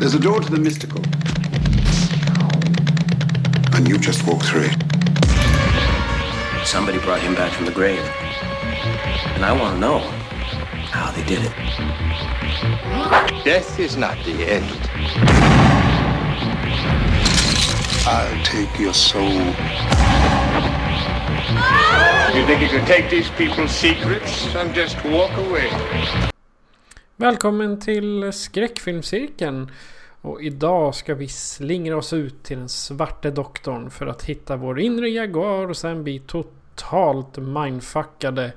There's a door to the mystical. And you just walk through it. Somebody brought him back from the grave. And I want to know how they did it. Death is not the end. I'll take your soul. You think you can take these people's secrets and just walk away? Välkommen till skräckfilmscirkeln. Och idag ska vi slingra oss ut till den svarte doktorn för att hitta vår inre jaguar och sen bli totalt mindfuckade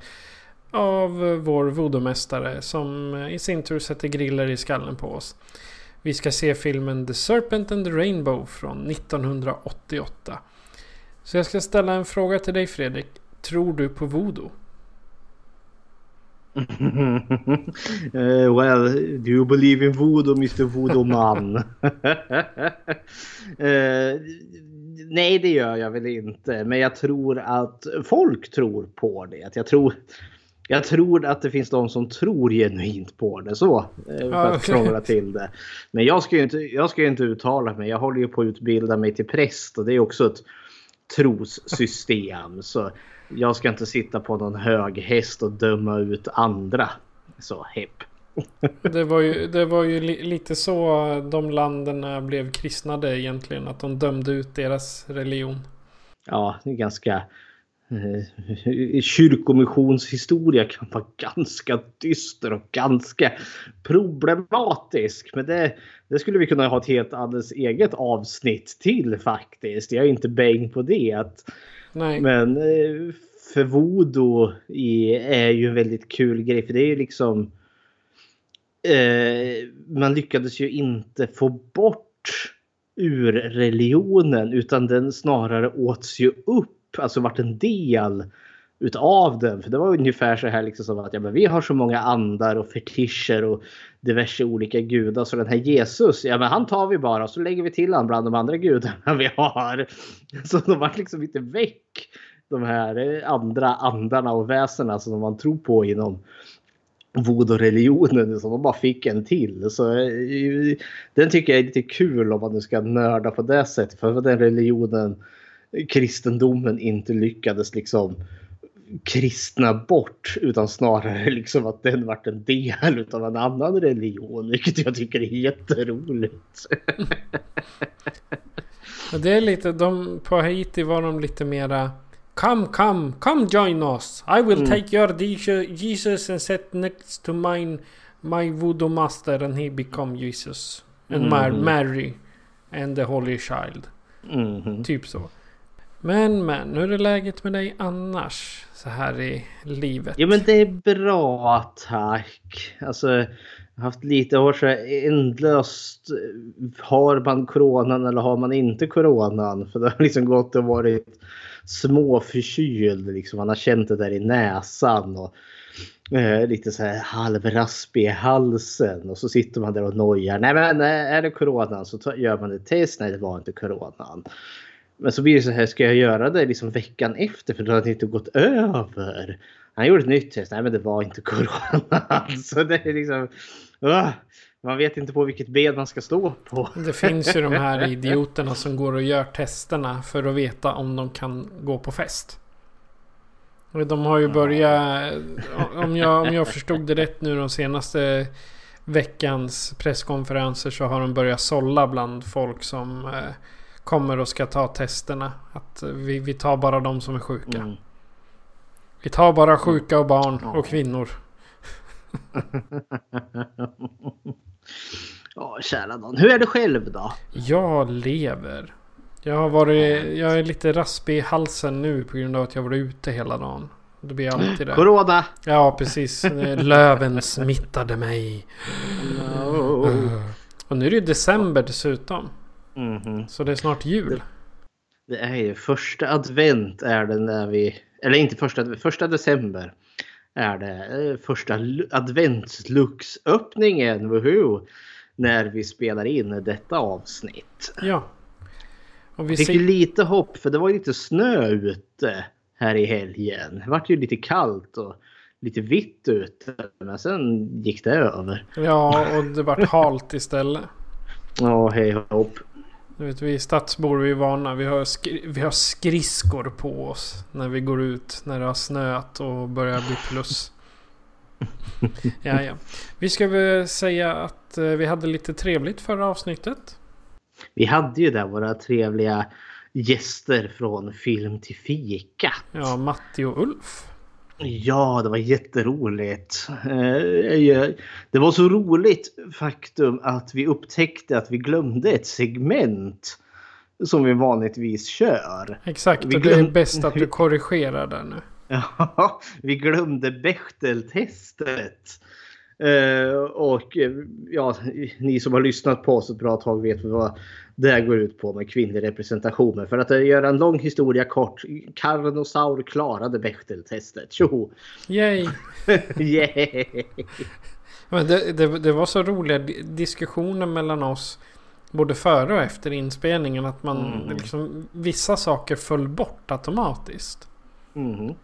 av vår voodoo-mästare som i sin tur sätter griller i skallen på oss. Vi ska se filmen The Serpent and the Rainbow från 1988. Så jag ska ställa en fråga till dig Fredrik. Tror du på voodoo? Uh, well, do you believe in voodoo, Mr Voodoo Man? uh, nej, det gör jag väl inte. Men jag tror att folk tror på det. Jag tror, jag tror att det finns de som tror genuint på det. Så, uh, för att krångla till det. Men jag ska, ju inte, jag ska inte uttala mig. Jag håller ju på att utbilda mig till präst och det är också ett trossystem. Så jag ska inte sitta på någon hög häst och döma ut andra. Så hepp. Det var ju, det var ju li, lite så de länderna blev kristnade egentligen. Att de dömde ut deras religion. Ja, det är ganska... Eh, kyrkomissionshistoria kan vara ganska dyster och ganska problematisk. Men det, det skulle vi kunna ha ett helt alldeles eget avsnitt till faktiskt. Jag är inte bäng på det. Att, Nej. Men eh, för voodoo är ju en väldigt kul grej. För det är ju liksom... Eh, man lyckades ju inte få bort ur religionen utan den snarare åts ju upp. Alltså vart en del utav den. För det var ungefär så här liksom som att ja, men vi har så många andar och fetischer och diverse olika gudar. Så den här Jesus, ja men han tar vi bara och så lägger vi till han bland de andra gudarna vi har. Så de var liksom inte väck. De här eh, andra andarna och väsena som man tror på inom voodoo-religionen. Så de bara fick en till. Så eh, den tycker jag är lite kul om man nu ska nörda på det sättet. För den religionen, kristendomen inte lyckades liksom kristna bort utan snarare liksom att den vart en del av en annan religion. Vilket jag tycker är jätteroligt. Det är lite, de, på Haiti var de lite mera Come, come, come join us. I will mm. take your Jesus and set next to mine my voodoo master and he become Jesus. And mm. Mary and the Holy Child. Mm. Typ så. Men men, hur är läget med dig annars? Så här i livet? Ja men det är bra tack. Alltså jag har haft lite år så ändlöst. Eh, har man coronan eller har man inte coronan? För det har liksom gått och varit småförkyld. Liksom. Man har känt det där i näsan. Och, eh, lite så här halvraspig i halsen. Och så sitter man där och nojar. Nej men eh, är det coronan så gör man ett test. Nej det var inte coronan. Men så blir det så här, ska jag göra det liksom veckan efter för då har det inte gått över. Han gjorde ett nytt test, nej men det var inte corona. Så det är liksom, uh, man vet inte på vilket ben man ska stå på. Det finns ju de här idioterna som går och gör testerna för att veta om de kan gå på fest. De har ju börjat, om jag, om jag förstod det rätt nu de senaste veckans presskonferenser så har de börjat sålla bland folk som eh, kommer och ska ta testerna. Att vi, vi tar bara de som är sjuka. Mm. Vi tar bara sjuka och barn mm. och kvinnor. Ja, kära någon. Hur är det själv då? Jag lever. Jag har varit, jag är lite raspig i halsen nu på grund av att jag varit ute hela dagen. Det blir alltid det. Corona! Ja, precis. Löven smittade mig. No. Och nu är det ju december dessutom. Mhm. Så det är snart jul. Det är ju första advent är det när vi, eller inte första, första december är det eh, första lu- adventsluxöppningen, woho, när vi spelar in detta avsnitt. Ja. Och vi Fick ser... lite hopp för det var lite snö ute här i helgen. Det vart ju lite kallt och lite vitt ute. Men sen gick det över. Ja, och det vart halt istället. Ja, hej hopp. Du vet, vi stadsbor vi är vana. Vi har, skri- vi har skridskor på oss när vi går ut. När det har snöat och börjar bli plus. Ja, ja. Vi ska väl säga att eh, vi hade lite trevligt förra avsnittet. Vi hade ju där våra trevliga gäster från Film till fika. Ja, Matti och Ulf. Ja, det var jätteroligt. Eh, Det var så roligt faktum att vi upptäckte att vi glömde ett segment som vi vanligtvis kör. Exakt, Vi och det är glöm- bäst att du korrigerar där nu. Ja, vi glömde Bechteltestet. Eh, och eh, ja, ni som har lyssnat på oss ett bra tag vet vad det här går ut på med kvinnlig representation. För att göra en lång historia kort. Carnosaur klarade Bechteltestet. Tjoho! Yay! Yeah! Men det, det, det var så roliga di- diskussioner mellan oss. Både före och efter inspelningen. Att man Mm. liksom, vissa saker föll bort automatiskt. Mhm.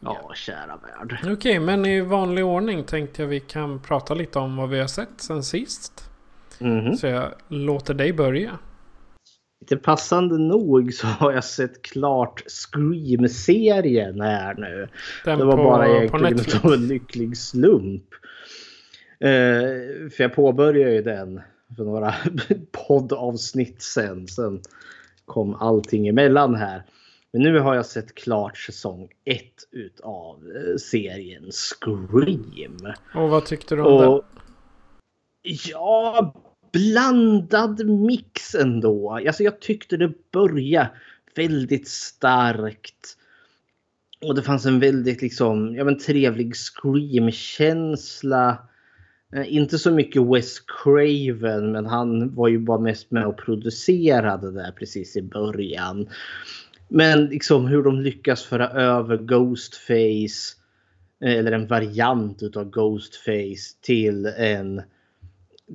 Ja, kära värld. Okej, men i vanlig ordning tänkte jag vi kan prata lite om vad vi har sett sen sist. Mhm. Så jag låter dig börja. Lite passande nog så har jag sett klart Scream-serien här nu. Den det var på, bara egentligen av en lycklig slump. Eh, för jag påbörjade ju den för några poddavsnitt sen. Sen kom allting emellan här. Men nu har jag sett klart säsong 1 utav eh, serien Scream. Och vad tyckte du om den? Och ja, blandad mix ändå. Alltså jag tyckte det började väldigt starkt. Och det fanns en väldigt liksom, ja men trevlig Scream-känsla. Eh, inte så mycket Wes Craven men han var ju bara mest med och producerade där precis i början. Men liksom hur de lyckas föra över Ghostface eh, eller en variant utav Ghostface till en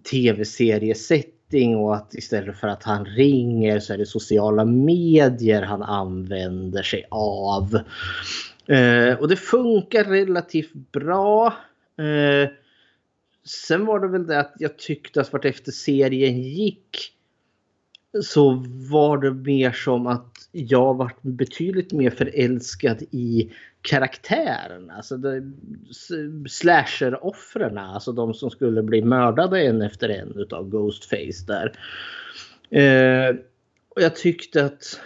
tv-seriesetting och att istället för att han ringer så är det sociala medier han använder sig av. Eh, och det funkar relativt bra. Eh, sen var det väl det att jag tyckte att vart efter serien gick så var det mer som att jag varit betydligt mer förälskad i karaktärerna. Alltså slasher-offren, alltså de som skulle bli mördade en efter en utav Ghostface där. Eh, och jag tyckte att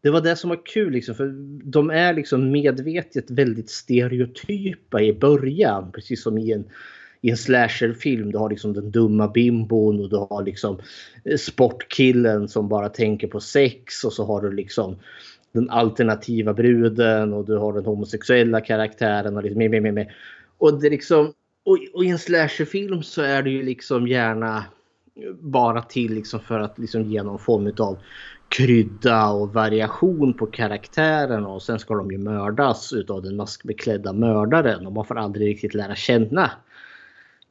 det var det som var kul liksom, för de är liksom medvetet väldigt stereotypa i början, precis som i en i en slasherfilm. Du har liksom den dumma bimbon och du har liksom eh, sportkillen som bara tänker på sex och så har du liksom den alternativa bruden och du har den homosexuella karaktären och liksom med, med, med, med. Och det liksom och, och i en slasherfilm så är det ju liksom gärna eh, bara till liksom för att liksom ge någon form av krydda och variation på karaktärerna och sen ska de ju mördas utav den maskbeklädda mördaren och man får aldrig riktigt lära känna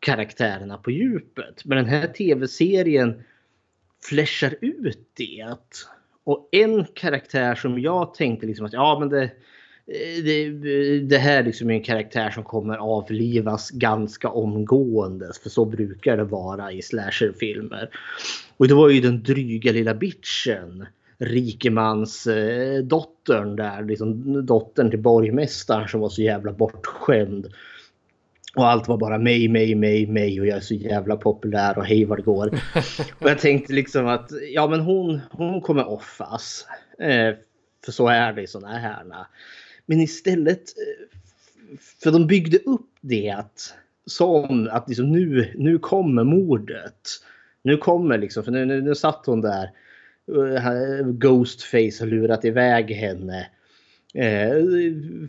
karaktärerna på djupet. Men den här tv-serien flashar ut det. Och en karaktär som jag tänkte liksom att ja men det, eh, det, det här liksom är en karaktär som kommer avlivas ganska omgående. För så brukar det vara i slasherfilmer. Och det var ju den dryga lilla bitchen. Rikemans eh, dottern där, liksom dottern till borgmästaren som var så jävla bortskämd. Och allt var bara mig, mig, mig, mig och jag är så jävla populär och hej vad det går. och jag tänkte liksom att ja men hon, hon kommer offas. Eh, för så är det i sådana här. Men istället, eh, för de byggde upp det som att liksom nu, nu kommer mordet. Nu kommer liksom, för nu, nu, nu satt hon där. eh, Ghostface har lurat iväg henne. Eh,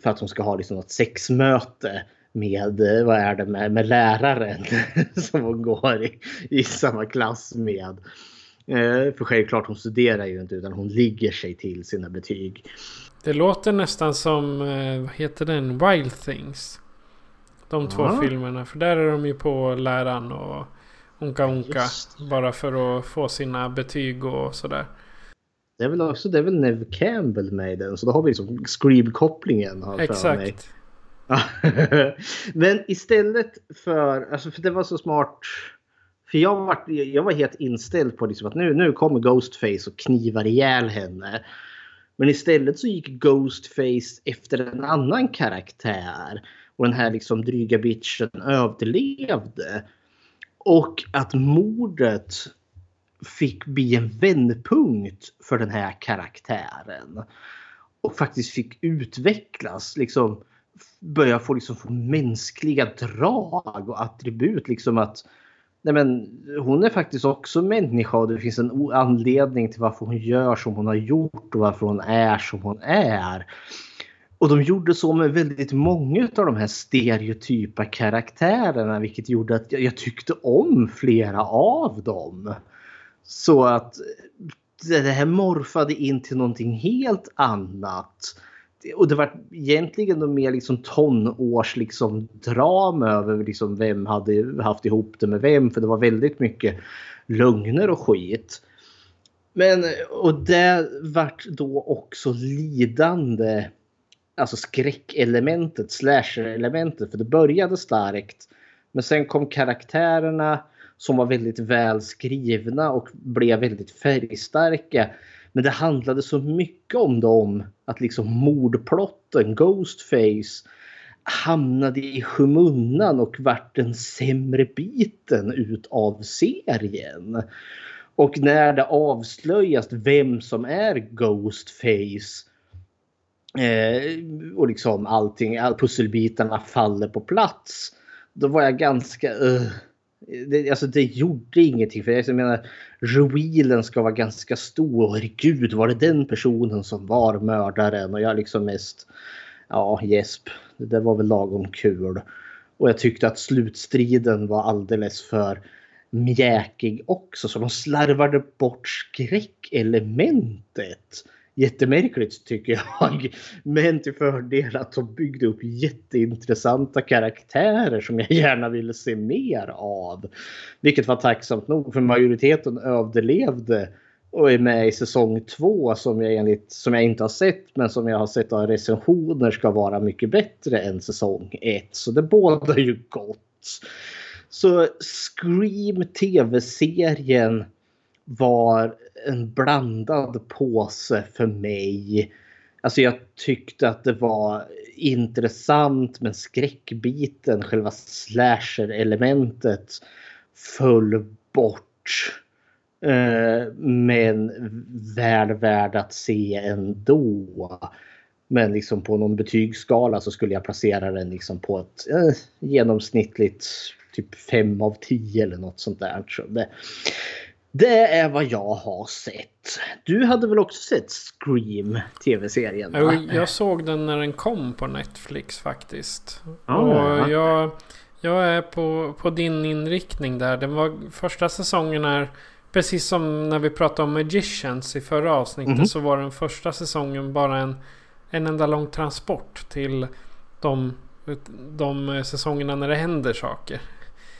för att hon ska ha liksom något sexmöte med, eh, vad är det, med, med läraren som hon går i, i samma klass med. Eh, för självklart hon studerar ju inte utan hon ligger sig till sina betyg. Det låter nästan som, eh, vad heter den, Wild Things. De två Ja. filmerna. För där är de ju på läraren och Onka Onka. Bara för att få sina betyg och sådär. Det är väl också det är väl Nev Campbell med i den så då har vi liksom Scream-kopplingen. Exakt. Men istället för, alltså för det var så smart. För jag var, jag var helt inställd på liksom att nu, nu kommer Ghostface och knivar ihjäl henne. Men istället så gick Ghostface efter en annan karaktär. Och den här liksom dryga bitchen överlevde. Och att mordet fick bli en vändpunkt för den här karaktären. Och faktiskt fick utvecklas. Liksom börjar få, liksom, få mänskliga drag och attribut. Liksom att nej men, hon är faktiskt också människa och det finns en anledning till varför hon gör som hon har gjort och varför hon är som hon är. Och de gjorde så med väldigt många av de här stereotypa karaktärerna vilket gjorde att jag, jag tyckte om flera av dem. Så att det det här morfade in till någonting helt annat. Och det var egentligen de mer liksom tonårs liksom drama över liksom vem hade haft ihop det med vem. För det var väldigt mycket lögner och skit. Men och det vart då också lidande. Alltså skräckelementet, slasher-elementet. För det började starkt. Men sen kom karaktärerna som var väldigt väl skrivna och blev väldigt färgstarka. Men det handlade så mycket om dem att liksom mordplotten, Ghostface hamnade i skymundan och vart den sämre biten utav serien. Och när det avslöjas vem som är Ghostface eh, och liksom allting, all pusselbitarna faller på plats. Då var jag ganska... Uh, det, alltså det gjorde ingenting. För jag menar, revealen ska vara ganska stor. Herregud, var det den personen som var mördaren? Och jag liksom mest... Ja, gäsp. Det där var väl lagom kul. Och jag tyckte att slutstriden var alldeles för mjäkig också. Så de slarvade bort skräckelementet. Jättemärkligt tycker jag. Men till fördel att de byggde upp jätteintressanta karaktärer som jag gärna ville se mer av. Vilket var tacksamt nog för majoriteten överlevde och är med i säsong två som jag, enligt, som jag inte har sett men som jag har sett av recensioner ska vara mycket bättre än säsong ett. Så det bådar ju gott. Så Scream tv-serien var en blandad påse för mig. Alltså jag tyckte att det var intressant men skräckbiten, själva slasher-elementet föll bort. Eh, men väl värd att se ändå. Men liksom på någon betygsskala så skulle jag placera den liksom på ett eh, genomsnittligt typ 5 av 10 eller något sånt där. Så det, det är vad jag har sett. Du hade väl också sett Scream tv-serien? Va? Jag såg den när den kom på Netflix faktiskt. Ja, och ja. jag, jag är på, på din inriktning där. Den var, första säsongen är precis som när vi pratade om Magicians i förra avsnittet. Mhm. Så var den första säsongen bara en, en enda lång transport till de, de säsongerna när det händer saker.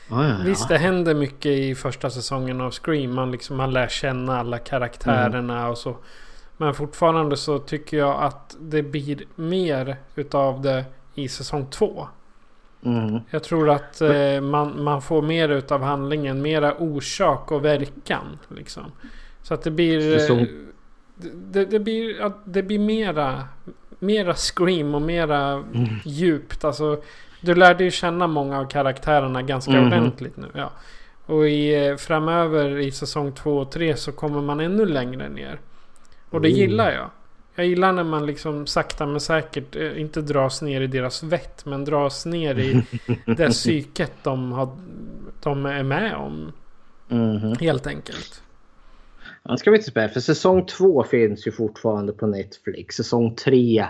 Ja. Visst, det händer mycket i första säsongen av Scream. Man, liksom, man lär känna alla karaktärerna och så. Men fortfarande så tycker jag att det blir mer utav det i säsong två. Mm. Jag tror att eh, man, man får mer utav handlingen. Mera orsak och verkan. Liksom. Så att det blir... eh, Säsong- Det, det, blir, det blir mera, mera scream och mera Mm. djupt. Alltså, du lärde ju känna många av karaktärerna ganska Mhm. ordentligt nu. Ja. Och i, eh, framöver i säsong 2 och 3 så kommer man ännu längre ner. Och det Mm. gillar jag. Jag gillar när man liksom sakta men säkert eh, inte dras ner i deras vett. Men dras ner i det psyket de, har, de är med om. Mhm. Helt enkelt. Ja, ska vi inte spela för säsong två finns ju fortfarande på Netflix. Säsong tre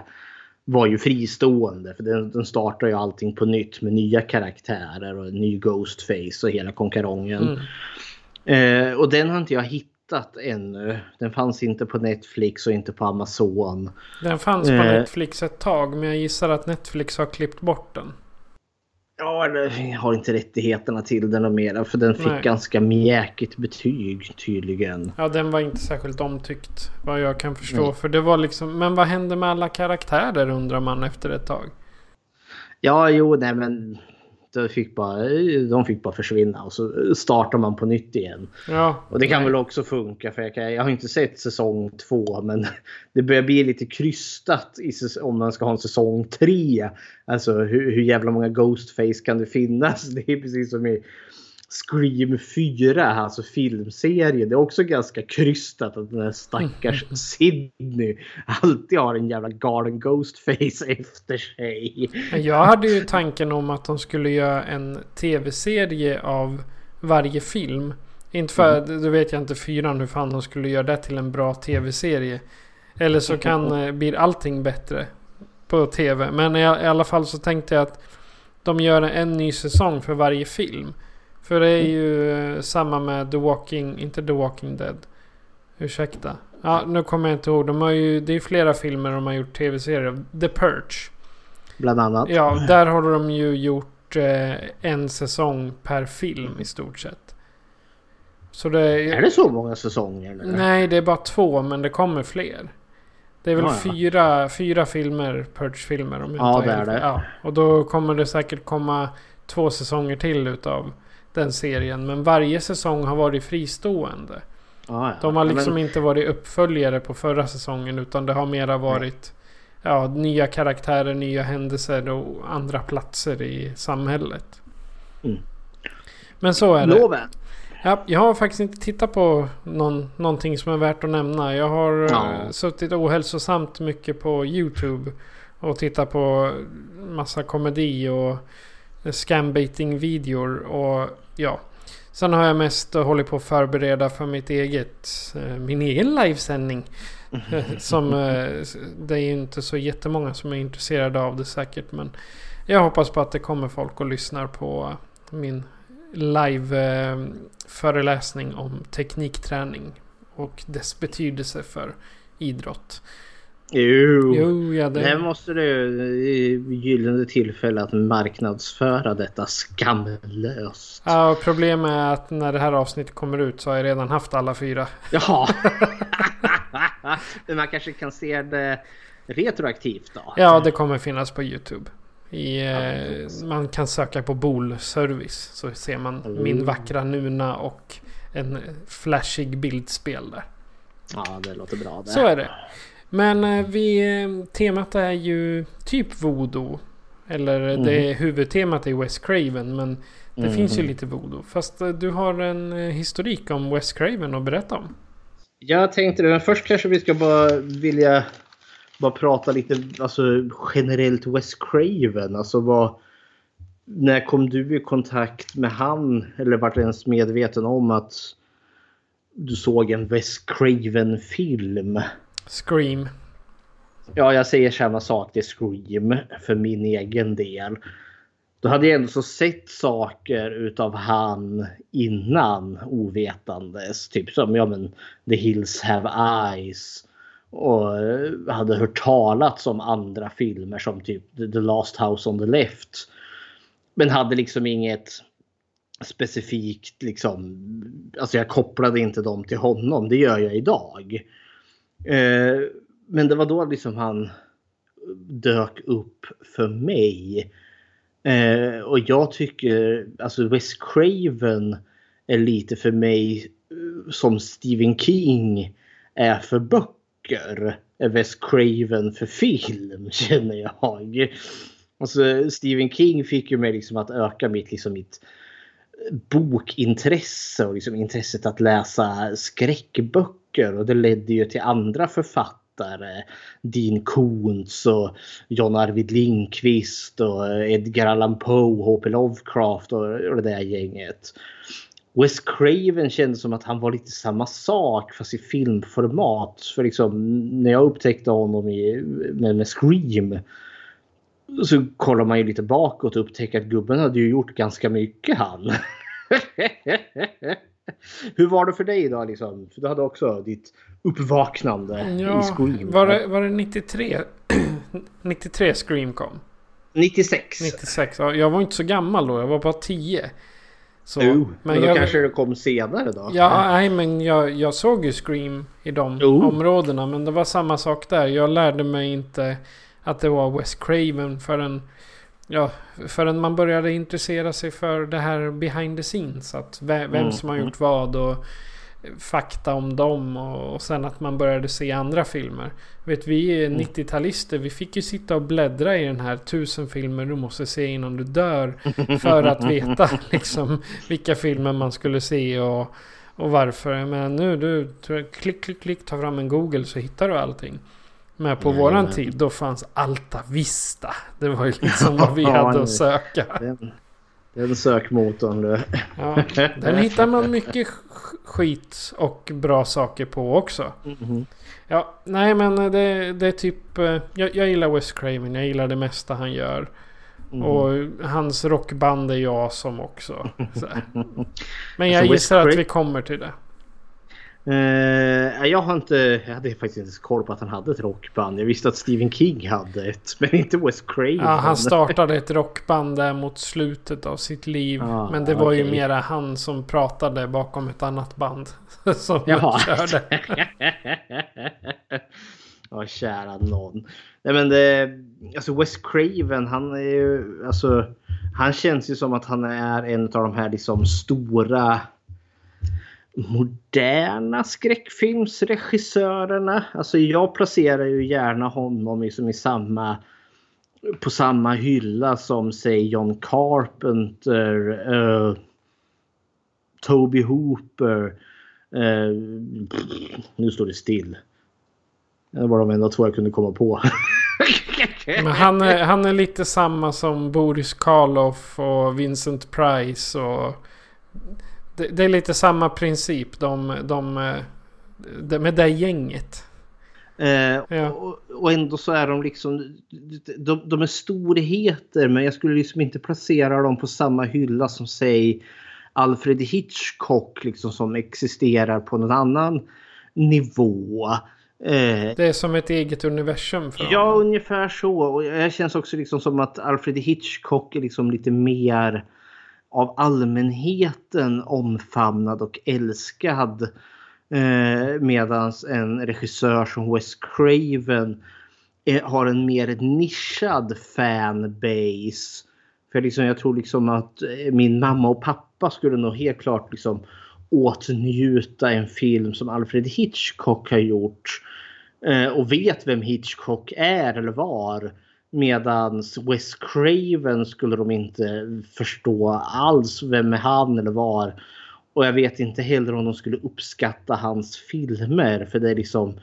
var ju fristående. För den, den startar ju allting på nytt med nya karaktärer och en ny Ghostface och hela konkarongen. Mm. Eh, och den har inte jag hittat ännu. Den fanns inte på Netflix och inte på Amazon. Den fanns på Eh. Netflix ett tag men jag gissar att Netflix har klippt bort den. Ja, eller har inte rättigheterna till den och mera för den fick Nej. ganska mjäkigt betyg tydligen. Ja den var inte särskilt omtyckt vad jag kan förstå. Nej. För det var liksom, men vad hände med alla karaktärer undrar man efter ett tag. Ja, jo, nej men de fick bara, de fick bara försvinna och så startar man på nytt igen. Ja, Och det kan nej. väl också funka för jag, kan, jag har inte sett säsong två men det börjar bli lite krystat i, om man ska ha en säsong tre. Alltså hur, hur jävla många Ghostface kan det finnas? Det är precis som i Scream 4, alltså filmserien. Det är också ganska krystat att den här stackars Sidney alltid har en jävla galen Ghostface efter sig. Jag hade ju tanken om att de skulle göra en tv-serie av varje film. Inte för, Mm. då vet jag inte fyran hur fan de skulle göra det till en bra tv-serie. Eller så kan, eh, blir allting bättre på tv. Men i, i alla fall så tänkte jag att de gör en ny säsong för varje film. För det är ju eh, samma med The Walking, inte The Walking Dead. Ursäkta. Ja, nu kommer jag inte ihåg. De har ju, det är flera filmer de har gjort tv-serier av. The Purge. Bland annat. Ja, där har de ju gjort eh, en säsong per film i stort sett. Så det Är det så många säsonger? Eller? Nej, det är bara två, men det kommer fler. Det är väl Ja, ja. fyra, fyra filmer, Purge-filmer om jag Ja, det är det. Ja, och då kommer det säkert komma två säsonger till utav den serien. Men varje säsong har varit fristående. Ja, ja. De har liksom men- inte varit uppföljare på förra säsongen utan det har mera varit ja, nya karaktärer, nya händelser och andra platser i samhället. Mm. Men så är det. Ja, jag har faktiskt inte tittat på någon, någonting som är värt att nämna. Jag har Ja. eh, suttit ohälsosamt mycket på YouTube och tittat på massa komedi och scambaiting-videor och ja. Sen har jag mest hållit på att förbereda för mitt eget, eh, min egen livesändning. Eh, som, eh, det är ju inte så jättemånga som är intresserade av det säkert. Men jag hoppas på att det kommer folk och lyssnar på min live-föreläsning om teknikträning. Och dess betydelse för idrott. Jo. Jo, ja det... Det måste du gyllene tillfälle att marknadsföra detta skamlöst. Ja, problemet är att när det här avsnittet kommer ut så har jag redan haft alla fyra. Jaha. Men man kanske kan se det retroaktivt då? Ja, det kommer finnas på YouTube. I, eh, man kan söka på Bol-service så ser man min vackra Nuna och en flashig bildspel där. Ja, det låter bra det. Så är det. Men eh, vi, eh, temat är ju typ voodoo. Eller det huvudtemat är Wes Craven men det finns ju lite voodoo. Fast eh, du har en eh, historik om Wes Craven att berätta om. Jag tänkte det, men först kanske vi ska bara vilja bara prata lite alltså, generellt Wes Craven. Alltså vad, när kom du i kontakt med han eller vart ens medveten om att du såg en Wes Craven-film? Scream. Ja, jag säger samma sak till Scream för min egen del. Då hade jag ändå så sett saker utav han innan ovetandes. Typ som ja, men, The Hills Have Eyes. Och hade hört talas om andra filmer som typ The Last House on the Left. Men hade liksom inget specifikt liksom. Alltså jag kopplade inte dem till honom. Det gör jag idag. Eh, men det var då liksom han dök upp för mig. Eh, och jag tycker, alltså Wes Craven är lite för mig eh, som Stephen King är för böcker. Är Wes Craven för film känner jag. Alltså Stephen King fick ju mig liksom att öka mitt, liksom mitt bokintresse och liksom intresset att läsa skräckböcker och det ledde ju till andra författare. Dean Koontz och John Arvid Lindqvist och Edgar Allan Poe, H.P. Lovecraft och, och det där gänget. Wes Craven kändes som att han var lite samma sak fast i filmformat. För liksom när jag upptäckte honom i, med, med Scream så kollar man ju lite bakåt och upptäcker att gubben hade ju gjort ganska mycket han. Hur var det för dig då liksom? För du hade också ditt uppvaknande Ja, i Scream. var det, var det 93? 93 Scream kom? 96. 96. Ja, jag var inte så gammal då. Jag var bara 10. Så, Jo, men, då jag, kanske det kom senare då? Ja, nej men jag, jag såg ju Scream i de Jo. områdena. Men det var samma sak där. Jag lärde mig inte att det var Wes Craven förrän... Ja, förrän man började intressera sig för det här behind the scenes. Att vem, Mm, som har mm. gjort vad och fakta om dem. Och, och sen att man började se andra filmer. Vet vi Mm. 90-talister, vi fick ju sitta och bläddra i den här tusen filmer du måste se innan du dör. För att veta liksom vilka filmer man skulle se och, och varför. Men nu du klick, klick, klick, ta fram en Google så hittar du allting. Men på Nej, våran men- tid då fanns Alta Vista. Det var ju liksom vad vi Ja, hade att söka. Den, den sökmotorn du. Ja, den hittar man mycket sk- skit och bra saker på också. Mhm. Ja, nej men det, det är typ... eh, Jag, jag gillar Wes Craven. Jag gillar det mesta han gör. Mm. Och hans rockband är jag som också. Men jag Alltså, gissar att vi kommer till det. Eh, jag har inte, jag hade faktiskt inte koll på att han hade ett rockband. Jag visste att Stephen King hade ett, men inte Wes Craven. Ja, han startade ett rockband där mot slutet av sitt liv. Ah, men det var ju okej. mera han som pratade bakom ett annat band. som Jaha. körde. ja, kära någon. Nej men det, alltså Wes Craven, han är ju, alltså, han känns ju som att han är en av de här liksom stora moderna skräckfilmsregissörerna. Alltså jag placerar ju gärna honom liksom i samma på samma hylla som säg John Carpenter, uh, Toby Hooper. Uh, nu står det still. Det var de enda två jag kunde komma på. Men han är, han är lite samma som Boris Karloff och Vincent Price. Och det, det är lite samma princip. De, de, de, med det gänget. Eh, Ja. och, och ändå så är de liksom, de, de är storheter men jag skulle liksom inte placera dem på samma hylla som säg Alfred Hitchcock liksom som existerar på någon annan nivå. Eh, Det är som ett eget universum för Ja, honom. ungefär så. Och jag känns också liksom som att Alfred Hitchcock är liksom lite mer av allmänheten omfamnad och älskad. Eh, Medan en regissör som Wes Craven eh, har en mer nischad fanbase. För liksom, jag tror liksom att eh, min mamma och pappa skulle nog helt klart liksom åtnjuta en film som Alfred Hitchcock har gjort. Eh, och vet vem Hitchcock är eller var. Medans Wes Craven skulle de inte förstå alls vem är han eller var. Och jag vet inte heller om de skulle uppskatta hans filmer för det är liksom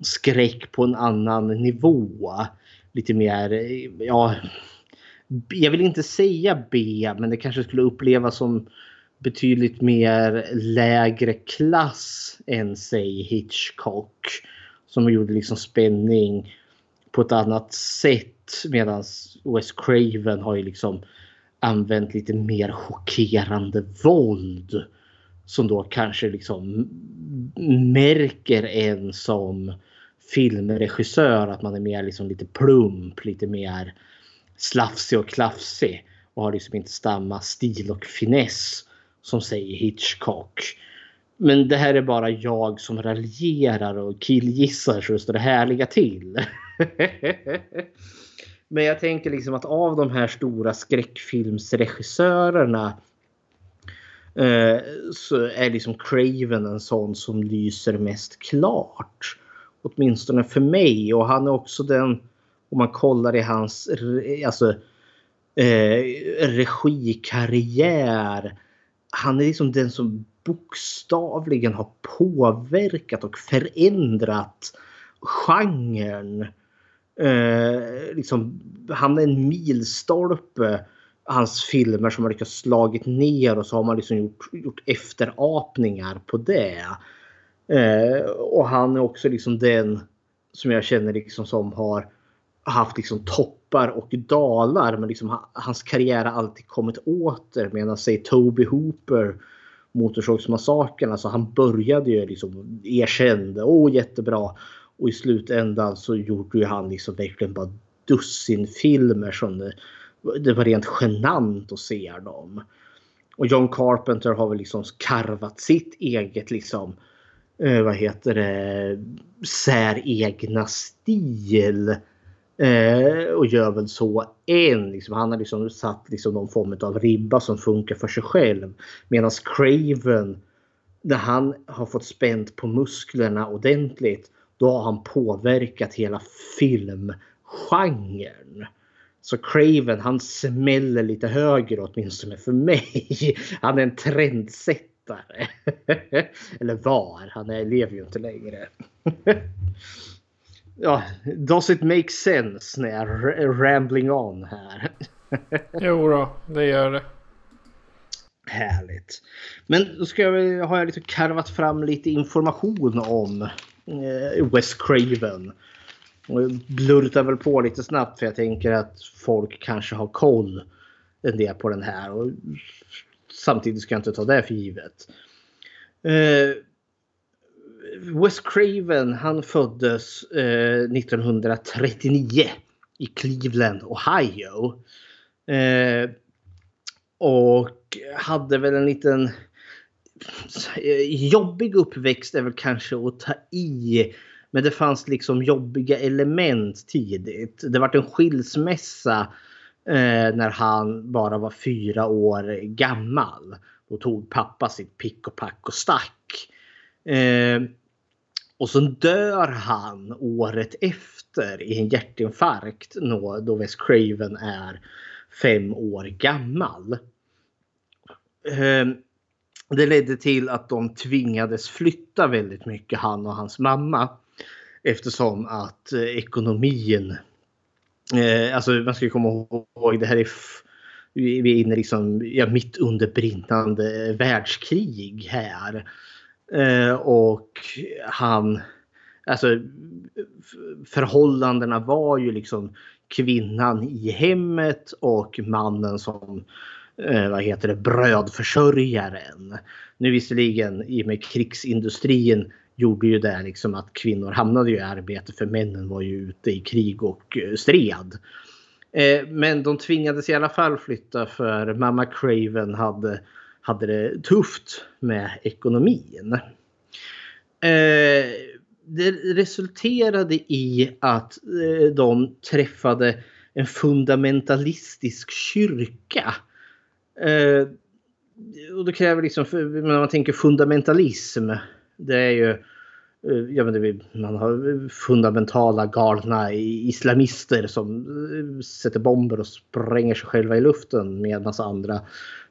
skräck på en annan nivå. Lite mer, ja, jag vill inte säga B men det kanske skulle upplevas som betydligt mer lägre klass än säg Hitchcock. Som gjorde liksom spänning på ett annat sätt. Medan Wes Craven har ju liksom använt lite mer chockerande våld. Som då kanske liksom märker en som filmregissör att man är mer liksom lite plump, lite mer slafsig och klafsig. Och har liksom inte samma stil och finess som säger Hitchcock. Men det här är bara jag som raljerar och killgissar så det står det härliga till. Men jag tänker liksom att av de här stora skräckfilmsregissörerna eh, så är liksom Craven en sån som lyser mest klart. Åtminstone för mig. Och han är också den, om man kollar i hans alltså, eh, regikarriär. Han är liksom den som bokstavligen har påverkat och förändrat genren. Eh, liksom, han är en milstolpe hans filmer som har lyckats slagit ner och så har man liksom gjort, gjort efterapningar på det. Eh, och han är också liksom den som jag känner liksom som har haft liksom toppar och dalar. Men liksom hans karriär har alltid kommit åter. Medan säg Toby Hooper Motorsågsmassakern. Alltså han började ju liksom erkände. Åh jättebra. Och i slutändan så gjorde ju han liksom verkligen bara dussin filmer som det, det var rent genant att se dem. Och John Carpenter har väl liksom karvat sitt eget liksom eh, vad heter det säregna stil. Eh, och gör väl så än. Liksom, han har liksom satt liksom någon form av ribba som funkar för sig själv. Medan Craven, när han har fått spänt på musklerna ordentligt, då har han påverkat hela filmgenren. Så Craven han smäller lite högre åtminstone för mig. Han är en trendsättare. Eller var. Han är, lever ju inte längre. ja, does it make sense när jag rambling on här? jo då, det gör det. Härligt. Men då ska jag, har jag lite karvat fram lite information om Eh, Wes Craven. Och blurtar väl på lite snabbt för jag tänker att folk kanske har koll en del på den här. Och samtidigt ska jag inte ta det för givet. Eh, Wes Craven han föddes eh, 1939 i Cleveland, Ohio. Eh, och hade väl en liten Eh, jobbig uppväxt är väl kanske att ta i. Men det fanns liksom jobbiga element tidigt. Det var en skilsmässa eh, när han bara var fyra år gammal. Då tog pappa sitt pick och pack och stack. Eh, och så dör han året efter i en hjärtinfarkt då Wes Craven är fem år gammal. Eh, det ledde till att de tvingades flytta väldigt mycket han och hans mamma. Eftersom att eh, ekonomin... Eh, alltså man ska komma ihåg det här är... Vi är inne liksom, ja, mitt under brinnande världskrig här. Eh, och han... Alltså förhållandena var ju liksom kvinnan i hemmet och mannen som eh, vad heter det, brödförsörjaren. Nu visserligen i och med krigsindustrin gjorde ju det liksom att kvinnor hamnade i arbete för männen var ju ute i krig och eh, stred. Eh, men de tvingades i alla fall flytta för mamma Craven hade hade det tufft med ekonomin. Eh, det resulterade i att de träffade en fundamentalistisk kyrka. Eh, och det kräver liksom, när man tänker fundamentalism, det är ju Ja, men man har fundamentala galna islamister som sätter bomber och spränger sig själva i luften med massa andra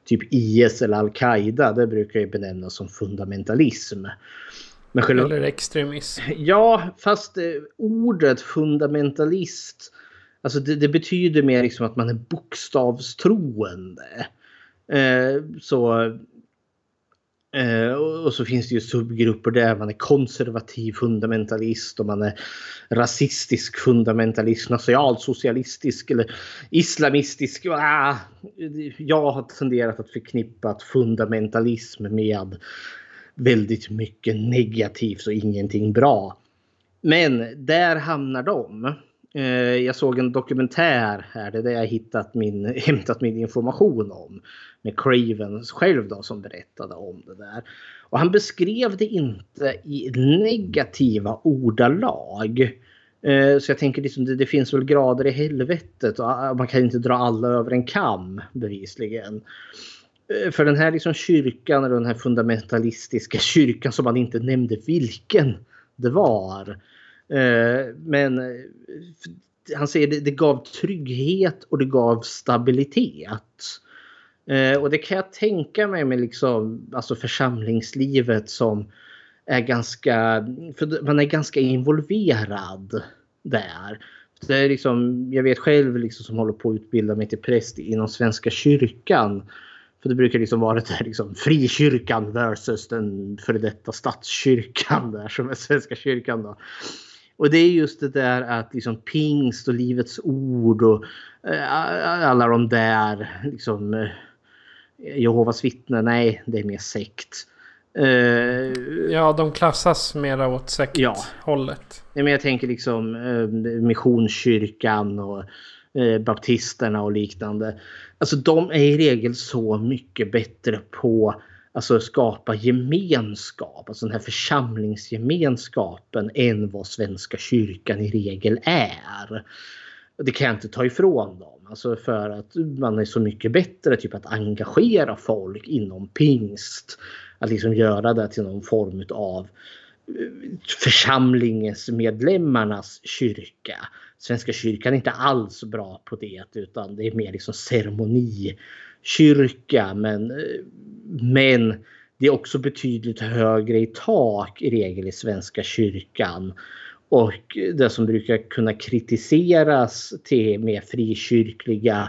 typ IS eller Al-Qaida, det brukar ju benämnas som fundamentalism. Men själva... Eller extremism. Ja, fast eh, ordet fundamentalist, alltså det, det, betyder mer liksom att man är bokstavstroende. Eh, så Eh, och så finns det ju subgrupper där man är konservativ fundamentalist och man är rasistisk fundamentalist, nationalsocialistisk eller islamistisk. Ah, jag har tenderat att förknippa fundamentalism med väldigt mycket negativt och ingenting bra. Men där hamnar de. Eh, jag såg en dokumentär här, det är där jag hittat min, hämtat min information om. Med Craven själv då som berättade om det där. Och han beskrev det inte i negativa ordalag. Eh, så jag tänker liksom det, det finns väl grader i helvetet och ah, man kan inte dra alla över en kam bevisligen. Eh, för den här liksom kyrkan, eller den här fundamentalistiska kyrkan som man inte nämnde vilken det var. Eh, men eh, han säger det, det gav trygghet och det gav stabilitet. Eh, och det kan jag tänka mig med liksom, alltså församlingslivet som är ganska, för man är ganska involverad där. det är liksom, jag vet själv liksom som håller på att utbilda mig till präst inom Svenska kyrkan. För det brukar liksom vara det här liksom frikyrkan versus den före detta statskyrkan där som är Svenska kyrkan då. Och det är just det där att liksom pingst och Livets ord och äh, alla de där liksom äh, Jehovas vittnen, nej det är mer sekt. Uh, ja, de klassas mera åt sekthållet. Ja. Men jag tänker liksom Missionskyrkan och Baptisterna och liknande. Alltså de är i regel så mycket bättre på alltså skapa gemenskap, alltså den här församlingsgemenskapen än vad Svenska kyrkan i regel är. Det kan jag inte ta ifrån dem. Alltså för att man är så mycket bättre typ att engagera folk inom pingst. Att liksom göra det till någon form av eh, församlingens medlemmarnas kyrka. Svenska kyrkan är inte alls bra på det utan det är mer liksom kyrka Men, men det är också betydligt högre i tak i regel i Svenska kyrkan. Och det som brukar kunna kritiseras till mer frikyrkliga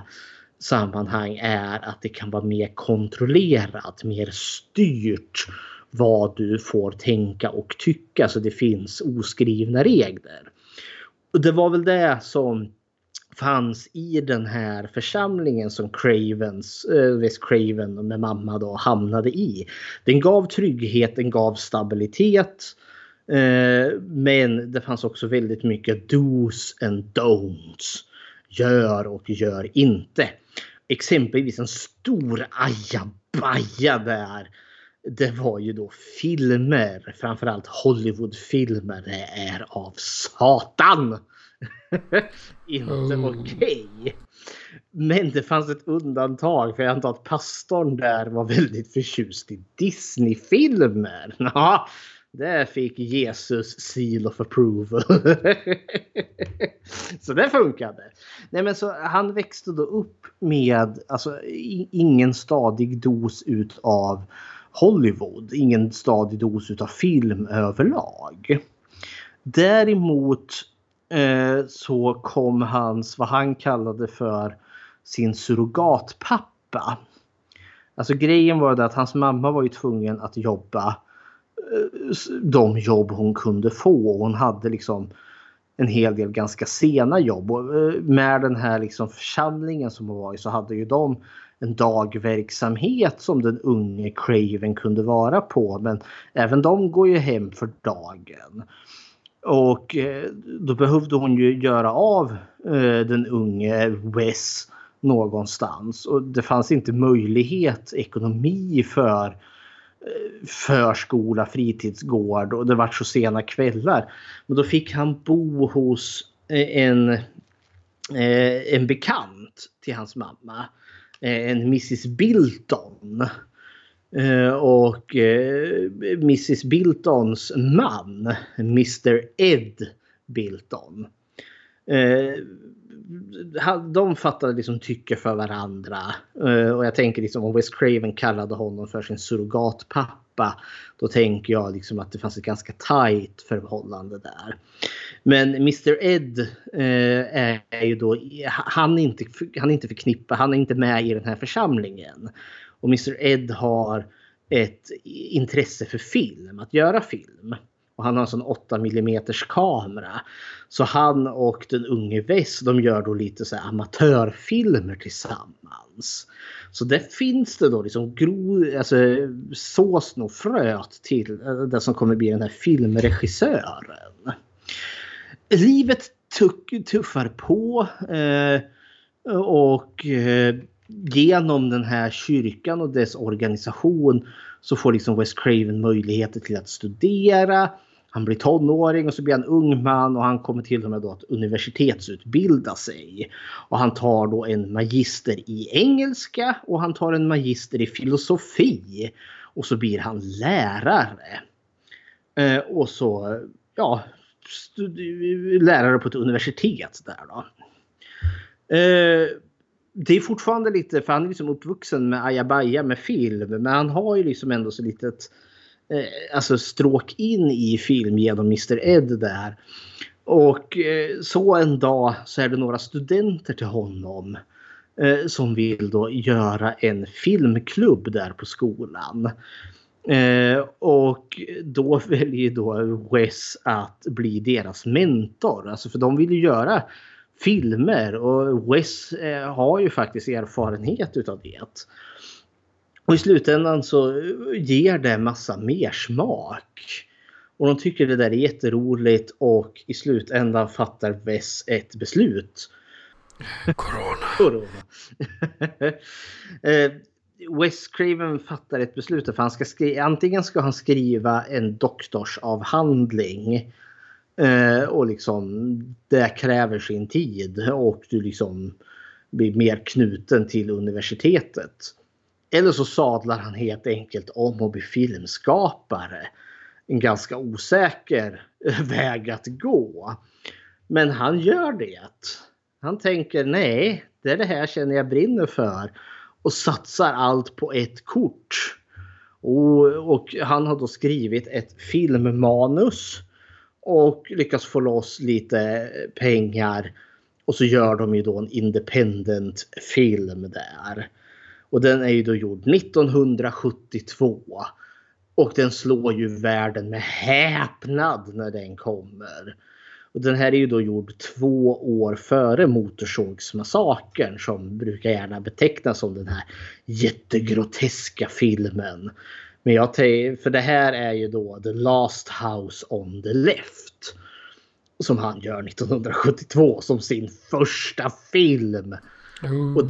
sammanhang är att det kan vara mer kontrollerat, mer styrt vad du får tänka och tycka. Så det finns oskrivna regler. Och det var väl det som fanns i den här församlingen som Cravens, eh, äh, West Craven med mamma då hamnade i. Den gav trygghet, den gav stabilitet. Eh, men det fanns också väldigt mycket dos and don'ts. Gör och gör inte. Exempelvis en stor ajabaja där. Det var ju då filmer, framförallt Hollywoodfilmer, det är av Satan. inte oh. okej. Okay. Men det fanns ett undantag för jag antar att pastorn där var väldigt förtjust i Disney-filmer. Ja, där fick Jesus seal of approval. så det funkade. Nej, men så han växte då upp med alltså, ingen stadig dos av Hollywood. Ingen stadig dos av film överlag. Däremot Eh, så kom hans, vad han kallade för sin surrogatpappa. Alltså grejen var det att hans mamma var ju tvungen att jobba eh, de jobb hon kunde få. Hon hade liksom en hel del ganska sena jobb. Och eh, med den här liksom församlingen som hon var i så hade ju de en dagverksamhet som den unge Craven kunde vara på. Men även de går ju hem för dagen. Och eh, då behövde hon ju göra av eh, den unge Wes någonstans. Och det fanns inte möjlighet, ekonomi för eh, förskola, fritidsgård och det var så sena kvällar. Men då fick han bo hos en, en bekant till hans mamma. En Mrs Bilton. Eh, och eh, Mrs Biltons man, Mr Ed Bilton eh, de fattade liksom tycke för varandra. Och jag tänker liksom om Wes Craven kallade honom för sin surrogatpappa. Då tänker jag liksom att det fanns ett ganska tajt förhållande där. Men Mr Ed är ju då, han är, inte, han är inte förknippad, han är inte med i den här församlingen. Och Mr Ed har ett intresse för film, att göra film. Och han har en sån 8 mm kamera. Så han och den unge Wes de gör då lite så amatörfilmer tillsammans. Så det finns det då liksom gro, alltså, såsen och fröet till eh, det som kommer bli den här filmregissören. Livet tuffar på. Eh, och eh, genom den här kyrkan och dess organisation så får liksom West Craven möjligheter till att studera. Han blir tonåring och så blir han ung man och han kommer till och med då att universitetsutbilda sig. Och han tar då en magister i engelska och han tar en magister i filosofi. Och så blir han lärare. Eh, och så, ja, lärare på ett universitet där då. Eh, det är fortfarande lite, för han är liksom uppvuxen med ajabaja med film. Men han har ju liksom ändå så litet eh, alltså stråk in i film genom Mr Ed där. Och eh, så en dag så är det några studenter till honom eh, som vill då göra en filmklubb där på skolan. Eh, och då väljer då Wes att bli deras mentor. Alltså för de vill ju göra filmer och Wes eh, har ju faktiskt erfarenhet utav det. Och i slutändan så ger det massa mersmak. Och de tycker det där är jätteroligt och i slutändan fattar Wes ett beslut. Corona. Corona. eh, Wes Craven fattar ett beslut för han ska skriva, antingen ska han skriva en doktorsavhandling eh, och liksom det kräver sin tid och du liksom blir mer knuten till universitetet. Eller så sadlar han helt enkelt om och blir filmskapare. En ganska osäker väg att gå. Men han gör det. Han tänker nej, det är det här känner jag brinner för och satsar allt på ett kort. Och, och, han har då skrivit ett filmmanus och lyckas få loss lite pengar. Och så gör de ju då en independent film där. Och den är ju då gjord 1972. Och den slår ju världen med häpnad när den kommer. Och den här är ju då gjord två år före Motorsågsmassakern som brukar gärna betecknas som den här jättegroteska filmen. Men jag för det här är ju då The Last House on the Left. Som han gör 1972 som sin första film. Mm. Och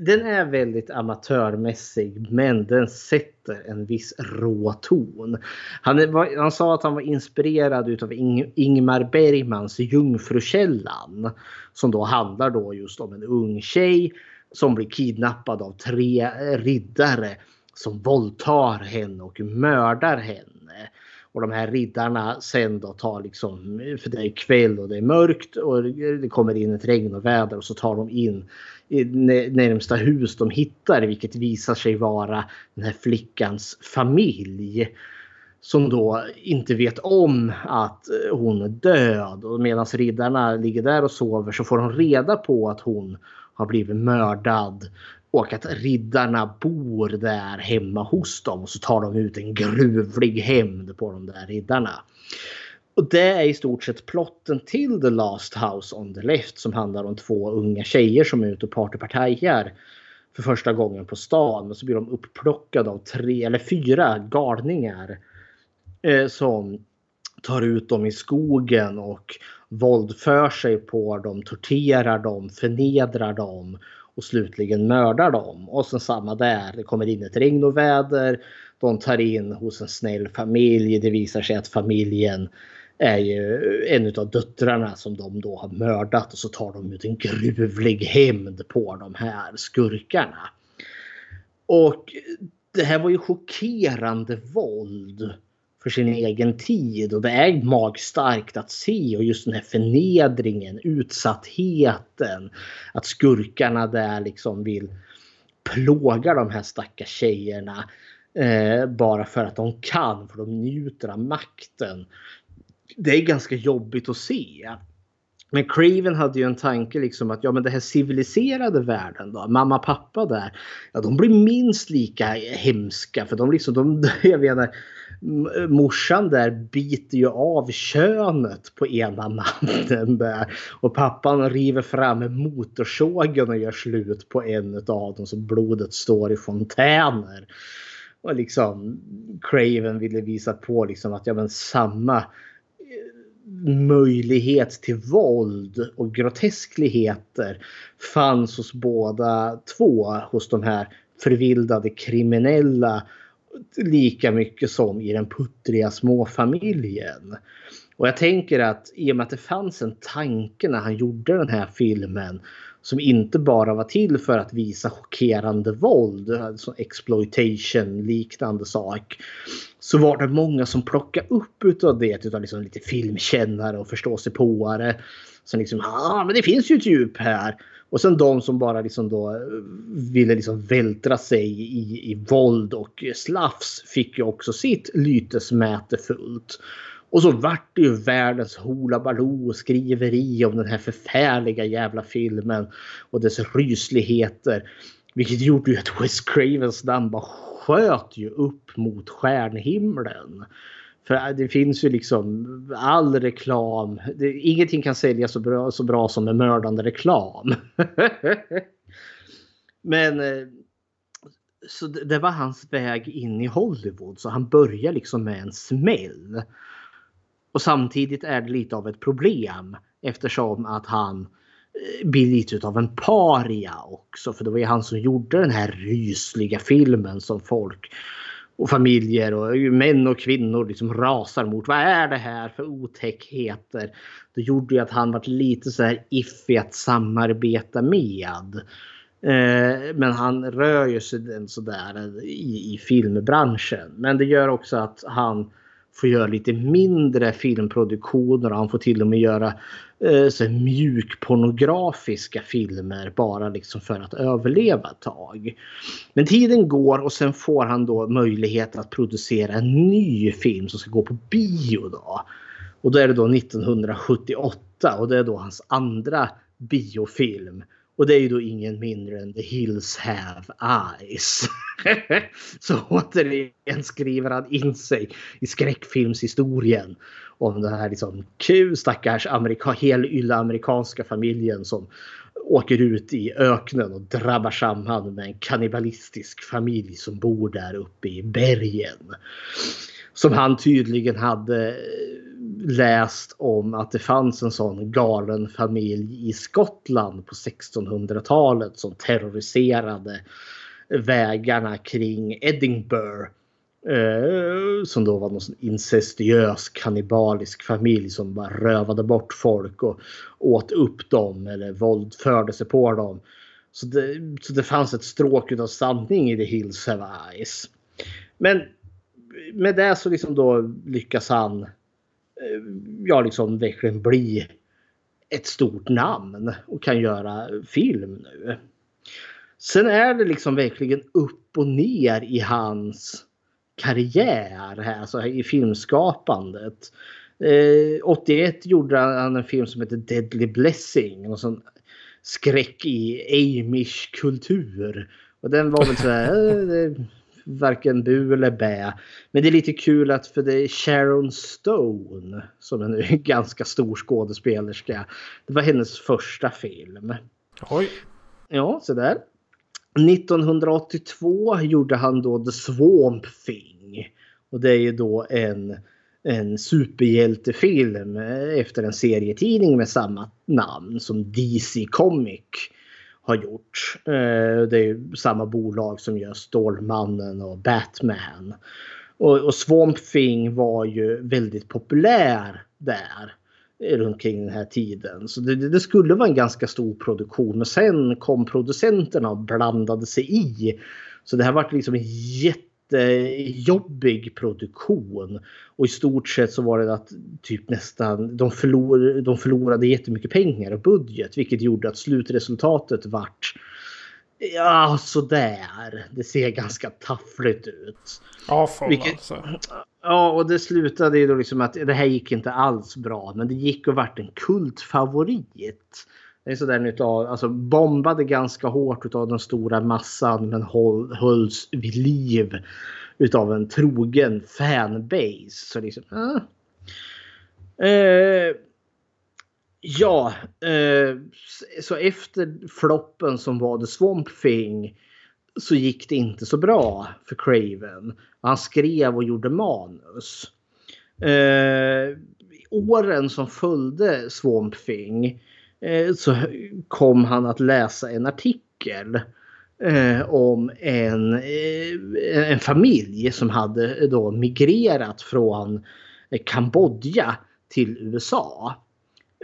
den är väldigt amatörmässig men den sätter en viss rå ton. Han, är, han sa att han var inspirerad utav Ing, Ingmar Bergmans Jungfrukällan. Som då handlar då just om en ung tjej som blir kidnappad av tre riddare som våldtar henne och mördar henne. Och de här riddarna sen då tar liksom, för det är kväll och det är mörkt och det kommer in ett regn och väder och så tar de in i närmsta hus de hittar vilket visar sig vara den här flickans familj. Som då inte vet om att hon är död och medan riddarna ligger där och sover så får de reda på att hon har blivit mördad och att riddarna bor där hemma hos dem och så tar de ut en gruvlig hämnd på de där riddarna. Och det är i stort sett plotten till The Last House on the Left som handlar om två unga tjejer som är ute och partypartajar för första gången på stan. Och så blir de upplockade av tre eller fyra galningar eh, som tar ut dem i skogen och våldför sig på dem, torterar dem, förnedrar dem och slutligen mördar dem. Och sen samma där, det kommer in ett regn och väder. De tar in hos en snäll familj. Det visar sig att familjen är ju en av döttrarna som de då har mördat och så tar de ut en gruvlig hämnd på de här skurkarna. Och det här var ju chockerande våld för sin egen tid och det är magstarkt att se och just den här förnedringen, utsattheten. Att skurkarna där liksom vill plåga de här stackars tjejerna eh, bara för att de kan, för de njuter av makten. Det är ganska jobbigt att se. Men Craven hade ju en tanke liksom att ja men det här civiliserade världen då, mamma pappa där, ja de blir minst lika hemska för de liksom, de, jag menar, morsan där biter ju av könet på ena mannen där. Och pappan river fram motorsågen och gör slut på en av dem så blodet står i fontäner. Och liksom Craven ville visa på liksom att ja men samma eh, möjlighet till våld och groteskligheter fanns hos båda två. Hos de här förvildade kriminella lika mycket som i den puttriga småfamiljen. Och jag tänker att i och med att det fanns en tanke när han gjorde den här filmen som inte bara var till för att visa chockerande våld, alltså exploitation liknande sak. Så var det många som plockade upp utav det utav liksom lite filmkännare och förståsigpåare. Som liksom, ja ah, men det finns ju ett djup här. Och sen de som bara liksom då eh, ville liksom vältra sig i, i våld och slafs fick ju också sitt lytesmäte fullt. Och så vart det ju världens hula baloo och skriveri om den här förfärliga jävla filmen och dess rysligheter. Vilket gjorde ju att Wes Cravens namn bara sköt ju upp mot stjärnhimlen. För äh, det finns ju liksom all reklam. Det, ingenting kan säljas så bra, så bra som en mördande reklam. Men eh, så det var hans väg in i Hollywood. Så han börjar liksom med en smäll. Och samtidigt är det lite av ett problem eftersom att han eh, blir lite av en paria också. För det var ju han som gjorde den här rysliga filmen som folk och familjer och män och kvinnor liksom rasar mot. Vad är det här för otäckheter? Det gjorde ju att han var lite så här iffig att samarbeta med. Eh, men han rör ju sig sådär i, i filmbranschen. Men det gör också att han får göra lite mindre filmproduktioner och han får till och med göra eh, så mjukpornografiska filmer bara liksom för att överleva ett tag. Men tiden går och sen får han då möjlighet att producera en ny film som ska gå på bio då. Och då är det då 1978 och det är då hans andra biofilm. Och det är ju då ingen mindre än The Hills Have Eyes. så återigen skriver han in sig i skräckfilmshistorien. Om den här liksom stackars amerika, helylla amerikanska familjen som åker ut i öknen och drabbar samman med en kannibalistisk familj som bor där uppe i bergen. Som han tydligen hade eh, läst om att det fanns en sån galen familj i Skottland på 1600-talet som terroriserade vägarna kring Edinburgh. Eh, som då var någon incestuös kannibalisk familj som bara rövade bort folk och åt upp dem eller våldförde sig på dem. Så det, så det fanns ett stråk av sanning i The Hills Have Eyes. Men med det så liksom då lyckas han Eh, ja, liksom verkligen bli ett stort namn och kan göra film nu. Sen är det liksom verkligen upp och ner i hans karriär här, alltså i filmskapandet. Eh, 81 gjorde han en film som heter Deadly Blessing. Och sån skräck i amish kultur. Och den var väl så här, eh, varken bu eller bä. Men det är lite kul att för det är Sharon Stone som är en ganska stor skådespelerska. Det var hennes första film. Oj. Ja, så där. 1982 gjorde han då The Swamp Thing. Och det är ju då en, en superhjältefilm efter en serietidning med samma namn som DC Comic har gjort. Eh, det är samma bolag som gör Stålmannen och Batman. Och, och Swamp Thing var ju väldigt populär där runt kring den här tiden. Så det, det, skulle vara en ganska stor produktion. Men sen kom producenterna och blandade sig i. Så det här vart liksom en jätte jättejobbig produktion. Och i stort sett så var det att typ nästan de, förlor, de förlorade jättemycket pengar och budget. Vilket gjorde att slutresultatet vart Ja, sådär. Det ser ganska taffligt ut. Avfall Vilket, alltså. Ja, och det slutade ju då liksom att det här gick inte alls bra. Men det gick och vart en kultfavorit. Det är sådär utav, alltså bombade ganska hårt utav den stora massan men håll, hölls vid liv utav en trogen fanbase. Så liksom, ah. eh, ja, eh, så efter floppen som var The Swamp Thing så gick det inte så bra för Craven. Han skrev och gjorde manus. Eh, åren som följde Swamp Thing Eh, Eh, så kom han att läsa en artikel eh, om en, eh, en familj som hade då migrerat från Kambodja till USA.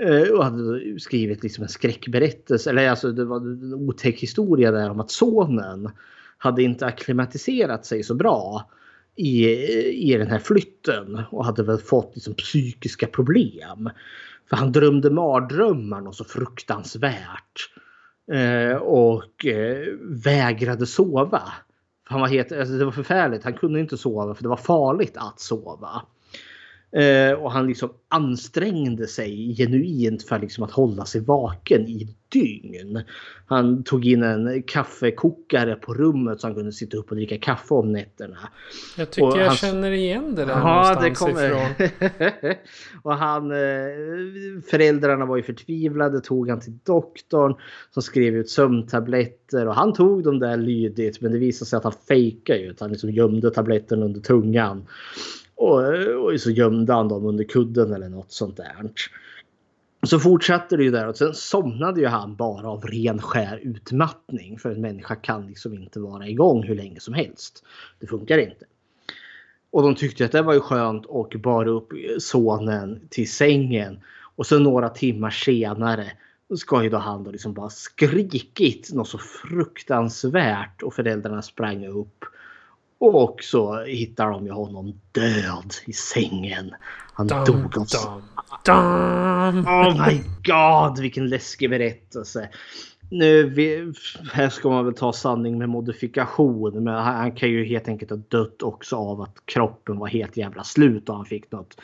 Eh, och hade skrivit liksom en skräckberättelse, eller alltså det var en otäck historia där om att sonen hade inte akklimatiserat sig så bra i, i den här flytten och hade väl fått liksom psykiska problem. För han drömde mardrömmar något så fruktansvärt. Eh, och eh, vägrade sova. han var helt, alltså det var förfärligt. Han kunde inte sova för det var farligt att sova. Eh, och han liksom ansträngde sig genuint för liksom att hålla sig vaken i dygn. Han tog in en kaffekokare på rummet så han kunde sitta upp och dricka kaffe om nätterna. Jag tycker Och jag han- känner igen det där Ja, det någonstans kommer. ifrån. och han, eh, föräldrarna var ju förtvivlade, tog han till doktorn som skrev ut sömntabletter och han tog dem där lydigt men det visade sig att han fejkade ju. att Han liksom gömde tabletterna under tungan. Och, och så gömde han dem under kudden eller något sånt där. Så fortsatte det ju där och sen somnade ju han bara av ren skär utmattning. För en människa kan liksom inte vara igång hur länge som helst. Det funkar inte. Och de tyckte att det var ju skönt och bar upp sonen till sängen. Och sen några timmar senare ska ju då han då liksom bara skrikit något så fruktansvärt och föräldrarna sprang upp. Och så hittar de ju honom död i sängen. Han Dum, dog av dum, dum. Oh my god, vilken läskig berättelse. Nu, här ska man väl ta sanning med modifikation. Men han, han kan ju helt enkelt ha dött också av att kroppen var helt jävla slut och han fick något.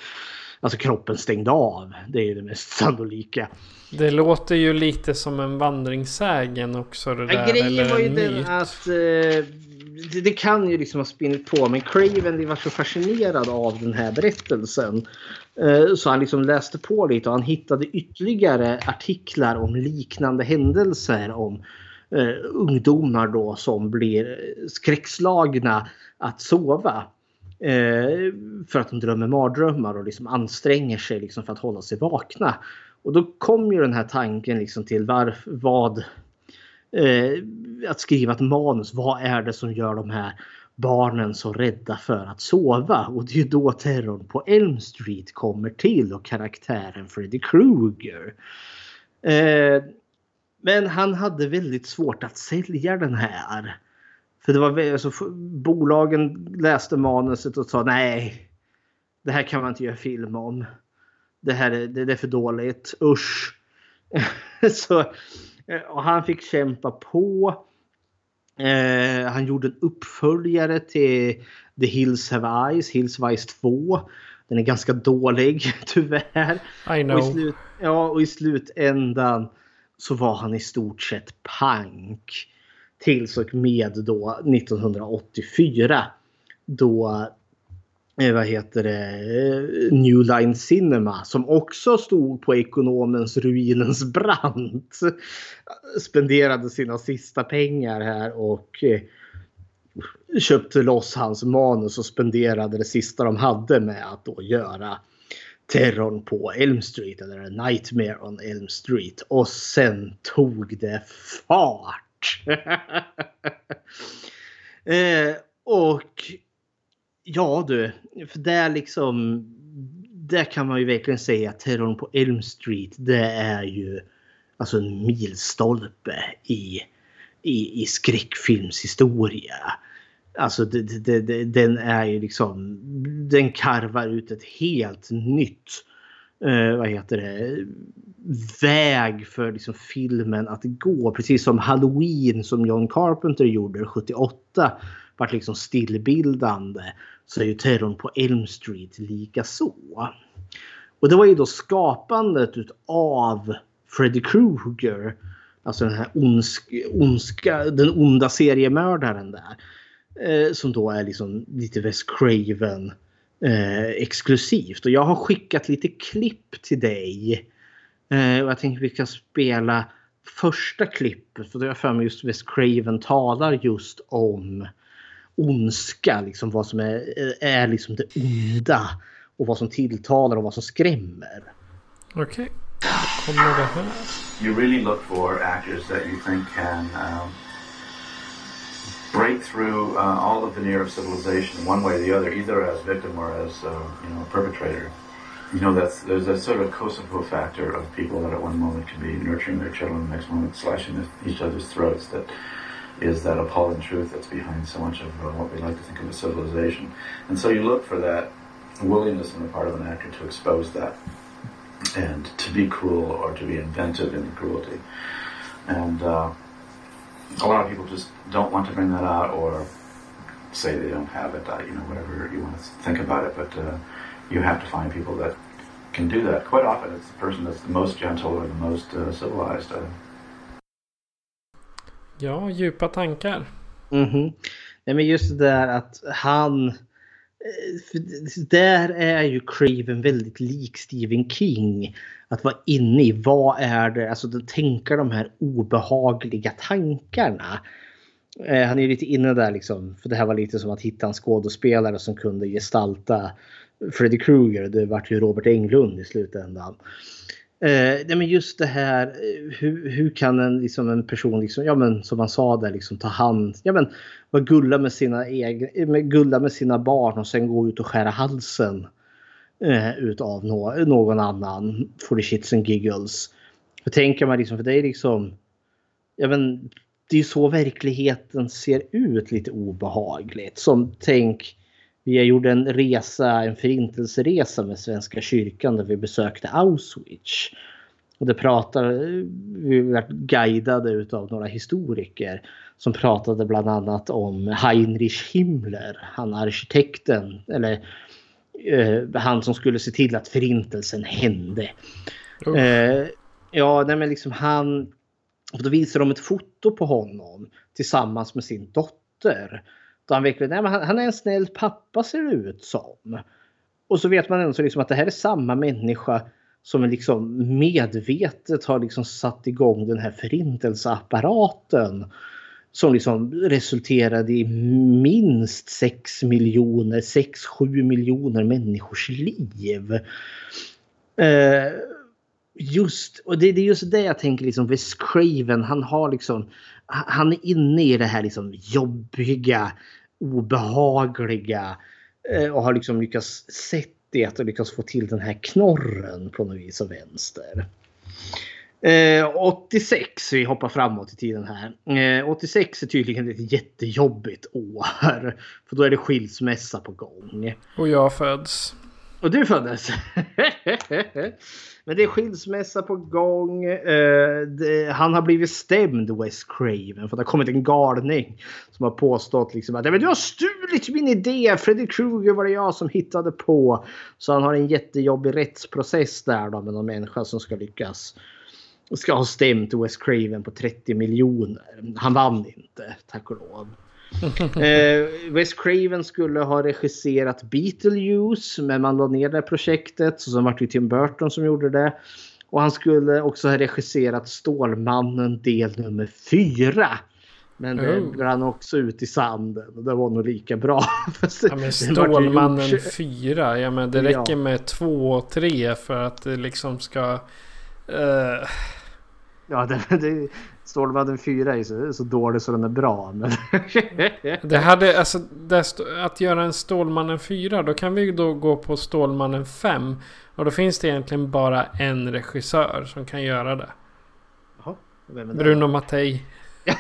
Alltså kroppen stängde av. Det är ju det mest sannolika. Det låter ju lite som en vandringssägen också det Ja, där. grejen eller var ju en den att eh, det, det kan ju liksom ha spinnit på. Men Craven var så fascinerad av den här berättelsen. Eh, så han liksom läste på lite och han hittade ytterligare artiklar om liknande händelser. Om eh, ungdomar då som blir skräckslagna att sova. Eh, för att de drömmer mardrömmar och liksom anstränger sig liksom för att hålla sig vakna. Och då kom ju den här tanken liksom till varför, vad eh, att skriva ett manus. Vad är det som gör de här barnen så rädda för att sova? Och det är ju då terrorn på Elm Street kommer till och karaktären Freddy Krueger. Eh, men han hade väldigt svårt att sälja den här. För det var alltså, bolagen läste manuset och sa nej. Det här kan man inte göra film om. Det här är, det, det är för dåligt. Usch. så, eh, och han fick kämpa på. Eh, han gjorde en uppföljare till The Hills Have Eyes, Hills Have Eyes 2. Den är ganska dålig tyvärr. I Och i, know. slut, ja, och i slutändan så var han i stort sett pank. Tills och med då 1984. Då eh, vad heter det, eh, New Line Cinema som också stod på ekonomens ruinens brant. Spenderade sina sista pengar här och eh, köpte loss hans manus och spenderade det sista de hade med att då göra terrorn på Elm Street eller Nightmare on Elm Street. Och sen tog det fart. eh, och ja du, för där liksom där kan man ju verkligen säga att terrorn på Elm Street det är ju alltså en milstolpe i, i, i skräckfilmshistoria. Alltså det, det, det, den är ju liksom, den karvar ut ett helt nytt eh, vad heter det, väg för liksom filmen att gå. Precis som Halloween som John Carpenter gjorde 78 vart liksom stillbildande så är ju terrorn på Elm Street lika så. Och det var ju då skapandet utav Freddy Krueger. Alltså den här ondsk, ondska, den onda seriemördaren där. Eh, som då är liksom lite Wes Craven eh, exklusivt. Och jag har skickat lite klipp till dig. Eh, och jag tänkte vi kan spela första klippet. För då har jag för mig just Wes Craven talar just om ondska. Liksom vad som är, är liksom det onda. Och vad som tilltalar och vad som skrämmer. Okej. Då kommer det här. you really look for actors that you think can um, break through uh, all the veneer of civilization one way or the other, either as victim or as uh, you know perpetrator. You know that's there's a sort of Kosovo factor of people that at one moment can be nurturing their children, the next moment slashing each other's throats. That is that appalling truth that's behind so much of uh, what we like to think of as civilization. And so you look for that willingness on the part of an actor to expose that and to be cruel or to be inventive in the cruelty. And uh, a lot of people just don't want to bring that out or say they don't have it, uh, you know, whatever you want to think about it. But uh, you have to find people that can do that. Quite often, it's the person that's the most gentle or the most uh, civilized. Uh, Ja, djupa tankar. Mhm. Nej men just det där att han... eh, Där är ju Craven väldigt lik Stephen King. Att vara inne i vad är det, alltså att tänka de här obehagliga tankarna. Eh, Han är ju lite inne där liksom, för det här var lite som att hitta en skådespelare som kunde gestalta Freddy Krueger. Det vart ju Robert Englund i slutändan. Eh, nej men just det här, eh, hur, hur kan en, liksom en person, liksom, ja men som man sa där, liksom, ta hand, ja men vara gulla med sina egna, eh, med, gulla med sina barn och sen gå ut och skära halsen eh, utav no, någon annan for the shits and giggles. Hur tänker man liksom, för det är liksom, ja men det är ju så verkligheten ser ut lite obehagligt. Som tänk, vi gjorde en resa, en förintelseresa med Svenska kyrkan där vi besökte Auschwitz. Och det pratar, vi var guidade utav några historiker som pratade bland annat om Heinrich Himmler, han arkitekten, eller eh, han som skulle se till att förintelsen hände. Eh, ja, nej men liksom han, och då visar de ett foto på honom tillsammans med sin dotter. Då han verkligen, nej men han, han är en snäll pappa ser det ut som. Och så vet man ändå så liksom att det här är samma människa som liksom medvetet har liksom satt igång den här förintelseapparaten. Som liksom resulterade i minst 6 miljoner, 6-7 miljoner människors liv. Eh, just, och det, det är just det jag tänker liksom, Wes Craven, han har liksom, han är inne i det här liksom jobbiga, obehagliga eh, och har liksom lyckats sett det och lyckats få till den här knorren på något vis och vänster. Eh, 86, vi hoppar framåt i tiden här. Eh, 86 är tydligen ett jättejobbigt år. För då är det skilsmässa på gång. Och jag föds. Och du föddes? Men det är skilsmässa på gång. Eh, det, han har blivit stämd Wes Craven för det har kommit en galning som har påstått liksom att Men du har stulit min idé. Freddy Krueger var det jag som hittade på. Så han har en jättejobbig rättsprocess där då med någon människa som ska lyckas ska ha stämt Wes Craven på 30 miljoner. Han vann inte, tack och lov. eh, Wes Craven skulle ha regisserat Beetlejuice men man la ner det projektet. Så sen var det Tim Burton som gjorde det. Och han skulle också ha regisserat Stålmannen del nummer fyra. Men det Oh. brann också ut i sanden och det var nog lika bra. Ja, men Stålmannen gjort- 4. Ja, men det Ja. räcker med 2 och 3 för att det liksom ska... eh, Ja, det, det, Stålmannen 4 är så, så dålig så den är bra. Men det hade, alltså, det att göra en Stålmannen 4. Då kan vi då gå på Stålmannen 5. Och då finns det egentligen bara en regissör som kan göra det. Jaha? Bruno Mattei.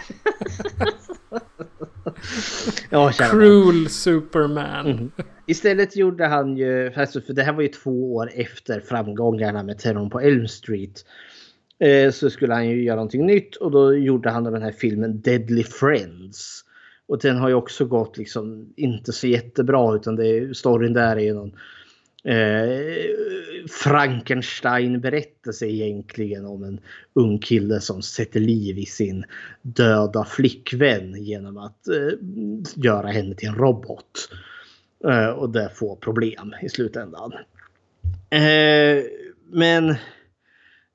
Ja. Cruel Superman. Mhm. Istället gjorde han ju, alltså, för det här var ju två år efter framgångarna med Terrorn på Elm Street. Eh, så skulle han ju göra någonting nytt och då gjorde han den här filmen Deadly Friends. Och den har ju också gått liksom inte så jättebra utan det är, storyn där är ju någon eh, Frankenstein-berättelse egentligen om en ung kille som sätter liv i sin döda flickvän genom att eh, göra henne till en robot. Eh, och det får problem i slutändan. Eh, men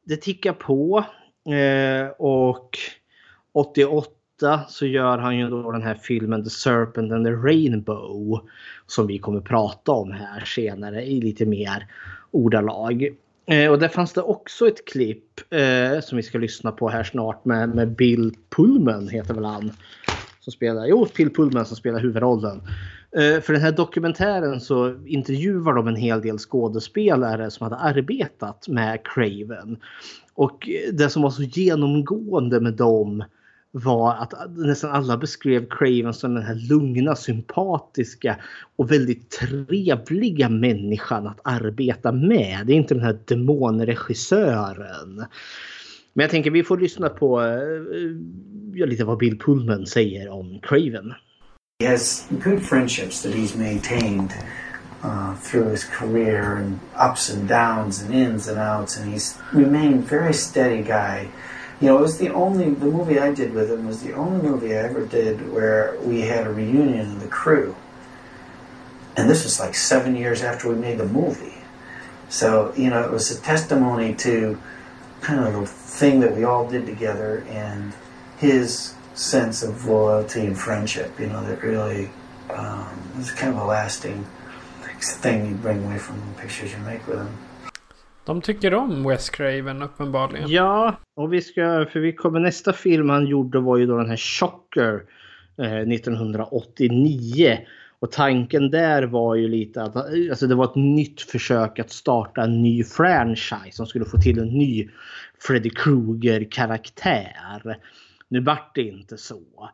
det tickar på. Eh, och 88 så gör han ju då den här filmen The Serpent and the Rainbow. Som vi kommer prata om här senare i lite mer ordalag. Eh, och där fanns det också ett klipp eh, som vi ska lyssna på här snart med, med Bill Pullman heter väl han. Som spelar, jo, Bill Pullman som spelar huvudrollen. Eh, för den här dokumentären så intervjuar de en hel del skådespelare som hade arbetat med Craven. Och det som var så genomgående med dem var att nästan alla beskrev Craven som den här lugna, sympatiska och väldigt trevliga människan att arbeta med. Det är inte den här demonregissören. Men jag tänker vi får lyssna på eh, eh, ja, lite vad Bill Pullman säger om Craven. He has good friendships that he's maintained uh, through his career and ups and downs and ins and outs, and he's remained very steady guy. You know, it was the only the movie I did with him was the only movie I ever did where we had a reunion of the crew, and this was like seven years after we made the movie. So you know, it was a testimony to kind of the thing that we all did together and his sense of loyalty and friendship. You know, that really um, was kind of a lasting thing you bring away from the pictures you make with him. De tycker om Wes Craven uppenbarligen. Ja, och vi ska, för vi kommer nästa film han gjorde var ju då den här Shocker eh, 1989. Och tanken där var ju lite att alltså det var ett nytt försök att starta en ny franchise som skulle få till en ny Freddy Krueger karaktär. Nu vart det inte så.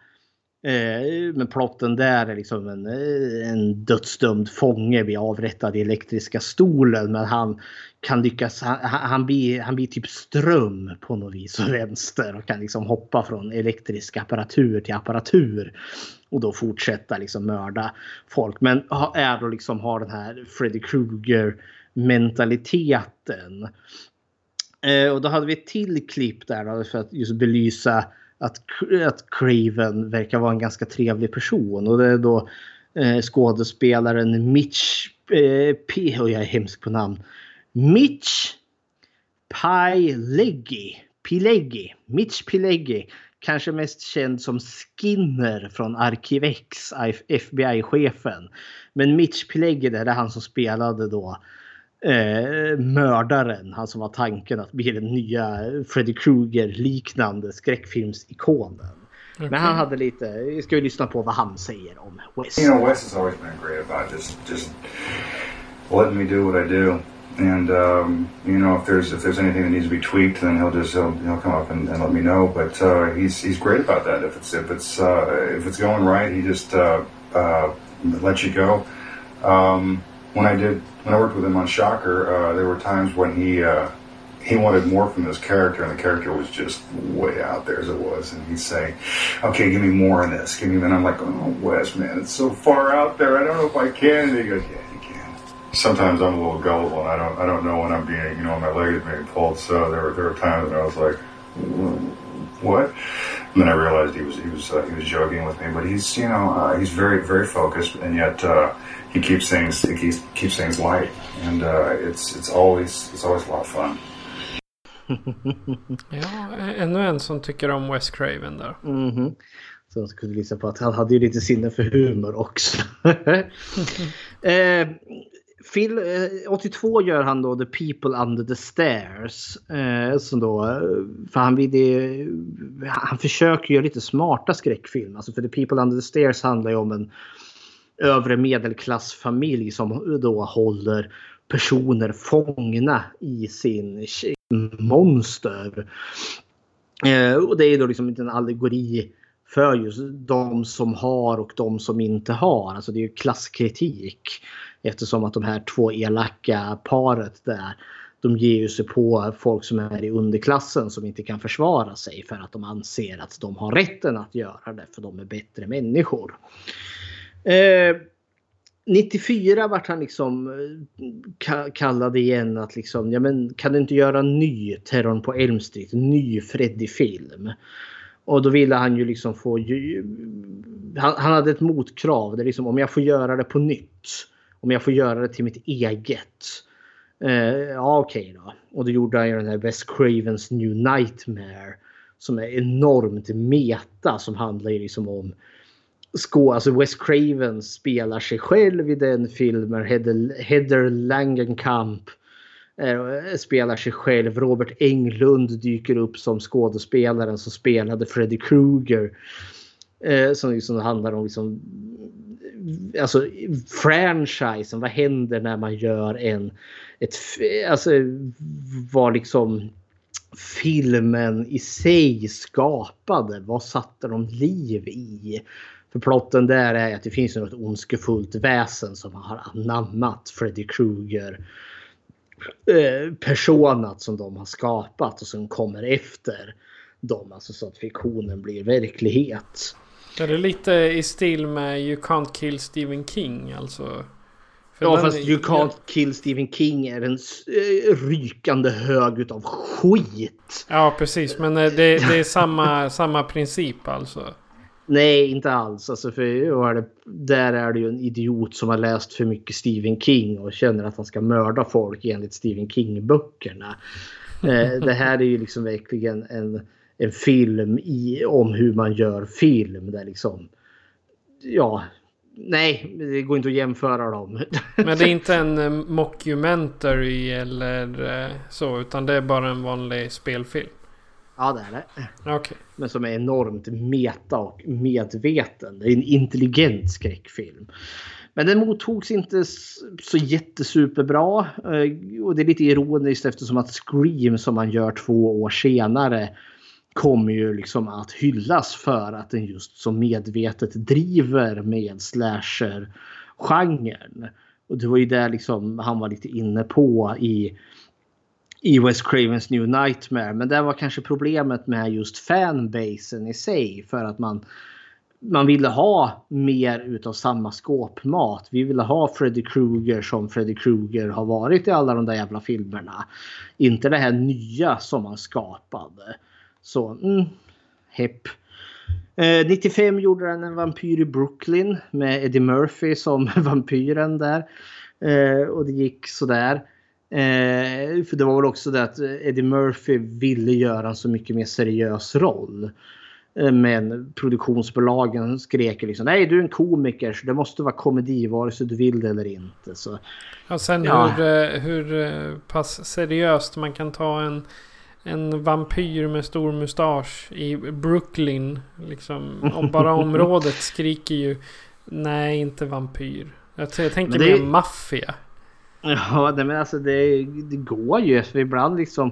Eh, men plotten där är liksom en, eh, en dödsdömd fånge vid avrättad i elektriska stolen. Men han kan lyckas, han, han, blir, han blir typ ström på något vis och vänster och kan liksom hoppa från elektrisk apparatur till apparatur. Och då fortsätta liksom mörda folk. Men är då liksom har den här Freddy Krueger mentaliteten. Eh, och då hade vi ett till klipp där då för att just belysa att, att Craven verkar vara en ganska trevlig person. Och det är då eh, skådespelaren Mitch eh, P. Och jag är hemsk på namn. Mitch Pileggi. Pileggi. Mitch Pileggi. Kanske mest känd som Skinner från Arkivex, FBI-chefen. Men Mitch Pileggi det är han som spelade då eh, mördaren. Han som var tanken att bli den nya Freddy Krueger liknande skräckfilmsikonen. Okay. Men han hade lite, vi ska ju lyssna på vad han säger om Wes. You know Wes has always been great about just, just letting me do what I do. And um, you know, if there's if there's anything that needs to be tweaked, then he'll just he'll, he'll come up and, and let me know. But uh, he's he's great about that. If it's if it's uh, if it's going right, he just uh, uh lets you go. Um, when I did when I worked with him on Shocker, uh, there were times when he uh, he wanted more from this character, and the character was just way out there as it was. And he'd say, "Okay, give me more in this. Give me." And I'm like, "Oh, Wes, man, it's so far out there. I don't know if I can." And he goes, "Yeah, you can." Sometimes I'm a little gullible, and I don't I don't know when I'm being you know my leg is being pulled. So there were there were times when I was like, "What?" And then I realized he was he was uh, he was joking with me, but he's you know uh, he's very very focused, and yet he keeps things he keeps, keeps things light, and uh, it's it's always it's always a lot of fun. ja, ännu en som tycker om Wes Craven där. Mm -hmm. Som skulle visa på att han hade ju lite sinne för humor också. eh, Phil, eh, 82 gör han då The People Under the Stairs. Eh, som då, för han, vill, han försöker göra lite smarta skräckfilm. Alltså för The People Under the Stairs handlar ju om en övre medelklassfamilj som då håller personer fångna i sin monster. Eh, och det är då liksom en allegori för just de som har och de som inte har. Alltså det är ju klasskritik. Eftersom att de här två elaka paret där de ger sig på folk som är i underklassen som inte kan försvara sig för att de anser att de har rätten att göra det för de är bättre människor. Eh, 94 vart han liksom eh, kallad igen att liksom, ja men kan du inte göra en ny Terrorn på Elm Street, en ny Freddy-film? Och då ville han ju liksom få... Han, han hade ett motkrav. Det liksom om jag får göra det på nytt. Om jag får göra det till mitt eget. Eh, ja okej okay då. Och då gjorde han ju den här Wes Cravens New Nightmare. Som är enormt meta. Som handlar ju liksom om skå, alltså Wes Craven spelar sig själv i den filmen. Heather, Heather Langenkamp eh, spelar sig själv. Robert Englund dyker upp som skådespelaren som spelade Freddy Krueger. Eh, som liksom handlar om liksom, alltså franchisen. Vad händer när man gör en... Ett, alltså vad liksom filmen i sig skapade. Vad satte de liv i? För plotten där är att det finns något ondskefullt väsen som har anammat Freddy Krueger eh, personat som de har skapat och som kommer efter dem. Alltså så att fiktionen blir verklighet. Är det lite i stil med You Can't Kill Stephen King? Alltså För Ja den fast är- You Can't Kill Stephen King är en eh, rykande hög utav skit. Ja, precis. Men eh, det, det är samma, samma princip alltså. Nej, inte alls. Alltså för, är det, där är det ju en idiot som har läst för mycket Stephen King och känner att han ska mörda folk enligt Stephen King-böckerna. Eh, det här är ju liksom verkligen en, en film i, om hur man gör film. Där liksom, ja, nej, det går inte att jämföra dem. Men det är inte en eh, mockumentary eller eh, så. Utan det är bara en vanlig spelfilm ja, det är det. Okej. Men som är enormt meta och medveten. Det är en intelligent skräckfilm. Men den mottogs inte så jättesuperbra. Eh, Och det är lite ironiskt eftersom att Scream som man gör två år senare kommer ju liksom att hyllas för att den just så medvetet driver med slasher-genren. Och det var ju där liksom han var lite inne på i i West Cravens New Nightmare. Men det var kanske problemet med just fanbasen i sig. För att man, man ville ha mer utav samma skåpmat. Vi ville ha Freddy Krueger som Freddy Krueger har varit i alla de där jävla filmerna. Inte det här nya som man skapade. Så, mm, hepp. Eh, 95 gjorde den en vampyr i Brooklyn med Eddie Murphy som vampyren där. Eh, och det gick sådär. Eh, för det var väl också det att Eddie Murphy ville göra en så mycket mer seriös roll. Eh, men produktionsbolagen skrek liksom nej du är en komiker så det måste vara komedi vare sig du vill det eller inte. Så, Ja, sen Ja. hur, eh, hur eh, pass seriöst man kan ta en, en vampyr med stor mustasch i Brooklyn. Liksom, om bara området skriker ju nej inte vampyr. Jag, jag tänker det- mer maffia. Ja, nej, men alltså det, det går ju. För ibland liksom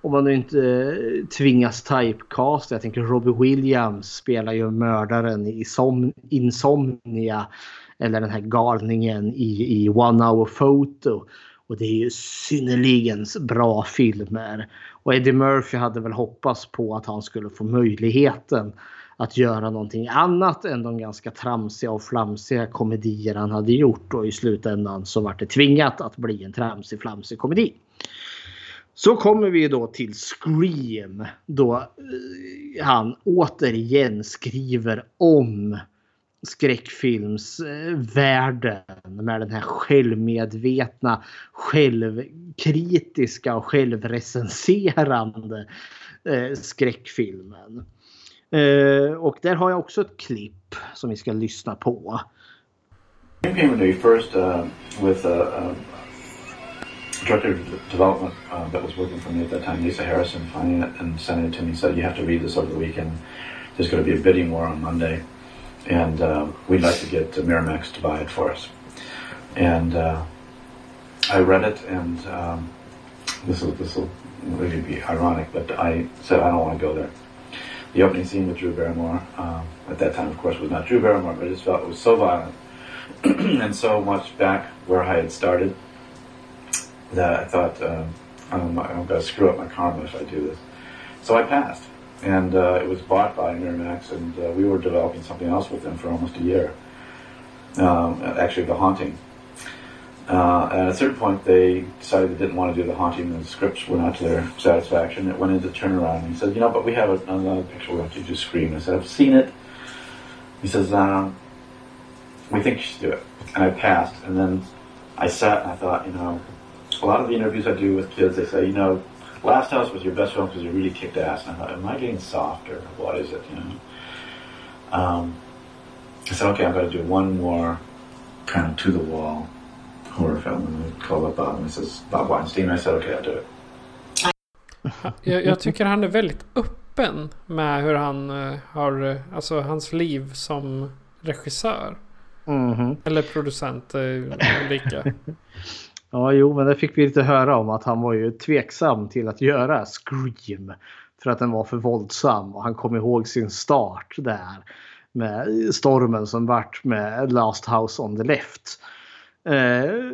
om man nu inte eh, tvingas typecast. Jag tänker Robbie Williams spelar ju mördaren i Som, Insomnia. Eller den här galningen i, i One Hour Photo. Och det är ju synnerligen bra filmer. Och Eddie Murphy hade väl hoppats på att han skulle få möjligheten att göra någonting annat än de ganska tramsiga och flamsiga komedier han hade gjort. Och i slutändan så vart det tvingat att bli en tramsig flamsig komedi. Så kommer vi då till Scream. Då eh, han återigen skriver om skräckfilmsvärlden med den här självmedvetna, självkritiska och självrecenserande eh, skräckfilmen. Eh, och där har jag också ett klipp som vi ska lyssna på. Came to me first uh, with a, director of development uh, that was working for me at that time, Lisa Harrison, finding it and sending it to me said, you have to read this over the weekend. There's going to be a bidding war on Monday, and uh, we'd like to get Miramax to buy it for us. And uh, I read it, and um, this will this will really be ironic, but I said I don't want to go there. The opening scene with Drew Barrymore, um, at that time, of course, was not Drew Barrymore, but I just felt it was so violent and so much back where I had started that I thought, um, I'm, I'm going to screw up my karma if I do this. So I passed. And uh, it was bought by Miramax, and uh, we were developing something else with them for almost a year. Um, actually, The Haunting. Uh, at a certain point, they decided they didn't want to do The Haunting, and the scripts were not to their satisfaction. It went into turnaround, and he said, you know, but we have another picture we want you to do Scream. I said, I've seen it. He says, um, we think you should do it. And I passed. And then I sat and I thought, you know, a lot of the interviews I do with kids, they say, you know, Last House was your best film because you really kicked ass. And I thought, am I getting softer? What is it, you know? Um, I said, okay, I'm going to do one more kind of to the wall horror film. And called up Bob and he says, Bob Weinstein. I said, okay, I'll do it. Jag, jag tycker han är väldigt öppen med hur han eh, har, eh, alltså hans liv som regissör. Mhm. Eller producent, eh, lika. Ja, jo, men det fick vi lite höra om att han var ju tveksam till att göra Scream. För att den var för våldsam och han kom ihåg sin start där. Med stormen som vart med Last House on the Left. Eh,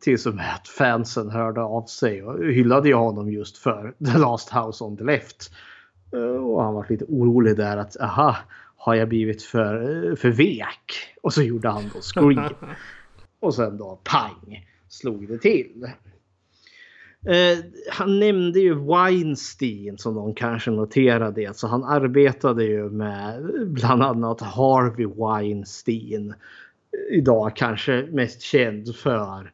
tills att fansen hörde av sig och hyllade ju honom just för The Last House on the Left. Eh, och han var lite orolig där att aha, har jag blivit för, för vek? Och så gjorde han då Scream. Och sen då pang slog det till. Eh, han nämnde ju Weinstein som någon kanske noterade. Så han arbetade ju med bland annat Harvey Weinstein. Idag kanske mest känd för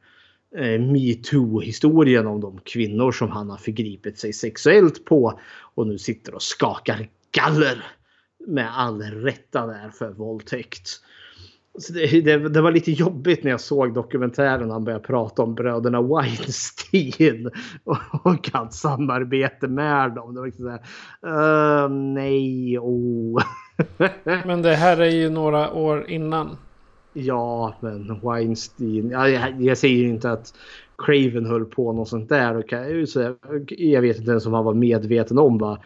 eh, metoo-historien om de kvinnor som han har förgripit sig sexuellt på. Och nu sitter och skakar galler med all rätta där för våldtäkt. Så det, det, det, var lite jobbigt när jag såg dokumentären han började prata om bröderna Weinstein och, och hans samarbete med dem. Det var liksom såhär, uh, nej, oh. men det här är ju några år innan. Ja, men Weinstein. Jag, jag säger ju inte att Craven höll på något sånt där. Och jag vet inte ens om han var medveten om vad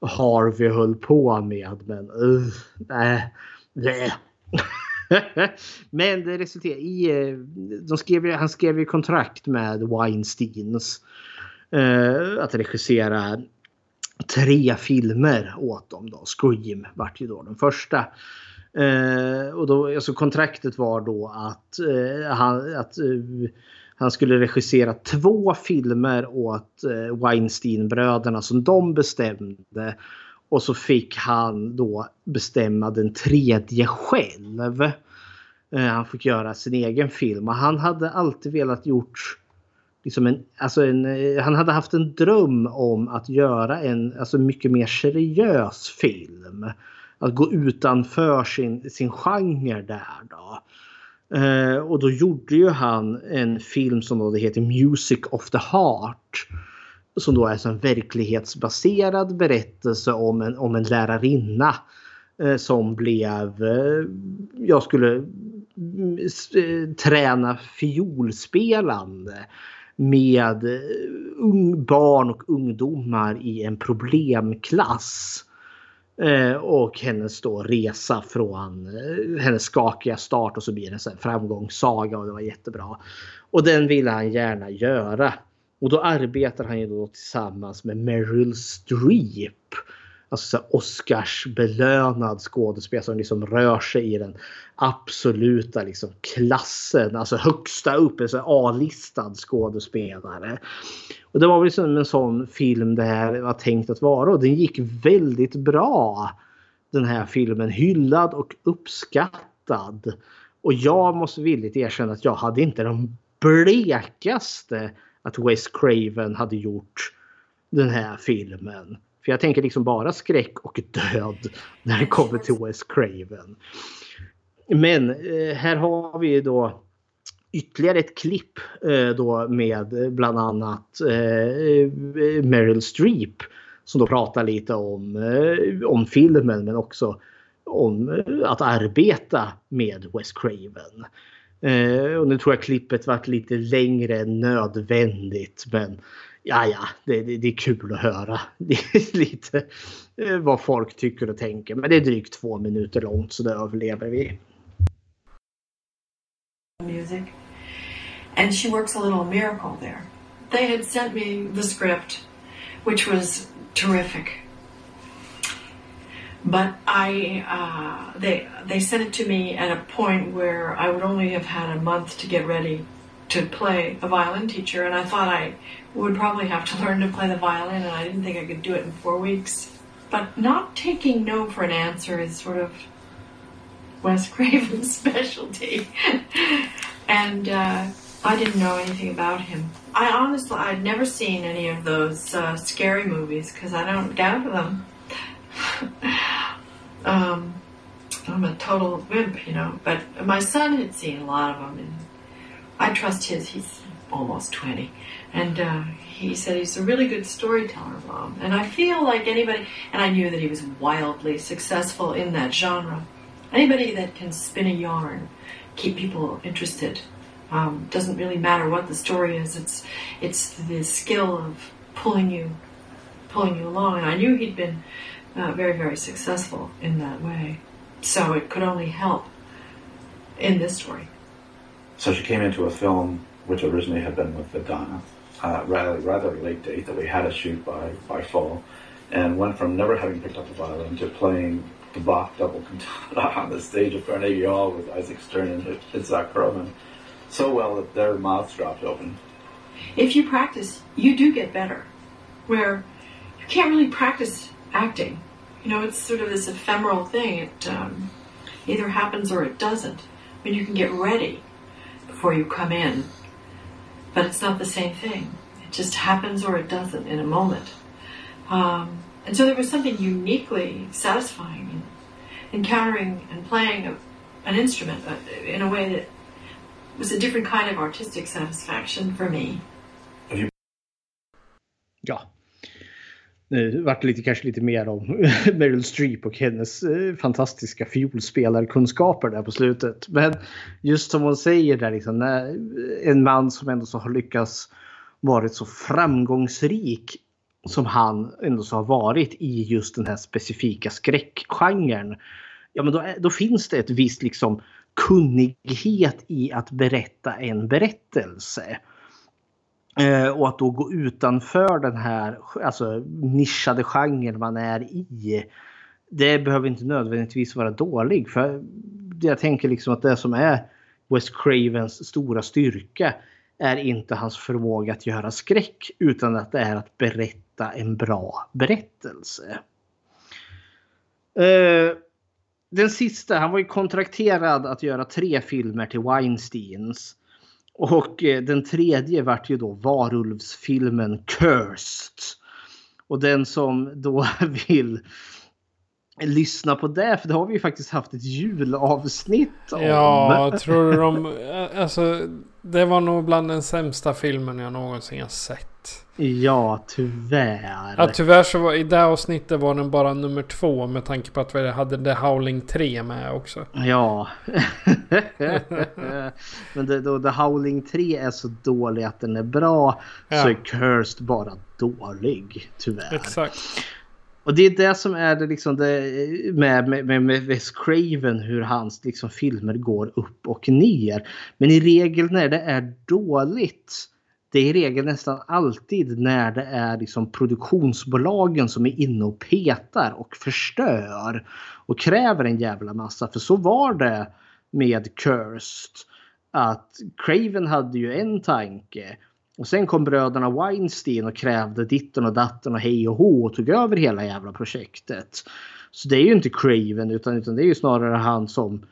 Harvey höll på med. Men uh, nej. nej. Men det resulterade i... Eh, de skrev, han skrev ju kontrakt med Weinsteins. Uh, att regissera tre filmer åt dem. Då. Scream vart ju då den första. Eh, och då, alltså kontraktet var då att, eh, han, att eh, han skulle regissera två filmer åt eh, Weinstein-bröderna som de bestämde. Och så fick han då bestämma den tredje själv. Eh, han fick göra sin egen film och han hade alltid velat gjort liksom en, alltså en, eh, han hade haft en dröm om att göra en alltså mycket mer seriös film. Att gå utanför sin, sin genre där då. Eh, och då gjorde ju han en film som då det heter Music of the Heart som då är en verklighetsbaserad berättelse om en, om en lärarinna eh, som blev, eh, jag skulle mm, eh, träna fiolspelande med eh, ung, barn och ungdomar i en problemklass. Eh, och hennes då resa från eh, hennes skakiga start och så blir det en framgångssaga och det var jättebra. Och den ville han gärna göra. Och då arbetar han ju då tillsammans med Meryl Streep. Alltså Oscars belönad skådespelare som liksom rör sig i den absoluta liksom klassen. Alltså högsta upp, en A-listad skådespelare. Och det var väl liksom en sån film det här var tänkt att vara och den gick väldigt bra. Den här filmen hyllad och uppskattad. Och jag måste villigt erkänna att jag hade inte den blekaste att Wes Craven hade gjort den här filmen. För jag tänker liksom bara skräck och död när det kommer till Wes Craven. Men eh, här har vi då ytterligare ett klipp eh, då med eh, bland annat eh, Meryl Streep som då pratar lite om, eh, om filmen men också om eh, att arbeta med Wes Craven. Eh, och nu tror jag klippet varit lite längre än nödvändigt. Men ja, ja, det, det, det, är kul att höra. Det är lite eh, vad folk tycker och tänker. Men det är drygt två minuter långt så det överlever vi. Music. And she works a little miracle there. They had sent me the script, which was terrific. but I uh, they they sent it to me at a point where I would only have had a month to get ready to play a violin teacher, and I thought I would probably have to learn to play the violin, and I didn't think I could do it in four weeks. But not taking no for an answer is sort of Wes Craven's specialty, and. Uh, I didn't know anything about him. I honestly, I'd never seen any of those uh, scary movies because I don't doubt them. um, I'm a total wimp, you know. But my son had seen a lot of them, and I trust his. He's almost 20, and uh, he said he's a really good storyteller, mom. And I feel like anybody, and I knew that he was wildly successful in that genre. Anybody that can spin a yarn, keep people interested. Um, doesn't really matter what the story is. It's it's the skill of pulling you, pulling you along. And I knew he'd been uh, very, very successful in that way. So it could only help in this story. So she came into a film which originally had been with Madonna, uh, rather rather late date that we had to shoot by by fall, and went from never having picked up a violin to playing the Bach double cantata on the stage of Carnegie Hall with Isaac Stern and Itzhak Perlman. So well that their mouths dropped open. If you practice, you do get better. Where you can't really practice acting. You know, it's sort of this ephemeral thing. It um, either happens or it doesn't. I mean, you can get ready before you come in, but it's not the same thing. It just happens or it doesn't in a moment. Um, and so there was something uniquely satisfying in encountering and playing a, an instrument uh, in a way that was a different kind of artistic satisfaction for me. Ja. Det vart lite, kanske lite mer om Meryl Streep och hennes eh, fantastiska fiolspelarkunskaper där på slutet. Men just som hon säger där, liksom, en man som ändå så har lyckats varit så framgångsrik som han ändå så har varit i just den här specifika skräckgenren. Ja, men då, då finns det ett visst liksom kunnighet i att berätta en berättelse. Eh, och att då gå utanför den här alltså, nischade genren man är i. Det behöver inte nödvändigtvis vara dålig. För jag tänker liksom att det som är West Cravens stora styrka är inte hans förmåga att göra skräck utan att det är att berätta en bra berättelse. Eh, den sista, han var ju kontrakterad att göra tre filmer till Weinsteins. Och eh, den tredje vart ju då varulvsfilmen Cursed. Och den som då vill lyssna på det, för det har vi ju faktiskt haft ett julavsnitt om. Ja, tror du de... Alltså, det var nog bland den sämsta filmen jag någonsin har sett. Ja, tyvärr. Ja, tyvärr så var i det avsnittet var den bara nummer två med tanke på att vi hade The Howling 3 med också. Ja. Men det, då, The Howling 3 är så dålig att den är bra ja. så är Cursed bara dålig, tyvärr. Exakt. Och det är det som är det, liksom det med, med, med Wes Craven hur hans liksom, filmer går upp och ner. Men i regel när det är dåligt det är i regel nästan alltid när det är liksom produktionsbolagen som är inne och petar och förstör och kräver en jävla massa. För så var det med Cursed. Att Craven hade ju en tanke och sen kom bröderna Weinstein och krävde ditten och datten och hej och hå och tog över hela jävla projektet. Så det är ju inte Craven utan, utan det är ju snarare han som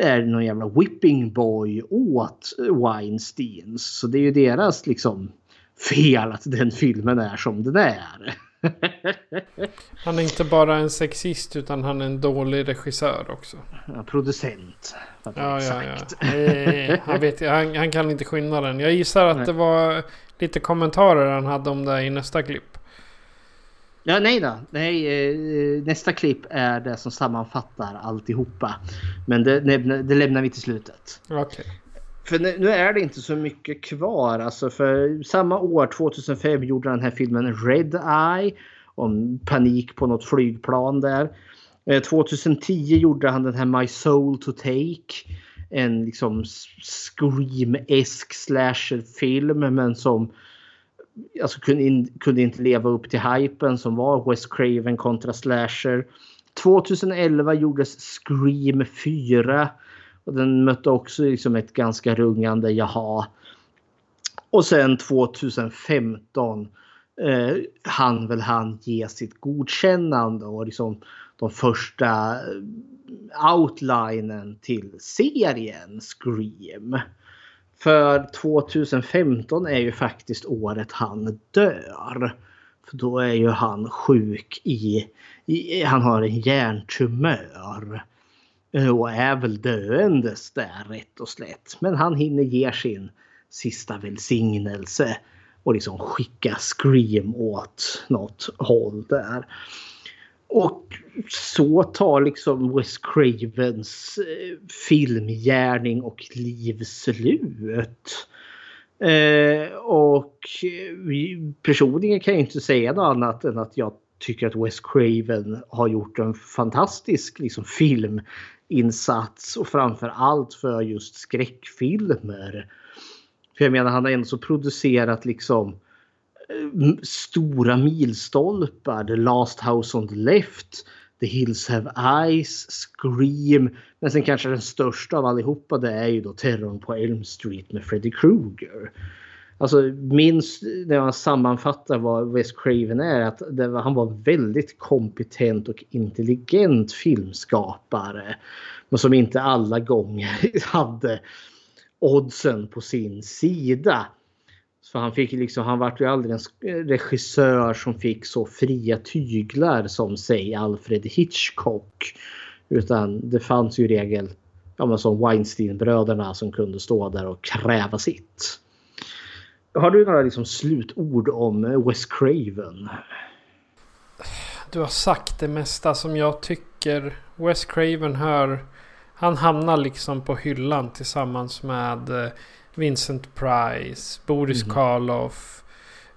är någon jävla whipping boy åt Weinsteins. Så det är ju deras liksom fel att den filmen är som den är. han är inte bara en sexist utan han är en dålig regissör också. Ja, producent. Ja, ja, ja. Eh, han, vet, han, han, kan inte skillnaden. Jag gissar att Nej. det var lite kommentarer han hade om det i nästa klipp. Ja, nej då. Nej, eh, nästa klipp är det som sammanfattar alltihopa. Men det, det lämnar vi till slutet. Okay. För nu är det inte så mycket kvar. Alltså för samma år, 2005, gjorde han den här filmen Red Eye. Om panik på något flygplan där. Eh, 2010 gjorde han den här My Soul to Take. En liksom Scream-esk slasher-film men som alltså kunde, in, kunde inte leva upp till hypen som var West Craven kontra Slasher. 2011 gjordes Scream 4. Och den mötte också liksom ett ganska rungande jaha. Och sen 2015 eh, han väl han ge sitt godkännande och liksom de första eh, outlinen till serien Scream. För 2015 är ju faktiskt året han dör. För då är ju han sjuk i, i han har en hjärntumör. Eh, och är väl döendes där rätt och slätt. Men han hinner ge sin sista välsignelse och liksom skicka Scream åt något håll där. Och så tar liksom Wes Cravens eh, filmgärning och liv slut. Eh, och eh, personligen kan jag inte säga något annat än att jag tycker att Wes Craven har gjort en fantastisk liksom, insats och framför allt för just skräckfilmer. För jag menar han har ändå så producerat liksom eh, stora milstolpar. The Last House on the Left. The Hills Have Eyes, Scream. Men sen kanske den största av allihopa det är ju då Terrorn på Elm Street med Freddy Krueger. Alltså minst när man sammanfattar vad Wes Craven är att var, han var väldigt kompetent och intelligent filmskapare. Men som inte alla gånger hade oddsen på sin sida. Så han fick liksom, han vart ju aldrig en regissör som fick så fria tyglar som säg Alfred Hitchcock. Utan det fanns ju i regel ja, men som Weinstein-bröderna som kunde stå där och kräva sitt. Har du några liksom slutord om Wes Craven? Du har sagt det mesta som jag tycker Wes Craven hör. Han hamnar liksom på hyllan tillsammans med eh, Vincent Price, Boris mm. Karloff,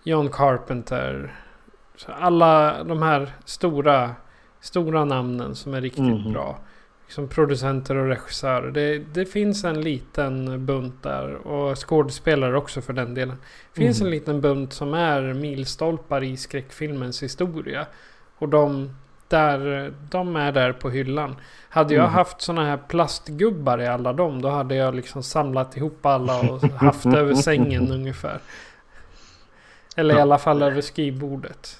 John Carpenter. Alla de här stora, stora namnen som är riktigt mm. bra. Liksom producenter och regissörer. Det, det, finns en liten bunt där. Och skådespelare också för den delen. Det finns mm. en liten bunt som är milstolpar i skräckfilmens historia. Och de där, de är där på hyllan. Hade jag mm. haft såna här plastgubbar i alla dem. Då hade jag liksom samlat ihop alla och haft över sängen ungefär. Eller i alla fall över skrivbordet.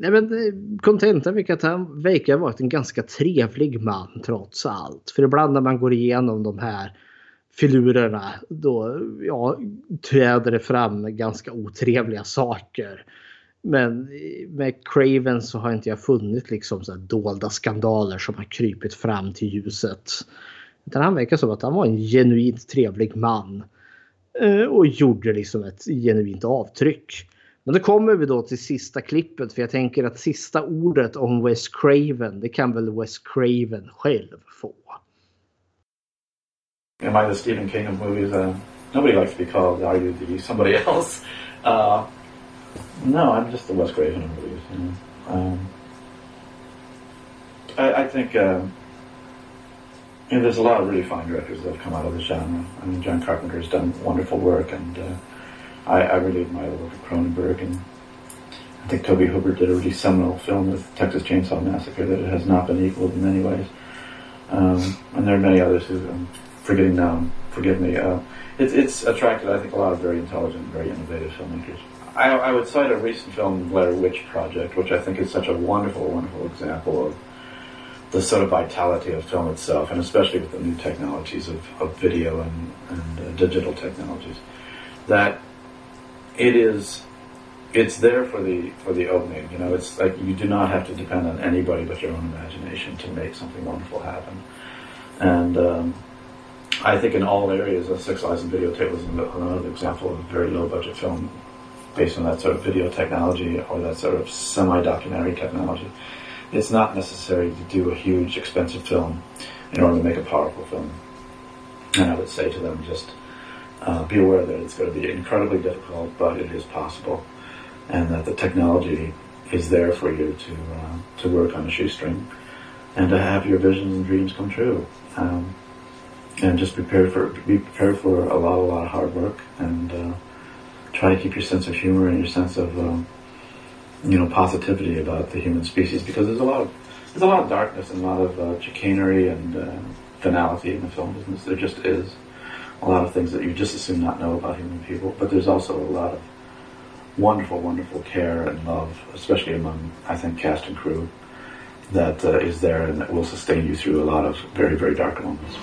Nej men eh, kontentan verkar att han verkar ha varit en ganska trevlig man trots allt. För ibland när man går igenom de här filurerna då ja, träder det fram ganska otrevliga saker. Men eh, med Craven så har inte jag funnit liksom så dolda skandaler som har krypit fram till ljuset. Utan han verkar som att han var en genuint trevlig man. Eh, och gjorde liksom ett genuint avtryck. Men då kommer vi då till sista klippet för jag tänker att sista ordet om Wes Craven det kan väl Wes Craven själv få. Am I the Stephen King of movies? Uh, nobody likes to be called, are you the somebody else? Uh, No, I'm just the Wes Craven of movies. You know? um, I, I, think um, you know, there's a lot of really fine directors that have come out of the genre. I mean, John Carpenter's done wonderful work, and uh, I, I, really admire the work of Cronenberg. And I think Toby Hooper did a really seminal film with Texas Chainsaw Massacre that has not been equaled in many ways. Um, and there are many others who I'm forgetting now. Forgive me. Uh, it, it's attracted, I think, a lot of very intelligent, very innovative filmmakers. I, I, would cite a recent film, Blair Witch Project, which I think is such a wonderful, wonderful example of the sort of vitality of film itself, and especially with the new technologies of, of video and, and uh, digital technologies, that it is it's there for the for the opening. You know, it's like you do not have to depend on anybody but your own imagination to make something wonderful happen. And um, I think in all areas, a Six Eyes and Videotape was another example of a very low budget film based on that sort of video technology or that sort of semi-documentary technology. It's not necessary to do a huge, expensive film in order to make a powerful film. And I would say to them, just uh, be aware that it's going to be incredibly difficult, but it is possible, and that the technology is there for you to uh, to work on a shoestring, and to have your visions and dreams come true. Um, and just prepare for be prepared for a lot, a lot of hard work, and uh, try to keep your sense of humor and your sense of um, you know positivity about the human species because there's a lot of there's a lot of darkness and a lot of uh, chicanery and uh, finality in the film business. There just is a lot of things that you just assume not know about human people, but there's also a lot of wonderful, wonderful care and love, especially among I think cast and crew, that uh, is there and that will sustain you through a lot of very, very dark moments.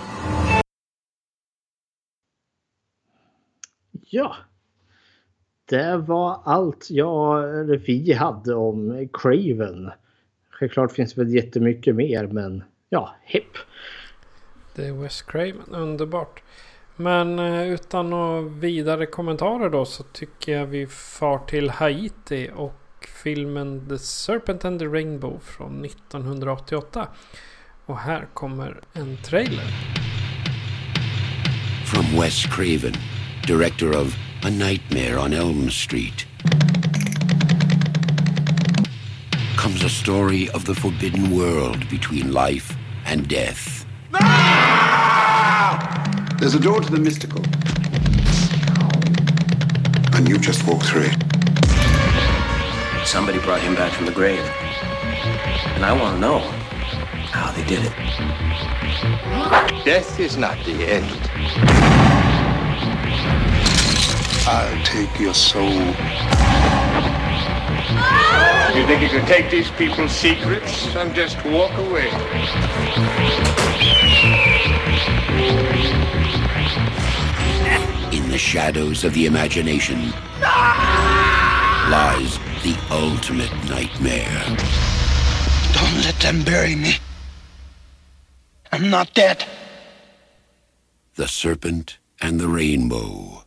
Yeah. Det var allt jag, eller vi hade om Craven. Självklart finns det väl jättemycket mer men ja, hipp. Det är Wes Craven, underbart. Men eh, utan några vidare kommentarer då så tycker jag vi far till Haiti och filmen The Serpent and the Rainbow från 1988. Och här kommer en trailer. From Wes Craven, director of A Nightmare on Elm Street. Comes a story of the forbidden world between life and death. No! There's a door to the mystical. And you just walk through it. Somebody brought him back from the grave. And I want to know how they did it. Death is not the end. I'll take your soul. You think you can take these people's secrets and just walk away? The shadows of the imagination lies the ultimate nightmare. Don't let them bury me. I'm not dead. The Serpent and the Rainbow.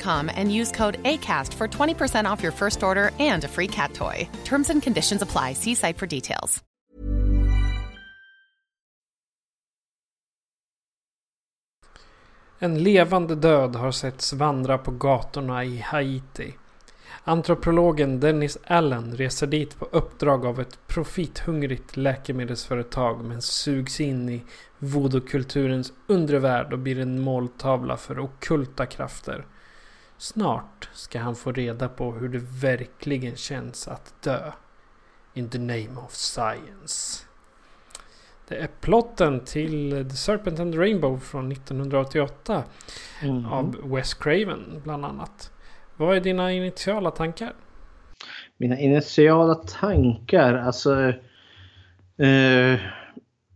and use code ACAST for 20% off your first order and a free cat toy. Terms and conditions apply. See site for details. En levande död har setts vandra på gatorna i Haiti. Antropologen Dennis Allen reser dit på uppdrag av ett profithungrigt läkemedelsföretag men sugs in i voodoo-kulturens undervärld och blir en måltavla för okulta krafter. Snart ska han få reda på hur det verkligen känns att dö. In the name of science. Det är plotten till The Serpent and the Rainbow från 1988. Mhm. Av Wes Craven bland annat. Vad är dina initiala tankar? Mina initiala tankar, alltså... Eh,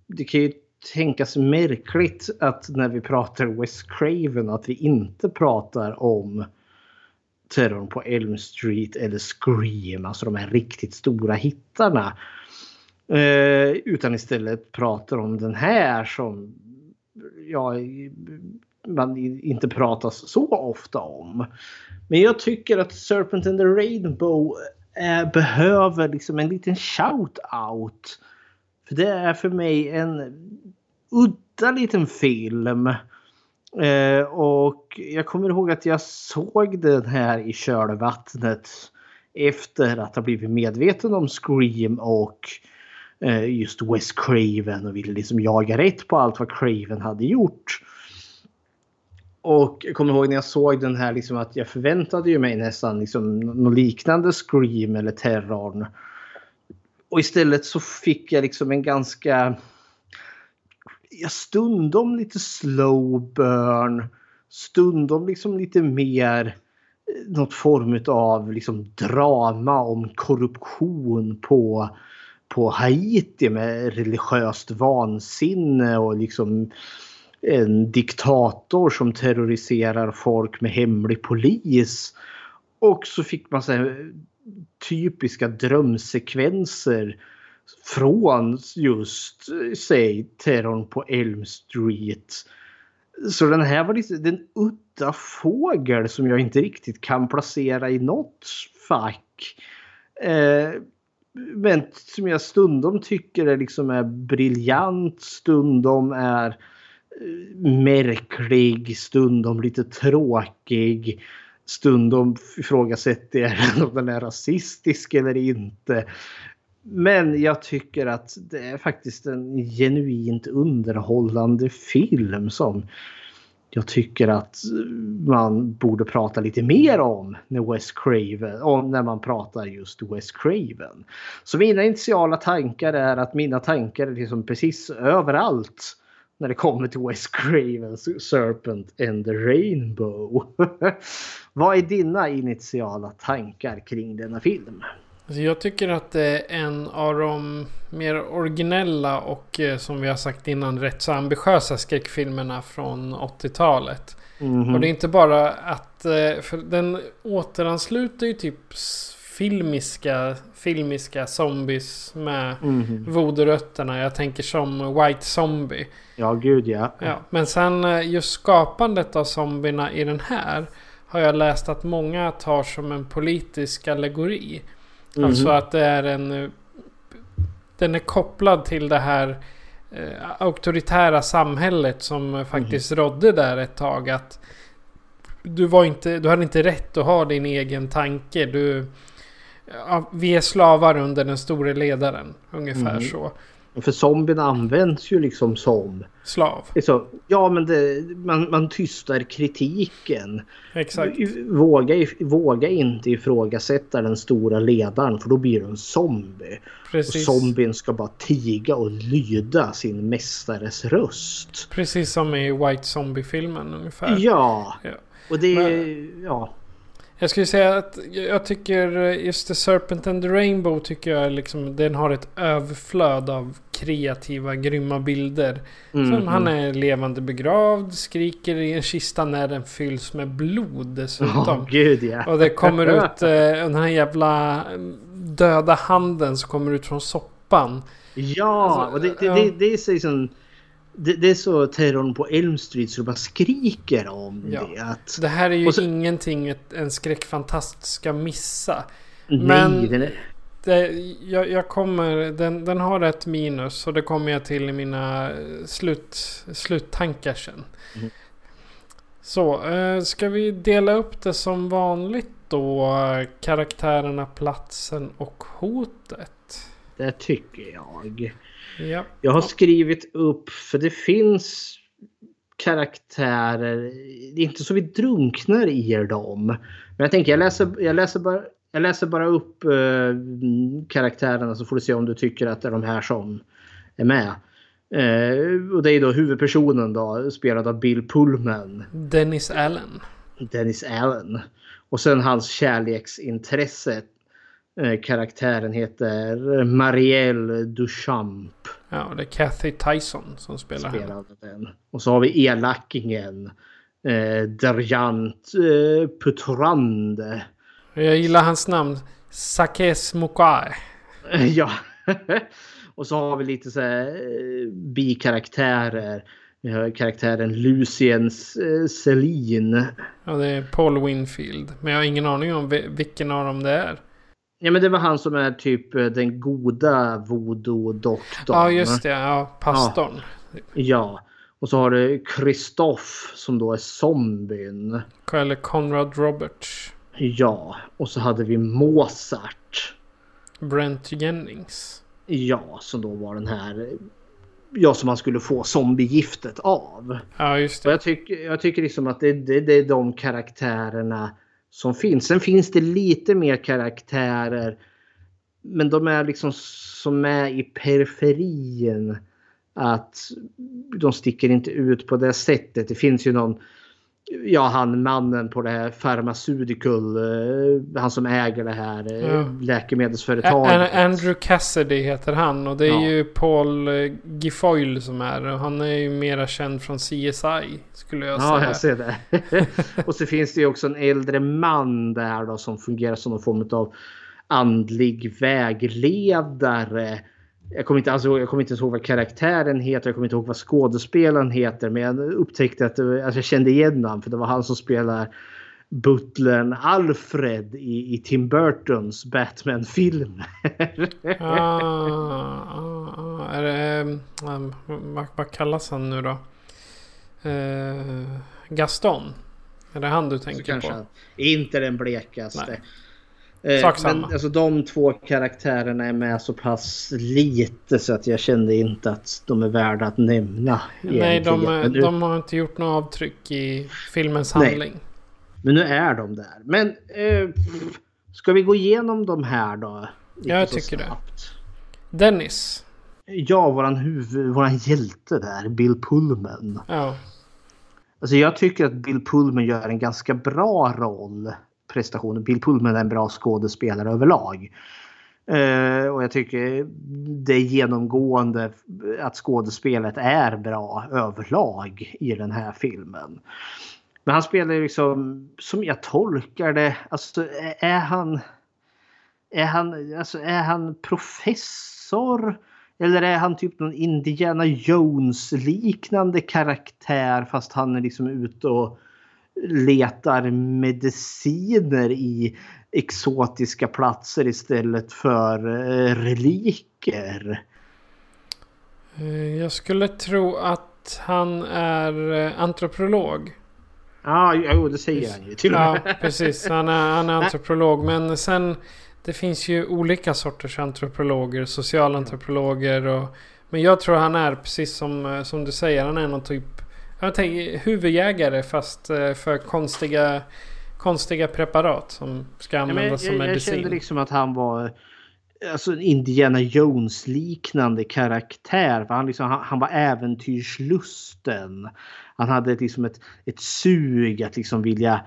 det kan ju tänkas märkligt att när vi pratar West Craven att vi inte pratar om Terrorn på Elm Street eller Scream, alltså de här riktigt stora hittarna. Eh, utan istället pratar om den här som ja, man inte pratas så ofta om. Men jag tycker att Serpent and the Rainbow eh, behöver liksom en liten shout-out. För det är för mig en udda liten film. Eh, och jag kommer ihåg att jag såg den här i kölvattnet efter att ha blivit medveten om Scream och eh, just Wes Craven och ville liksom jaga rätt på allt vad Craven hade gjort. Och jag kommer ihåg när jag såg den här liksom att jag förväntade ju mig nästan liksom något liknande Scream eller Terrorn. Och istället så fick jag liksom en ganska ja, stundom lite slow burn. Stundom liksom lite mer eh, något form av liksom drama om korruption på, på Haiti med religiöst vansinne och liksom en diktator som terroriserar folk med hemlig polis. Och så fick man så här typiska drömsekvenser från just, säg, terrorn på Elm Street. Så den här var lite den udda fågel som jag inte riktigt kan placera i något fack. Eh, men som jag stundom tycker är, liksom är briljant, stundom är eh, märklig, stundom lite tråkig. Stundom ifrågasätter jag om den är rasistisk eller inte. Men jag tycker att det är faktiskt en genuint underhållande film som jag tycker att man borde prata lite mer om när Wes Craven, om när man pratar just Wes Craven. Så mina initiala tankar är att mina tankar är liksom precis överallt när det kommer till Wes Cravens Serpent and the Rainbow. Vad är dina initiala tankar kring denna film? Alltså jag tycker att det är en av de mer originella och eh, som vi har sagt innan rätt så ambitiösa skräckfilmerna från 80-talet. Mhm. Och det är inte bara att... eh, För den återansluter ju typ filmiska, filmiska zombies med Mhm. voodoo-rötterna. Jag tänker som White Zombie. Ja, gud ja. Ja, men sen eh, just skapandet av zombierna i den här har jag läst att många tar som en politisk allegori. Mhm. Alltså att det är en... eh, Den är kopplad till det här eh, auktoritära samhället som eh, faktiskt rådde där ett tag. Att du, var inte, du hade inte rätt att ha din egen tanke. Du, ja, vi är slavar under den store ledaren. Ungefär Mhm. så. För zombien används ju liksom som... Slav. Liksom, ja, men det, man, man tystar kritiken. Exakt. Våga, våga inte ifrågasätta den stora ledaren för då blir du en zombie. Precis. Och zombien ska bara tiga och lyda sin mästares röst. Precis som i White Zombie-filmen ungefär. Ja. Ja. Och det är... Ja. Jag skulle säga att jag tycker just The Serpent and the Rainbow tycker jag liksom den har ett överflöd av kreativa grymma bilder. Mm, som han mm. är levande begravd, skriker i en kista när den fylls med blod dessutom. Ja, gud ja. Och det kommer ut eh, den här jävla eh, döda handen som kommer ut från soppan. Ja, Alltså, och det, det, ja. det, det är så liksom... Det, det är så terrorn på Elm Street så du bara skriker om Ja. det. Att, Det här är ju så- ingenting ett, en skräckfantast ska missa. Nej, Men den är... det, jag, jag kommer, den, den har ett minus och det kommer jag till i mina slut, sluttankar sen. Mhm. Så, eh, ska vi dela upp det som vanligt då? Karaktärerna, platsen och hotet. Det tycker jag. Ja. Jag har skrivit upp, för det finns karaktärer. Det är inte så vi drunknar i dem. Men jag tänker, jag läser, jag läser, bara, jag läser bara upp eh, karaktärerna så får du se om du tycker att det är de här som är med. Eh, och det är då huvudpersonen då, spelad av Bill Pullman. Dennis Allen. Dennis Allen. Och sen hans kärleksintresse. Eh, karaktären heter Marielle Duchamp. Ja, det är Kathy Tyson som spelar henne. den. Och så har vi elakingen. Eh, Darjant eh, Putrande. Jag gillar hans namn. Sakes Mukai. ja. och så har vi lite så här eh, bikaraktärer. Vi har karaktären Lucien eh, Celine. Ja, det är Paul Winfield. Men jag har ingen aning om vi- vilken av dem det är. Ja men det var han som är typ eh, den goda voodoo-doktorn. Ja, just det. Ja, pastorn. Ja. Och så har du Kristoff som då är zombien. Eller Conrad Roberts. Ja. Och så hade vi Mozart. Brent Jennings. Ja, som då var den här... Ja, som man skulle få zombiegiftet av. Ja, just Och jag, tycker, jag tycker liksom att det, det, det är de karaktärerna som finns. Sen finns det lite mer karaktärer. Men de är liksom som är i periferin. Att de sticker inte ut på det sättet. Det finns ju någon Ja, han mannen på det här Pharmaceutical. eh, Han som äger det här eh, Ja. läkemedelsföretaget. Andrew Cassidy heter han och det är Ja. ju Paul eh, Gifoyle som är och Han är ju mera känd från CSI skulle jag Ja, säga. jag ser det. och så finns det ju också en äldre man där då som fungerar som någon form av andlig vägledare. Jag kommer, inte, alltså, jag kommer inte ens ihåg vad karaktären heter, jag kommer inte ihåg vad skådespelaren heter. Men jag upptäckte att det, var- alltså, jag kände igen honom för det var han som spelar butlern Alfred i, i Tim Burtons Batman-film. Ah, ah, ah. Är det, um, vad, vad kallas han nu då? Eh, Gaston? Är det han du tänker på? han- Inte den blekaste. Nej. Eh, Sak men alltså, de två karaktärerna är med så pass lite så att jag kände inte att de är värda att nämna. Nej, de, de har inte gjort något avtryck i filmens Nej. handling. men nu är de där. Men eh, ska vi gå igenom de här då? Jag tycker det. snabbt? Dennis. Ja, våran, huvud, våran hjälte där, Bill Pullman. Ja. Alltså jag tycker att Bill Pullman gör en ganska bra roll prestationer. Bill Pullman är en bra skådespelare överlag. Uh, och jag tycker det är genomgående att skådespelet är bra överlag i den här filmen. Men han spelar liksom, som jag tolkar det, alltså är han... Är han, alltså, är han professor? Eller är han typ någon Indiana Jones liknande karaktär fast han är liksom ute och letar mediciner i exotiska platser istället för eh, reliker? Eh, jag skulle tro att han är eh, antropolog. Ja, jo, det säger han ju till och med. Ja, precis. Han är, han är antropolog. Men sen det finns ju olika sorters antropologer, socialantropologer och... Men jag tror han är precis som, som du säger, han är någon typ... Jag tänker huvudjägare fast eh, för konstiga, konstiga preparat som ska användas ja, jag, som medicin. Jag kände liksom att han var alltså en Indiana Jones liknande karaktär. Han, liksom, han, han var äventyrslusten. Han hade liksom ett, ett sug att liksom vilja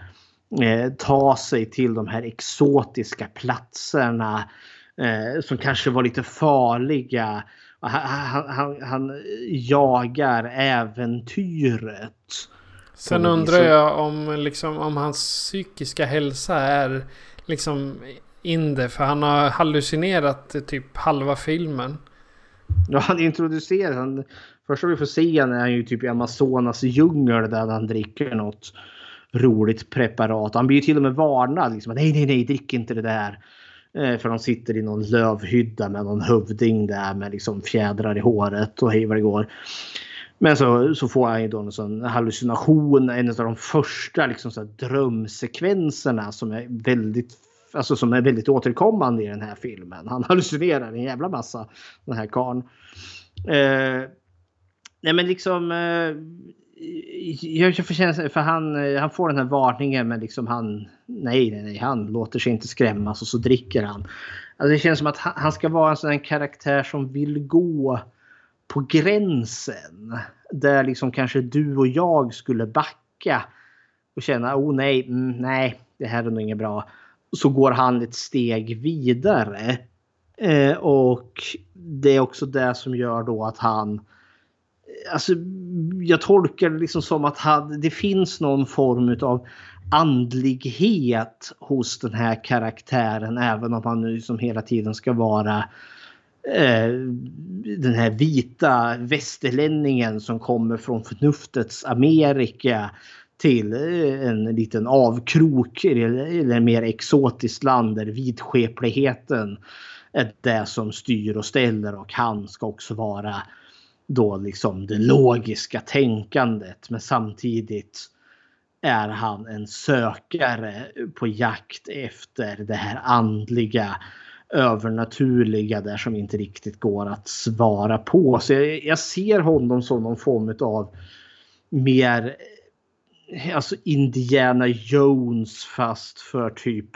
eh, ta sig till de här exotiska platserna eh, som kanske var lite farliga. Han, han, han jagar äventyret. Sen undrar jag om, liksom, om hans psykiska hälsa är liksom in det. För han har hallucinerat typ halva filmen. Ja, han introducerar han. Första vi får se han är ju typ i Amazonas djungel där han dricker något roligt preparat. Han blir ju till och med varnad. Liksom, nej, nej, nej, drick inte det där. Eh, för de sitter i någon lövhydda med någon hövding där med liksom fjädrar i håret och hej vad det går. Men så, så får han ju då en sån hallucination. En av de första liksom så drömsekvenserna som är väldigt Alltså som är väldigt återkommande i den här filmen. Han hallucinerar en jävla massa den här karln. Eh, nej men liksom eh, jag får känslan för han, eh, han får den här varningen men liksom han, nej, nej, nej, han låter sig inte skrämmas och så dricker han. Alltså det känns som att han ska vara en sån karaktär som vill gå på gränsen. Där liksom kanske du och jag skulle backa och känna, oh nej, mm, nej, det här är nog inget bra. Så går han ett steg vidare. Eh, och det är också det som gör då att han alltså, jag tolkar det liksom som att han, det finns någon form av andlighet hos den här karaktären även om han nu som hela tiden ska vara eh, den här vita västerlänningen som kommer från förnuftets Amerika till eh, en liten avkrok eller mer exotiskt land där vidskepligheten är det som styr och ställer och han ska också vara då liksom det logiska tänkandet. Men samtidigt är han en sökare på jakt efter det här andliga övernaturliga där som inte riktigt går att svara på. Så jag, jag ser honom som någon form av mer alltså Indiana Jones fast för typ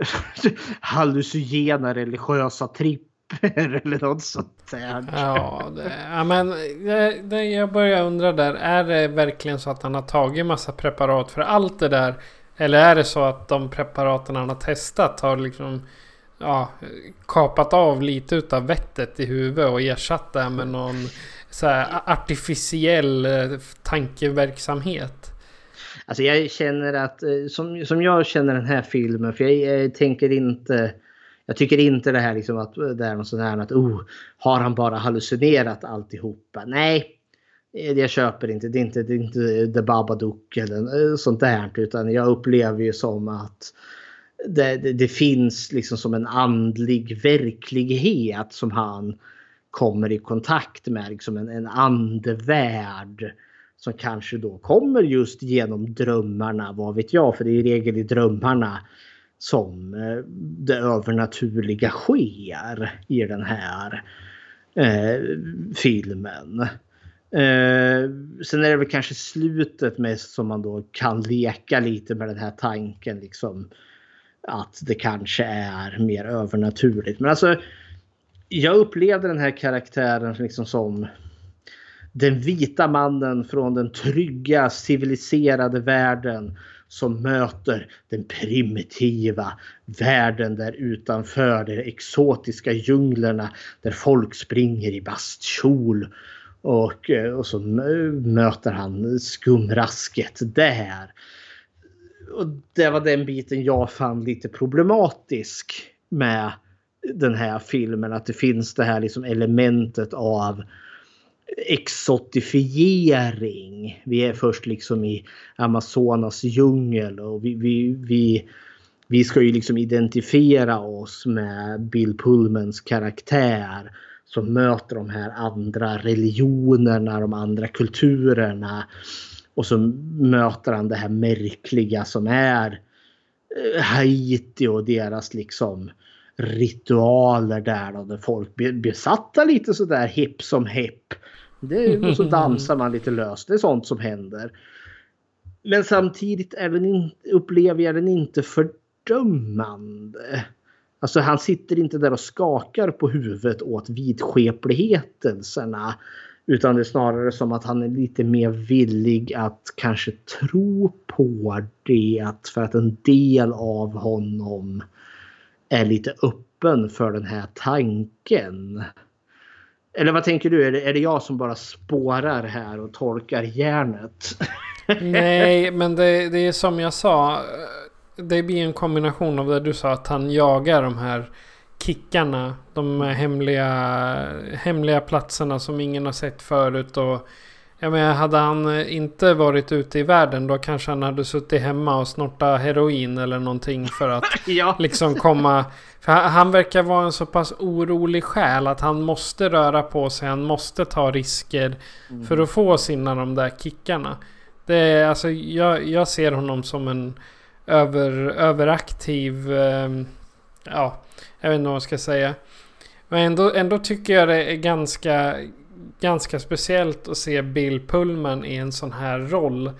hallucinogena religiösa tripp eller något sånt där. Ja, det, ja men det, det, jag börjar undra där. Är det verkligen så att han har tagit massa preparat för allt det där? Eller är det så att de preparaten han har testat har liksom ja, kapat av lite utav vettet i huvudet och ersatt det med någon så här artificiell eh, tankeverksamhet? Alltså jag känner att, eh, som, som jag känner den här filmen, för jag, jag tänker inte jag tycker inte det här liksom att det är något sånt här att oh, har han bara hallucinerat alltihopa? Nej, jag köper inte. Det är inte, det är inte The Babadook eller eh, sånt där. Utan jag upplever ju som att det, det, det, finns liksom som en andlig verklighet som han kommer i kontakt med. Liksom en, en andevärld som kanske då kommer just genom drömmarna. Vad vet jag? För det är i regel i drömmarna som eh, det övernaturliga sker i den här eh, filmen. Eh, sen är det väl kanske slutet mest som man då kan leka lite med den här tanken liksom att det kanske är mer övernaturligt. Men alltså jag upplevde den här karaktären liksom som den vita mannen från den trygga civiliserade världen som möter den primitiva världen där utanför de exotiska djunglerna där folk springer i bastkjol. Och, eh, och så möter han skumrasket där. Och det var den biten jag fann lite problematisk med den här filmen. Att det finns det här liksom elementet av exotifiering. Vi är först liksom i Amazonas djungel och vi, vi, vi, vi ska ju liksom identifiera oss med Bill Pullmans karaktär som möter de här andra religionerna, de andra kulturerna. Och så möter han det här märkliga som är eh, Haiti och deras liksom ritualer där då, där folk blir besatta lite sådär hipp som hipp. Det är, och så dansar man lite löst. Det är sånt som händer. Men samtidigt är den in, upplever jag den inte fördömande. Alltså han sitter inte där och skakar på huvudet åt vidskepligheterna. Utan det är snarare som att han är lite mer villig att kanske tro på det. För att en del av honom är lite öppen för den här tanken. Eller vad tänker du? Är det, är det jag som bara spårar här och tolkar järnet? Nej, men det, det är som jag sa. Det blir en kombination av det du sa att han jagar de här kickarna. De hemliga, hemliga platserna som ingen har sett förut. Och jag menar, hade han inte varit ute i världen då kanske han hade suttit hemma och snortat heroin eller någonting för att ja. liksom komma... För han verkar vara en så pass orolig själ att han måste röra på sig, han måste ta risker mm. för att få sina de där kickarna. Det är, alltså, jag, jag ser honom som en över, överaktiv... Eh, ja, jag vet inte vad man ska säga. Men ändå, ändå tycker jag det är ganska ganska speciellt att se Bill Pullman i en sån här roll.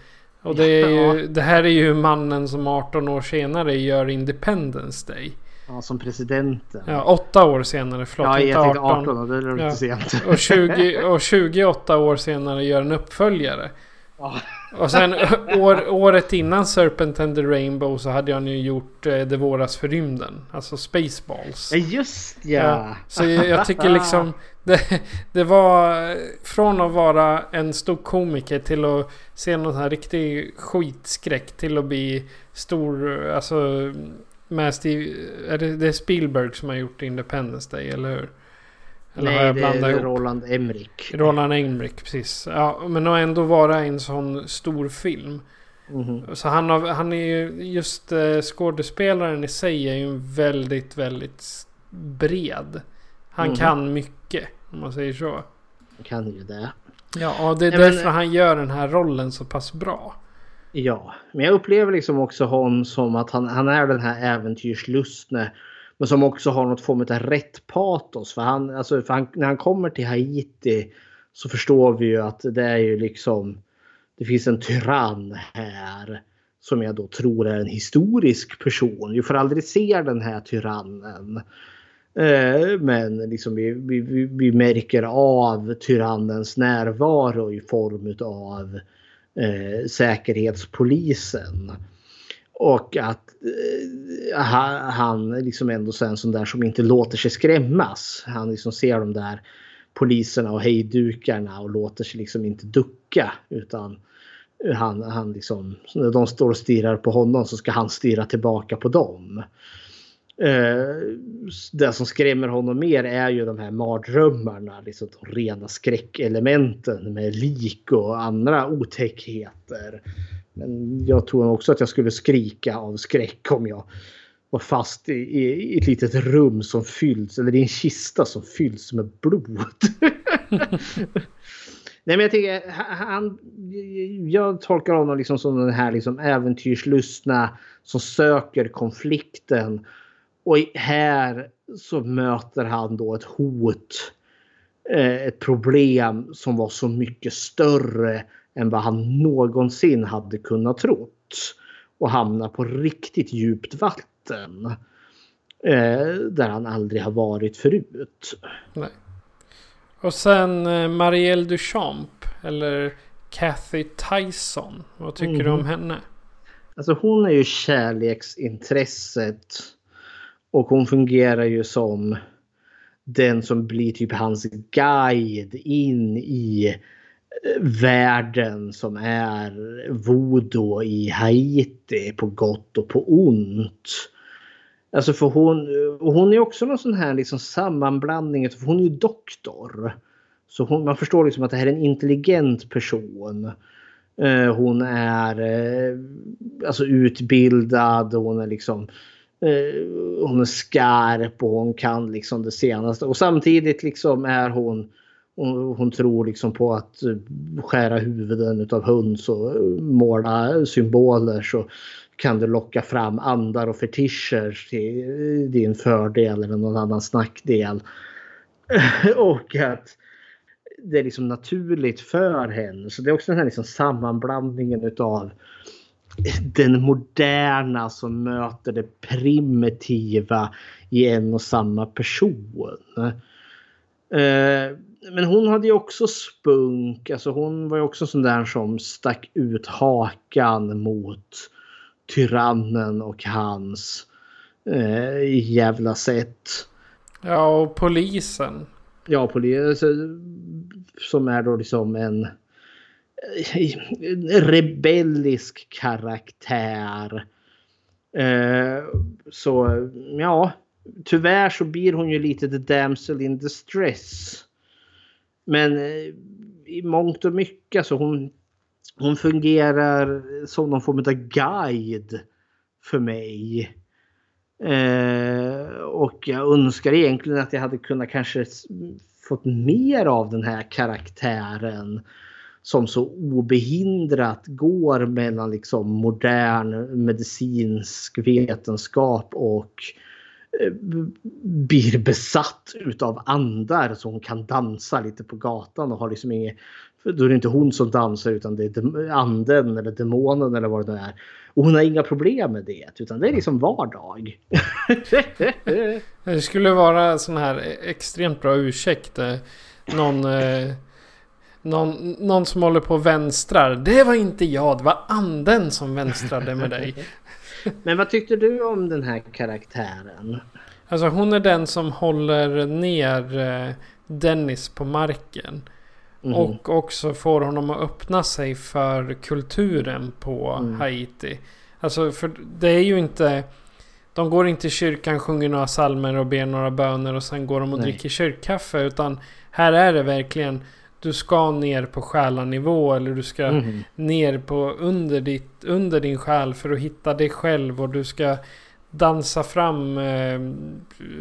Och det, är ju, det här är ju mannen som 18 år senare gör Independence Day. Ja, som presidenten. Ja, åtta år senare. Förlåt, ja, inte 18. 18 det är lite ja. sent. Och, 20, och 28 år senare gör en uppföljare. Ja. Och sen år, året innan Serpent and the Rainbow så hade han ju gjort eh, Det våras för rymden. Alltså Spaceballs. Just ja. ja så jag, jag, tycker liksom det, det var från att vara en stor komiker till att se någon här riktig skitskräck till att bli stor. Alltså med Steve, är det, det är Spielberg som har gjort Independence Day eller hur? Eller Nej, det är ihop? Roland Emmerich. Roland Emmerich, precis. Ja, men att ändå vara en sån stor film. Mm. Så han, har, han är ju just eh, skådespelaren i sig är ju väldigt, väldigt bred. Han mm. kan mycket, om man säger så. Han kan ju det. Ja, och det är Nej, därför men... han gör den här rollen så pass bra. Ja, men jag upplever liksom också honom som att han, han är den här äventyrslustne men som också har något form av rätt patos. För, han, alltså, för han, när han kommer till Haiti så förstår vi ju att det är ju liksom det finns en tyrann här som jag då tror är en historisk person. Vi får aldrig se den här tyrannen. Eh, men liksom vi, vi, vi märker av tyrannens närvaro i form av eh, säkerhetspolisen. Och att eh, han liksom ändå är en sån där som inte låter sig skrämmas. Han liksom ser de där poliserna och hejdukarna och låter sig liksom inte ducka. Utan han, han liksom, när de står och stirrar på honom så ska han stirra tillbaka på dem. Eh, det som skrämmer honom mer är ju de här mardrömmarna, liksom de rena skräckelementen med lik och andra otäckheter. Men jag tror också att jag skulle skrika av skräck om jag var fast i, i, i ett litet rum som fylls, eller i en kista som fylls med blod. Nej men jag tänker, han, jag tolkar honom liksom som den här liksom äventyrslustna som söker konflikten. Och här så möter han då ett hot, eh, ett problem som var så mycket större än vad han någonsin hade kunnat trott. Och hamna på riktigt djupt vatten. Eh, där han aldrig har varit förut. Nej. Och sen eh, Marielle Duchamp. Eller Kathy Tyson. Vad tycker mm. du om Mhm. henne? Alltså hon är ju kärleksintresset. Och hon fungerar ju som den som blir typ hans guide in i världen som är voodoo i Haiti på gott och på ont. Alltså för hon, och hon är också någon sån här liksom sammanblandning, för hon är ju doktor. Så hon, man förstår liksom att det här är en intelligent person. Eh, hon är eh, alltså utbildad och hon är liksom eh, hon är skarp och hon kan liksom det senaste. Och samtidigt liksom är hon hon, hon tror liksom på att eh, skära huvuden av höns och eh, måla symboler så kan du locka fram andar och fetischer till eh, din fördel eller någon annans nackdel. och att det är liksom naturligt för henne. Så det är också den här liksom sammanblandningen utav den moderna som möter det primitiva i en och samma person. Eh, men hon hade ju också spunk. Alltså hon var ju också sån där som stack ut hakan mot tyrannen och hans eh, jävla sätt. Ja, och polisen. Ja, polis som är då liksom en en rebellisk karaktär. Eh, så ja, tyvärr så blir hon ju lite the damsel in distress. Men eh, i mångt och mycket så hon, hon fungerar som någon form av guide för mig. Eh, och jag önskar egentligen att jag hade kunnat kanske fått mer av den här karaktären som så obehindrat går mellan liksom modern medicinsk vetenskap och eh, Eh, blir besatt utav andar så hon kan dansa lite på gatan och har liksom inget då är det inte hon som dansar utan det är anden eller demonen eller vad det nu är. Och hon har inga problem med det utan det är liksom vardag. Det skulle vara sån här extremt bra ursäkt. Eh, någon, eh, någon, någon som håller på och vänstrar. Det var inte jag, det var anden som vänstrade med dig. Men vad tyckte du om den här karaktären? Alltså hon är den som håller ner eh, Dennis på marken. Mhm. Och också får honom att öppna sig för kulturen på Mm. Haiti. Alltså för det är ju inte... De går inte i kyrkan, sjunger några psalmer och ber några böner och sen går de och Nej. dricker kyrkkaffe. Utan här är det verkligen... Du ska ner på själanivå eller du ska Mhm. ner på under, ditt, under din själ för att hitta dig själv och du ska dansa fram eh,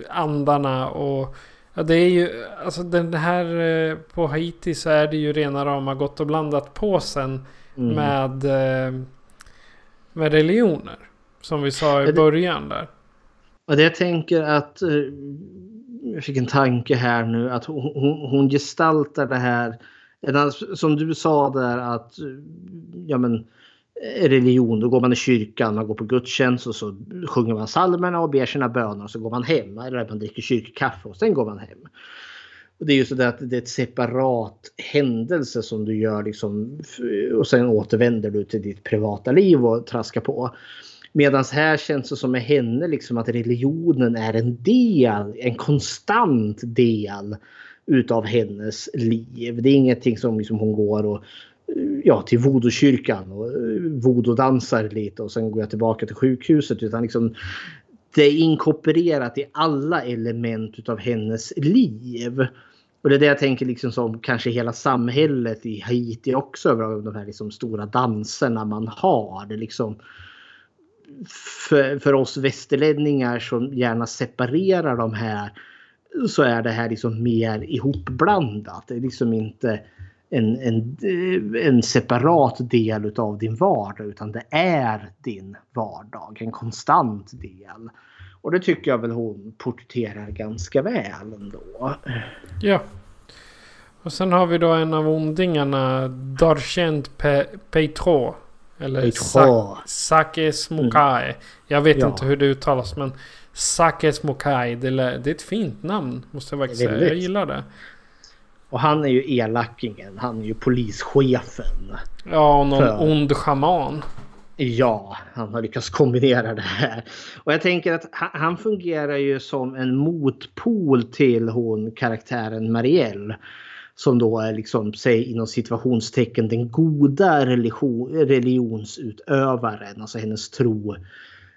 andarna och ja, det är ju alltså den här eh, på Haiti så är det ju rena rama gott och blandat påsen Mm. med eh, med religioner som vi sa i början där. Och det jag tänker att eh, jag fick en tanke här nu att hon, hon, hon gestaltar det här. Som du sa där att ja men religion, då går man i kyrkan, man går på gudstjänst och så sjunger man psalmerna och ber sina böner och så går man hem. Eller man dricker kyrkkaffe och sen går man hem. Och det är ju så där att det är ett separat händelse som du gör liksom och sen återvänder du till ditt privata liv och traskar på. Medan här känns det som med henne liksom att religionen är en del, en konstant del utav hennes liv. Det är ingenting som liksom hon går och eh, ja, till voodoo-kyrkan och eh, voodoo-dansar lite och sen går jag tillbaka till sjukhuset. Utan liksom, det är inkorporerat i alla element utav hennes liv. Och det är det jag tänker liksom som kanske hela samhället i Haiti också över de här liksom stora danserna man har. Det liksom för, för oss västerlänningar som gärna separerar de här så är det här liksom mer ihopblandat. Det är liksom inte en, en, en separat del utav din vardag utan det är din vardag. En konstant del. Och det tycker jag väl hon porträtterar ganska väl ändå. Ja. Och sen har vi då en av ondingarna, Darchent Pe Petro. Eller. Sa- Sake Smokae. Jag vet Ja. inte hur det uttalas men Sakes Mokai. Det, det är ett fint namn måste jag faktiskt säga. Jag gillar det. Och han är ju elakingen. Han är ju polischefen. Ja, och någon För- ond schaman. Ja, han har lyckats kombinera det här. Och jag tänker att han, han fungerar ju som en motpol till hon karaktären Marielle. Som då är liksom, säg inom situationstecken den goda religion, religionsutövaren. Alltså hennes tro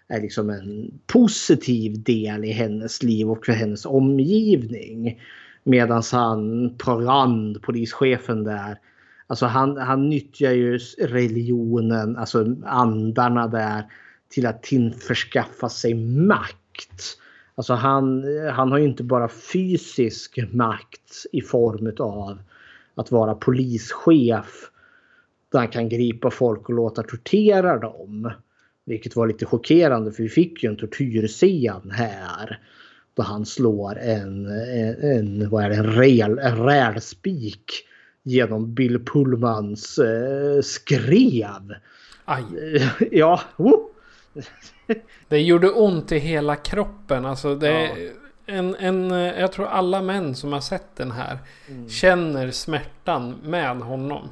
är liksom en positiv del i hennes liv och för hennes omgivning. Medan han, Parand, polischefen där, Alltså han, han nyttjar ju religionen, alltså andarna där till att tillförskaffa sig makt. Alltså han, han har ju inte bara fysisk makt i form av att vara polischef. Där han kan gripa folk och låta tortera dem. Vilket var lite chockerande för vi fick ju en tortyrscen här. Då han slår en, en, en vad är det, en, rel, en rälspik genom Bill Pullmans eh, skrev. Aj. Ja, woo! Det gjorde ont i hela kroppen. Alltså det är en, en, eh, jag tror alla män som har sett den här Mm. känner smärtan med honom.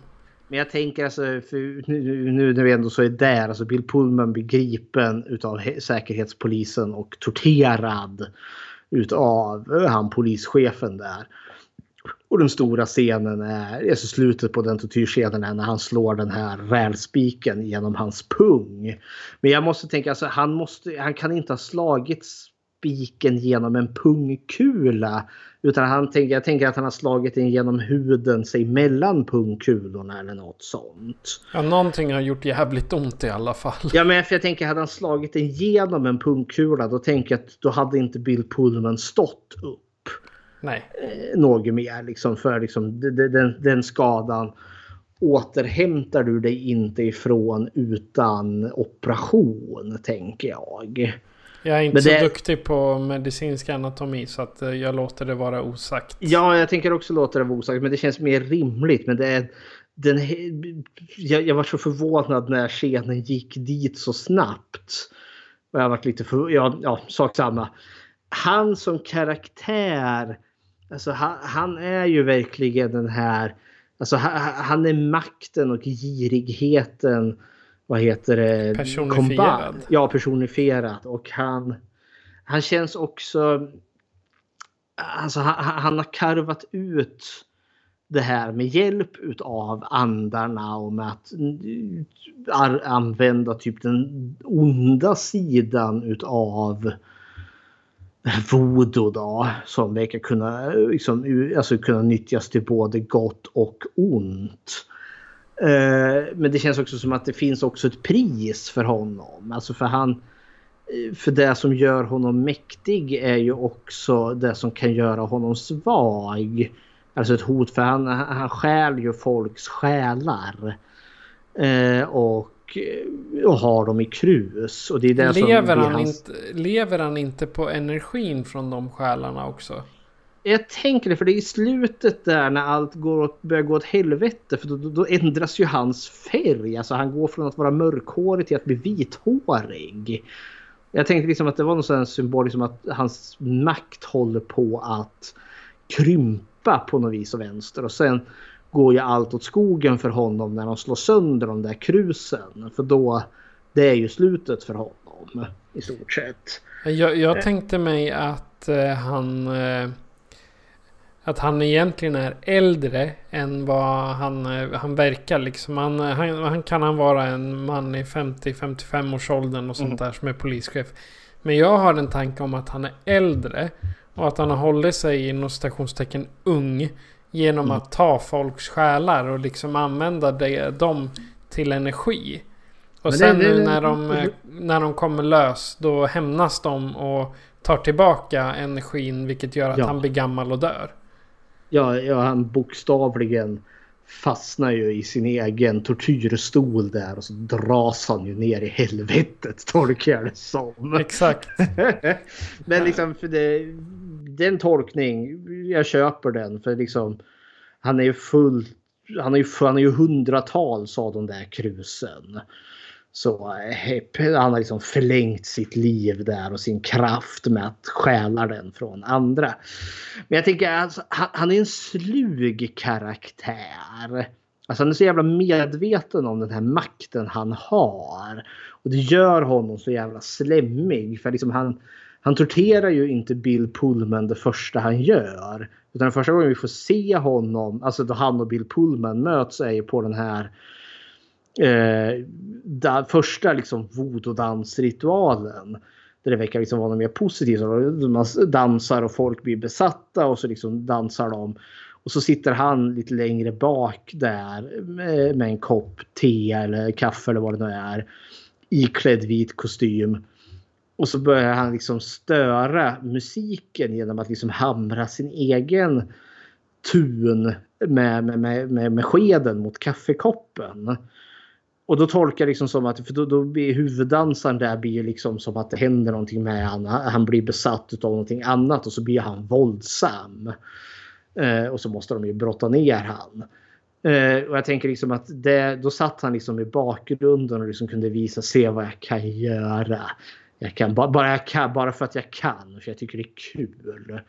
Men jag tänker alltså, för nu, nu när vi ändå så är där, alltså Bill Pullman blir gripen utav he- säkerhetspolisen och torterad utav han polischefen där. Och den stora scenen är, alltså slutet på den tortyrscenen är när han slår den här rälspiken genom hans pung. Men jag måste tänka, alltså han, måste, han kan inte ha slagit spiken genom en pungkula. Utan han tänker, jag tänker att han har slagit den genom huden, sig mellan pungkulorna eller något sånt. Ja, någonting har gjort jävligt ont i alla fall. Ja men för jag tänker hade han slagit den genom en pungkula då tänker jag att då hade inte Bill Pullman stått upp Nej. eh, något mer liksom för liksom de- de- den, den skadan återhämtar du dig inte ifrån utan operation tänker jag. Jag är inte Men så det- duktig på medicinsk anatomi så att eh, jag låter det vara osagt. Ja, jag tänker också låta det vara osagt, men det känns mer rimligt. Men det är, den, jag, jag var så förvånad när scenen gick dit så snabbt. Och jag varit lite för, ja, ja, sak samma. Han som karaktär, alltså han, han är ju verkligen den här, alltså han, han är makten och girigheten, vad heter det? Personifierad. Kombat- Ja, personifierad. Och han, han känns också Alltså han, han har karvat ut det här med hjälp utav andarna och med att använda typ den onda sidan utav voodoo då. Som verkar kunna, liksom, alltså kunna nyttjas till både gott och ont. Eh, Men det känns också som att det finns också ett pris för honom. Alltså för han eh, för det som gör honom mäktig är ju också det som kan göra honom svag. Alltså ett hot för han, han stjäl ju folks själar. Eh, och, och har dem i krus. Och det är det som Lever blir han, hans- inte, lever han inte på energin från de själarna också? Jag tänker det, för det är i slutet där när allt går åt, börjar gå åt helvete. För då, då, ändras ju hans färg. Alltså han går från att vara mörkhårig till att bli vithårig. Jag tänkte liksom att det var någon sån symbol liksom att hans makt håller på att krympa på något vis och vänster. Och sen går ju allt åt skogen för honom när de slår sönder de där krusen. För då, det är ju slutet för honom i stort sett. Jag, jag tänkte mig att eh, han... Eh, att han egentligen är äldre än vad han, eh, han verkar. Liksom. Han, han, han kan han vara en man i 50-55 års åldern och sånt Mm. där som är polischef. Men jag har en tanke om att han är äldre. Och att han har hållit sig inom stationstecken ung. Genom Mm. att ta folks själar och liksom använda det, dem till energi. Och Men sen det- nu när de, när de kommer lös då hämnas de och tar tillbaka energin vilket gör att Ja. han blir gammal och dör. Ja, ja, han bokstavligen fastnar ju i sin egen tortyrstol där och så dras han ju ner i helvetet tolkar jag det som. Exakt. Men liksom för det, det är en tolkning, jag köper den för liksom han är ju full, han är ju, han är ju hundratals av de där krusen. så eh, han har liksom förlängt sitt liv där och sin kraft med att stjäla den från andra. Men jag tänker alltså, han, han är en slug karaktär. Alltså han är så jävla medveten om den här makten han har. Och det gör honom så jävla slemmig. För liksom han, han torterar ju inte Bill Pullman det första han gör. Utan den första gången vi får se honom, alltså då han och Bill Pullman möts är ju på den här eh, där första liksom voodoo-dansritualen. Där det verkar liksom vara något mer positivt. Man dansar och folk blir besatta och så liksom dansar de. Och så sitter han lite längre bak där med, med en kopp te eller kaffe eller vad det nu är. Iklädd vit kostym. Och så börjar han liksom störa musiken genom att liksom hamra sin egen tun med, med, med, med skeden mot kaffekoppen. Och då tolkar jag liksom som att för då, då blir huvuddansaren där blir liksom som att det händer någonting med honom. Han blir besatt av någonting annat och så blir han våldsam. Eh, och så måste de ju brotta ner han. Eh, och jag tänker liksom att det, då satt han liksom i bakgrunden och liksom kunde visa se vad jag kan göra. Jag kan, bara, jag kan, bara för att jag kan, för jag tycker det är kul.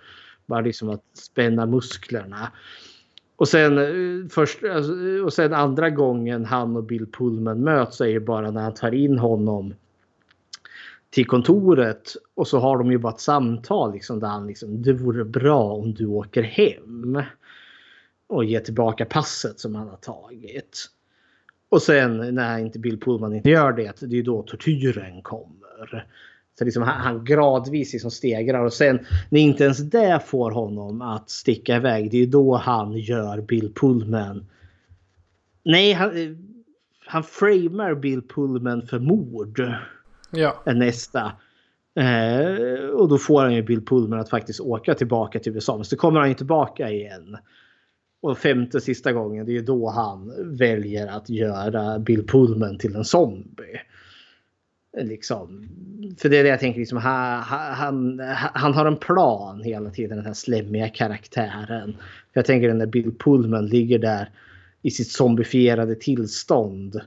Bara liksom att spänna musklerna. Och sen, eh, först, eh, och sen andra gången han och Bill Pullman möts är ju bara när han tar in honom till kontoret och så har de ju bara ett samtal liksom där han liksom det vore bra om du åker hem och ger tillbaka passet som han har tagit. Och sen när inte Bill Pullman inte gör det, det är då tortyren kommer. Så liksom han, han gradvis liksom stegrar och sen när inte ens det får honom att sticka iväg. Det är då han gör Bill Pullman. Nej, han, han framar Bill Pullman för mord. Ja. Nästa. Eh, och då får han ju Bill Pullman att faktiskt åka tillbaka till USA. Men så kommer han ju tillbaka igen. Och femte sista gången, det är ju då han väljer att göra Bill Pullman till en zombie. Liksom. För det är det jag tänker, liksom, han, han, han har en plan hela tiden, den här slemmiga karaktären. Jag tänker när Bill Pullman ligger där i sitt zombifierade tillstånd.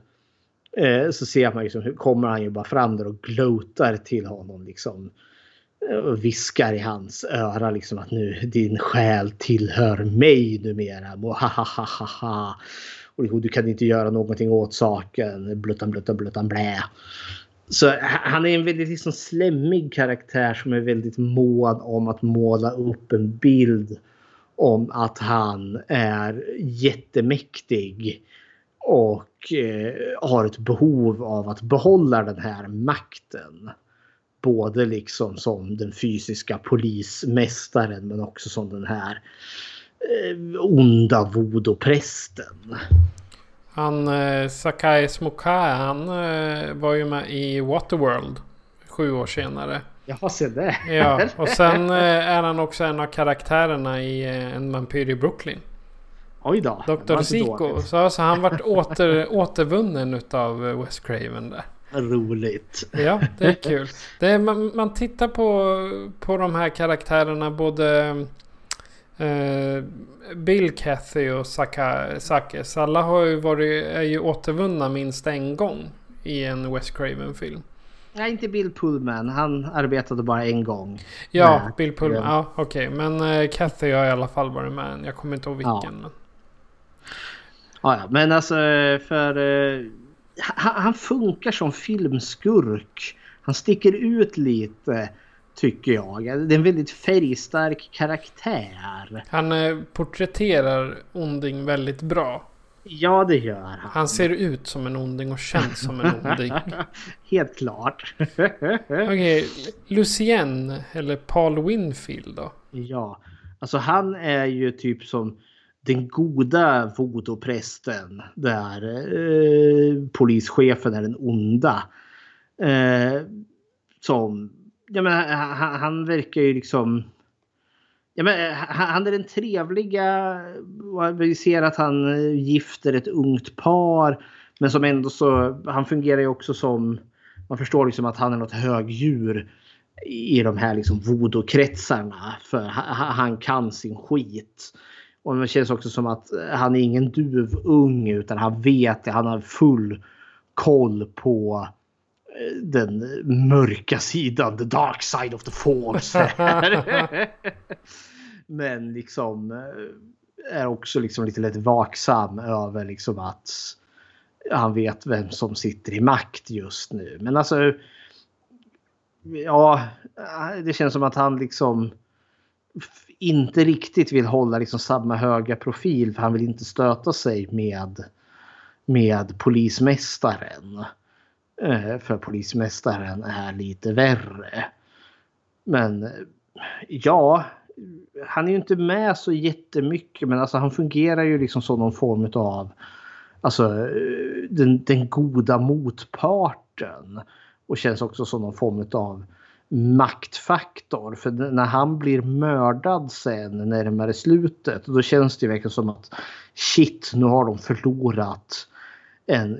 Eh, så ser man liksom, hur kommer han ju bara fram där och gloatar till honom. Liksom, och viskar i hans öra liksom att nu din själ tillhör mig numera. Mohahahaha. Och du kan inte göra någonting åt saken. Bluttan bluttan bluttan blä. Så han är en väldigt liksom slemmig karaktär som är väldigt mån om att måla upp en bild om att han är jättemäktig och eh, har ett behov av att behålla den här makten. Både liksom som den fysiska polismästaren men också som den här eh, onda voodoo-prästen. Han eh, Sakai Smokai, han eh, var ju med i Waterworld sju år senare. Jaha, se det. Ja, och sen eh, är han också en av karaktärerna i eh, En vampyr i Brooklyn. Oj då. Dr. Zico. Så alltså, han varit åter, återvunnen utav eh, Wes Craven där. Roligt. Ja, det är kul. Det är, man, man tittar på, på de här karaktärerna både eh, Bill Cathy och Saka, Sakes. Alla har ju varit, är ju återvunna minst en gång i en Wes Craven-film. Nej, inte Bill Pullman. Han arbetade bara en gång. Ja, med. Bill Pullman. Ja, okej. Okay. Men uh, Cathy har i alla fall varit med. Jag kommer inte ihåg vilken. Ja. Men... Ja, ja, men alltså för... Uh, han, han, funkar som filmskurk. Han sticker ut lite tycker jag. Det är en väldigt färgstark karaktär. Han uh, porträtterar onding väldigt bra. Ja, det gör han. Han ser ut som en onding och känns som en onding. Helt klart. Okej, okay. Lucien eller Paul Winfield då? Ja, alltså han är ju typ som den goda voodoo-prästen där eh, polischefen är den onda. Eh, som, jag menar, eh, han, han verkar ju liksom Ja, men, eh, han är den trevliga. Vi ser att han eh, gifter ett ungt par. Men som ändå så. Han fungerar ju också som. Man förstår liksom att han är något högdjur. I de här liksom voodoo-kretsarna. För han kan sin skit. Och det känns också som att han är ingen duvung utan han vet det. Han har full koll på eh, den mörka sidan, the dark side of the force. Men liksom eh, är också liksom lite lätt vaksam över liksom att han vet vem som sitter i makt just nu. Men alltså. Ja, det känns som att han liksom inte riktigt vill hålla liksom samma höga profil för han vill inte stöta sig med med polismästaren. Eh, för polismästaren är lite värre. Men ja, han är ju inte med så jättemycket men alltså han fungerar ju liksom som någon form av alltså eh, den, den goda motparten. Och känns också som någon form av maktfaktor. För när han blir mördad sen närmare slutet då känns det verkligen som att shit nu har de förlorat en,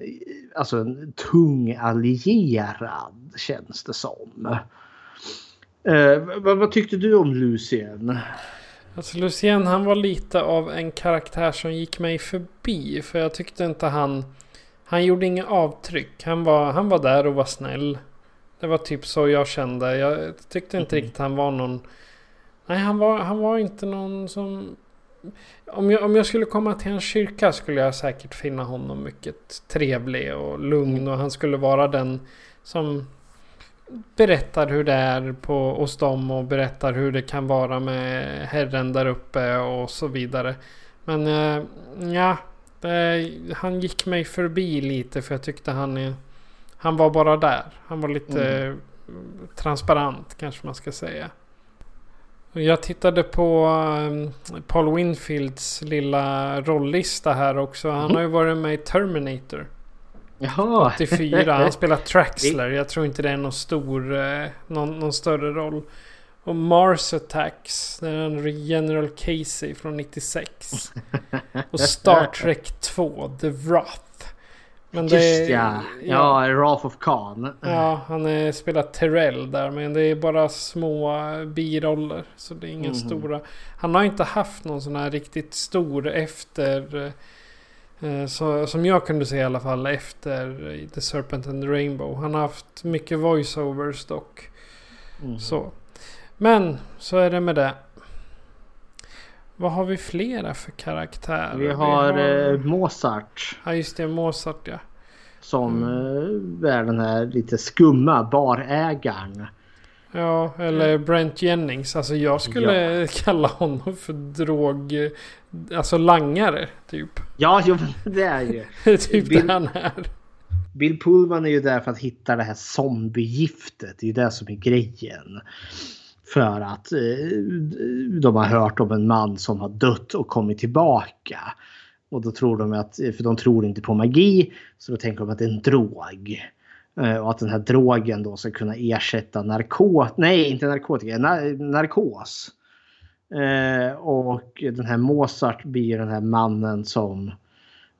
alltså en tung allierad känns det som. Eh, vad, vad, tyckte du om Lucien? Alltså Lucien han var lite av en karaktär som gick mig förbi. För jag tyckte inte han... Han gjorde inga avtryck. Han var, han var där och var snäll. Det var typ så jag kände. Jag tyckte inte mm. riktigt han var någon... Nej, han var, han var inte någon som om jag, om jag skulle komma till en kyrka skulle jag säkert finna honom mycket trevlig och lugn. Och han skulle vara den som berättar hur det är på, hos dem och berättar hur det kan vara med Herren där uppe och så vidare. Men äh, ja, det, han gick mig förbi lite för jag tyckte han, han var bara där. Han var lite mm. transparent kanske man ska säga. Jag tittade på ehm, Paul Winfields lilla rolllista här också. Han mm. har ju varit med i Terminator. Jaha. 84. Han spelar Traxler. Jag tror inte det är någon stor, eh, någon, någon större roll. Och Mars Attacks. Det är en General Casey från 96. Och Star Trek 2, The Wrath. Men Just ja. ja. Ja, Wrath of Khan. Ja, han spelar Terrell där. Men det är bara små biroller. Så det är inga mm. stora. Han har inte haft någon sån här riktigt stor efter... Eh, så, som jag kunde se i alla fall efter The Serpent and the Rainbow. Han har haft mycket voiceovers dock. Mm. Så. Men så är det med det. Vad har vi flera för karaktärer? Vi har, vi har... Eh, Mozart. Ja just det, Mozart ja. Som mm. är den här lite skumma barägaren. Ja, eller Brent Jennings. Alltså jag skulle ja. kalla honom för drog... Alltså langare, typ. Ja, jo, det är ju. typ Bill, det han är. Bill Pullman är ju där för att hitta det här zombiegiftet. Det är ju det som är grejen. För att eh, de har hört om en man som har dött och kommit tillbaka. Och då tror de att, för de tror inte på magi, så då tänker de att det är en drog. Eh, och att den här drogen då ska kunna ersätta narkotika, nej inte narkotika, narkos. Eh, och den här Mozart blir den här mannen som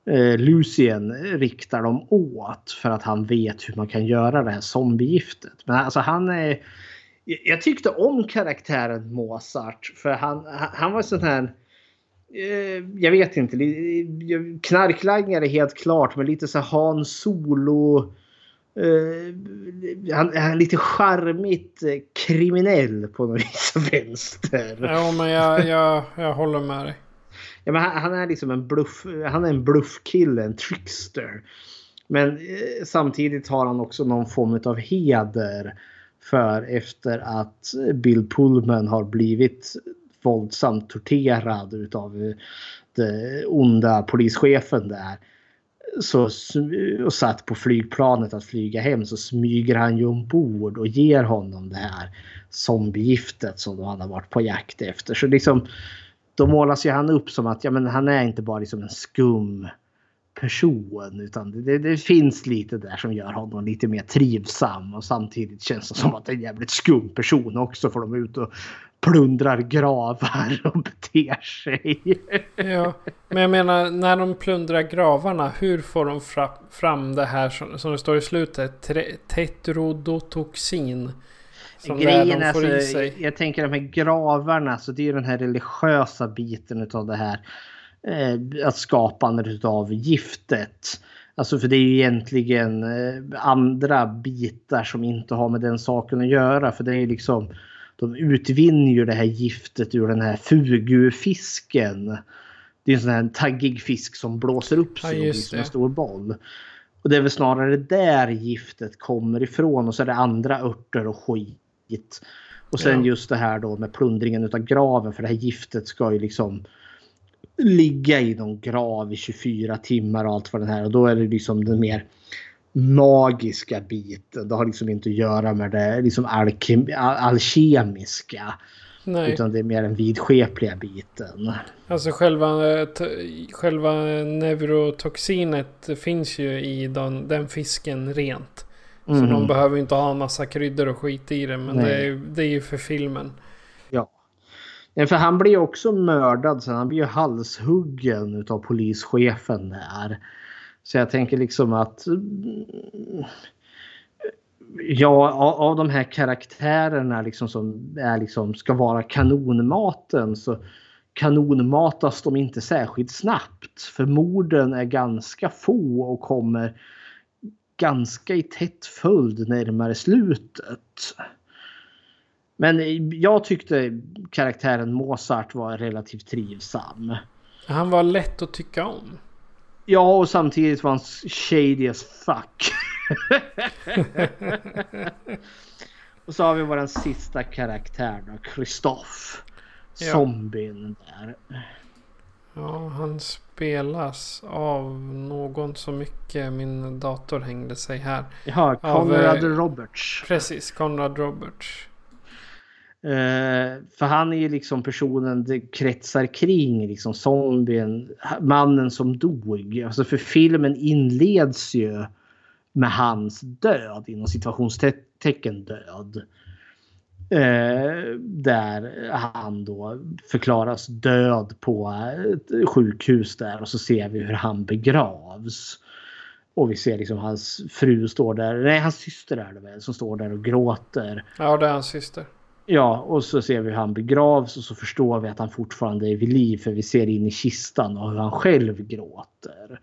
eh, Lucien riktar dem åt för att han vet hur man kan göra det här zombiegiftet. Men alltså han är jag tyckte om karaktären Mozart för han, han var sån här eh, jag vet inte. Knarklangare helt klart, men lite så Han Solo. Eh, han är lite charmigt eh, kriminell på något vis vänster. Ja, men jag, jag, jag håller med dig. Ja, men han, han, är liksom en bluff. Han är en bluffkille, en trickster. Men eh, samtidigt har han också någon form av heder för efter att Bill Pullman har blivit våldsamt torterad utav eh, den onda polischefen där. Så, och satt på flygplanet att flyga hem så smyger han ju ombord och ger honom det här zombiegiftet som han har varit på jakt efter. Så liksom då målas ju han upp som att ja, men han är inte bara liksom en skum person. Utan det, det, finns lite där som gör honom lite mer trivsam. Och samtidigt känns det som att det är en jävligt skum person också. För de är ute och plundrar gravar och beter sig. Ja, men jag menar när de plundrar gravarna. Hur får de fra, fram det här som, som det står i slutet? Tetrodotoxin. Som Grejen är alltså, jag tänker de här gravarna. Så det är den här religiösa biten av det här att skapandet av giftet. Alltså för det är ju egentligen eh, andra bitar som inte har med den saken att göra. För det är ju liksom, de utvinner ju det här giftet ur den här fugufisken. Det är en sån här taggig fisk som blåser upp sig Ja, och blir som en stor boll. Och det är väl snarare där giftet kommer ifrån och så är det andra örter och skit. Och sen Ja. just det här då med plundringen utav graven för det här giftet ska ju liksom ligga i någon grav i 24 timmar och allt vad den här och då är det liksom den mer magiska biten. Det har liksom inte att göra med det liksom alkem- al- alkemiska. Nej. Utan det är mer den vidskepliga biten. Alltså själva, själva neurotoxinet finns ju i den, den fisken rent. Så Mhm. de behöver inte ha en massa kryddor och skit i det. Men Nej. det är, det är ju för filmen. För han blir ju också mördad sen. Han blir ju halshuggen av polischefen där. Så jag tänker liksom att... Mm, ja, av, av de här karaktärerna liksom som är liksom, ska vara kanonmaten så kanonmatas de inte särskilt snabbt. För morden är ganska få och kommer ganska i tätt följd närmare slutet. Men jag tyckte karaktären Mozart var relativt trivsam. Han var lätt att tycka om. Ja, och samtidigt var han shady as fuck. och så har vi vår sista karaktär då, Kristoff. Ja. Zombien där. Ja, han spelas av någon så mycket. Min dator hängde sig här. Ja, Av, Conrad eh, Roberts. Precis, Conrad Roberts. Eh, för han är ju liksom personen det kretsar kring, liksom zombien, mannen som dog. Alltså för filmen inleds ju med hans död, inom situationstecken död. Eh, där han då förklaras död på eh, ett sjukhus där och så ser vi hur han begravs. Och vi ser liksom hans fru står där, nej hans syster är det väl, som står där och gråter. Ja, det är hans syster. Ja, och så ser vi hur han begravs och så förstår vi att han fortfarande är vid liv för vi ser in i kistan och hur han själv gråter.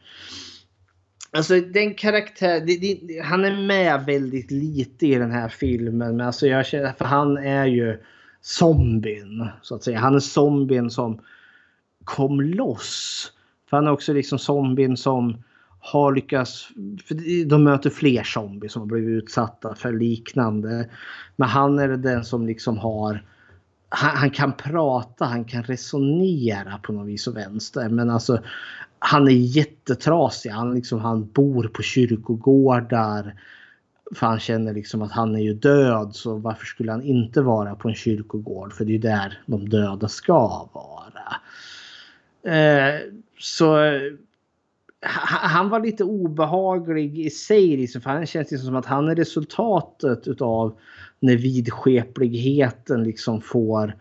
Alltså den karaktär, det, det, han är med väldigt lite i den här filmen. Men alltså jag känner, för han är ju zombien så att säga. Han är zombien som kom loss. För han är också liksom zombien som har lyckats, för de möter fler zombies som har blivit utsatta för liknande. Men han är den som liksom har han, han kan prata, han kan resonera på något vis och vänster. Men alltså han är jättetrasig. Han, liksom, han bor på kyrkogårdar. För han känner liksom att han är ju död så varför skulle han inte vara på en kyrkogård? För det är ju där de döda ska vara. Eh, så han var lite obehaglig i sig. Liksom, för han känns liksom som att han är resultatet utav när vidskepligheten liksom får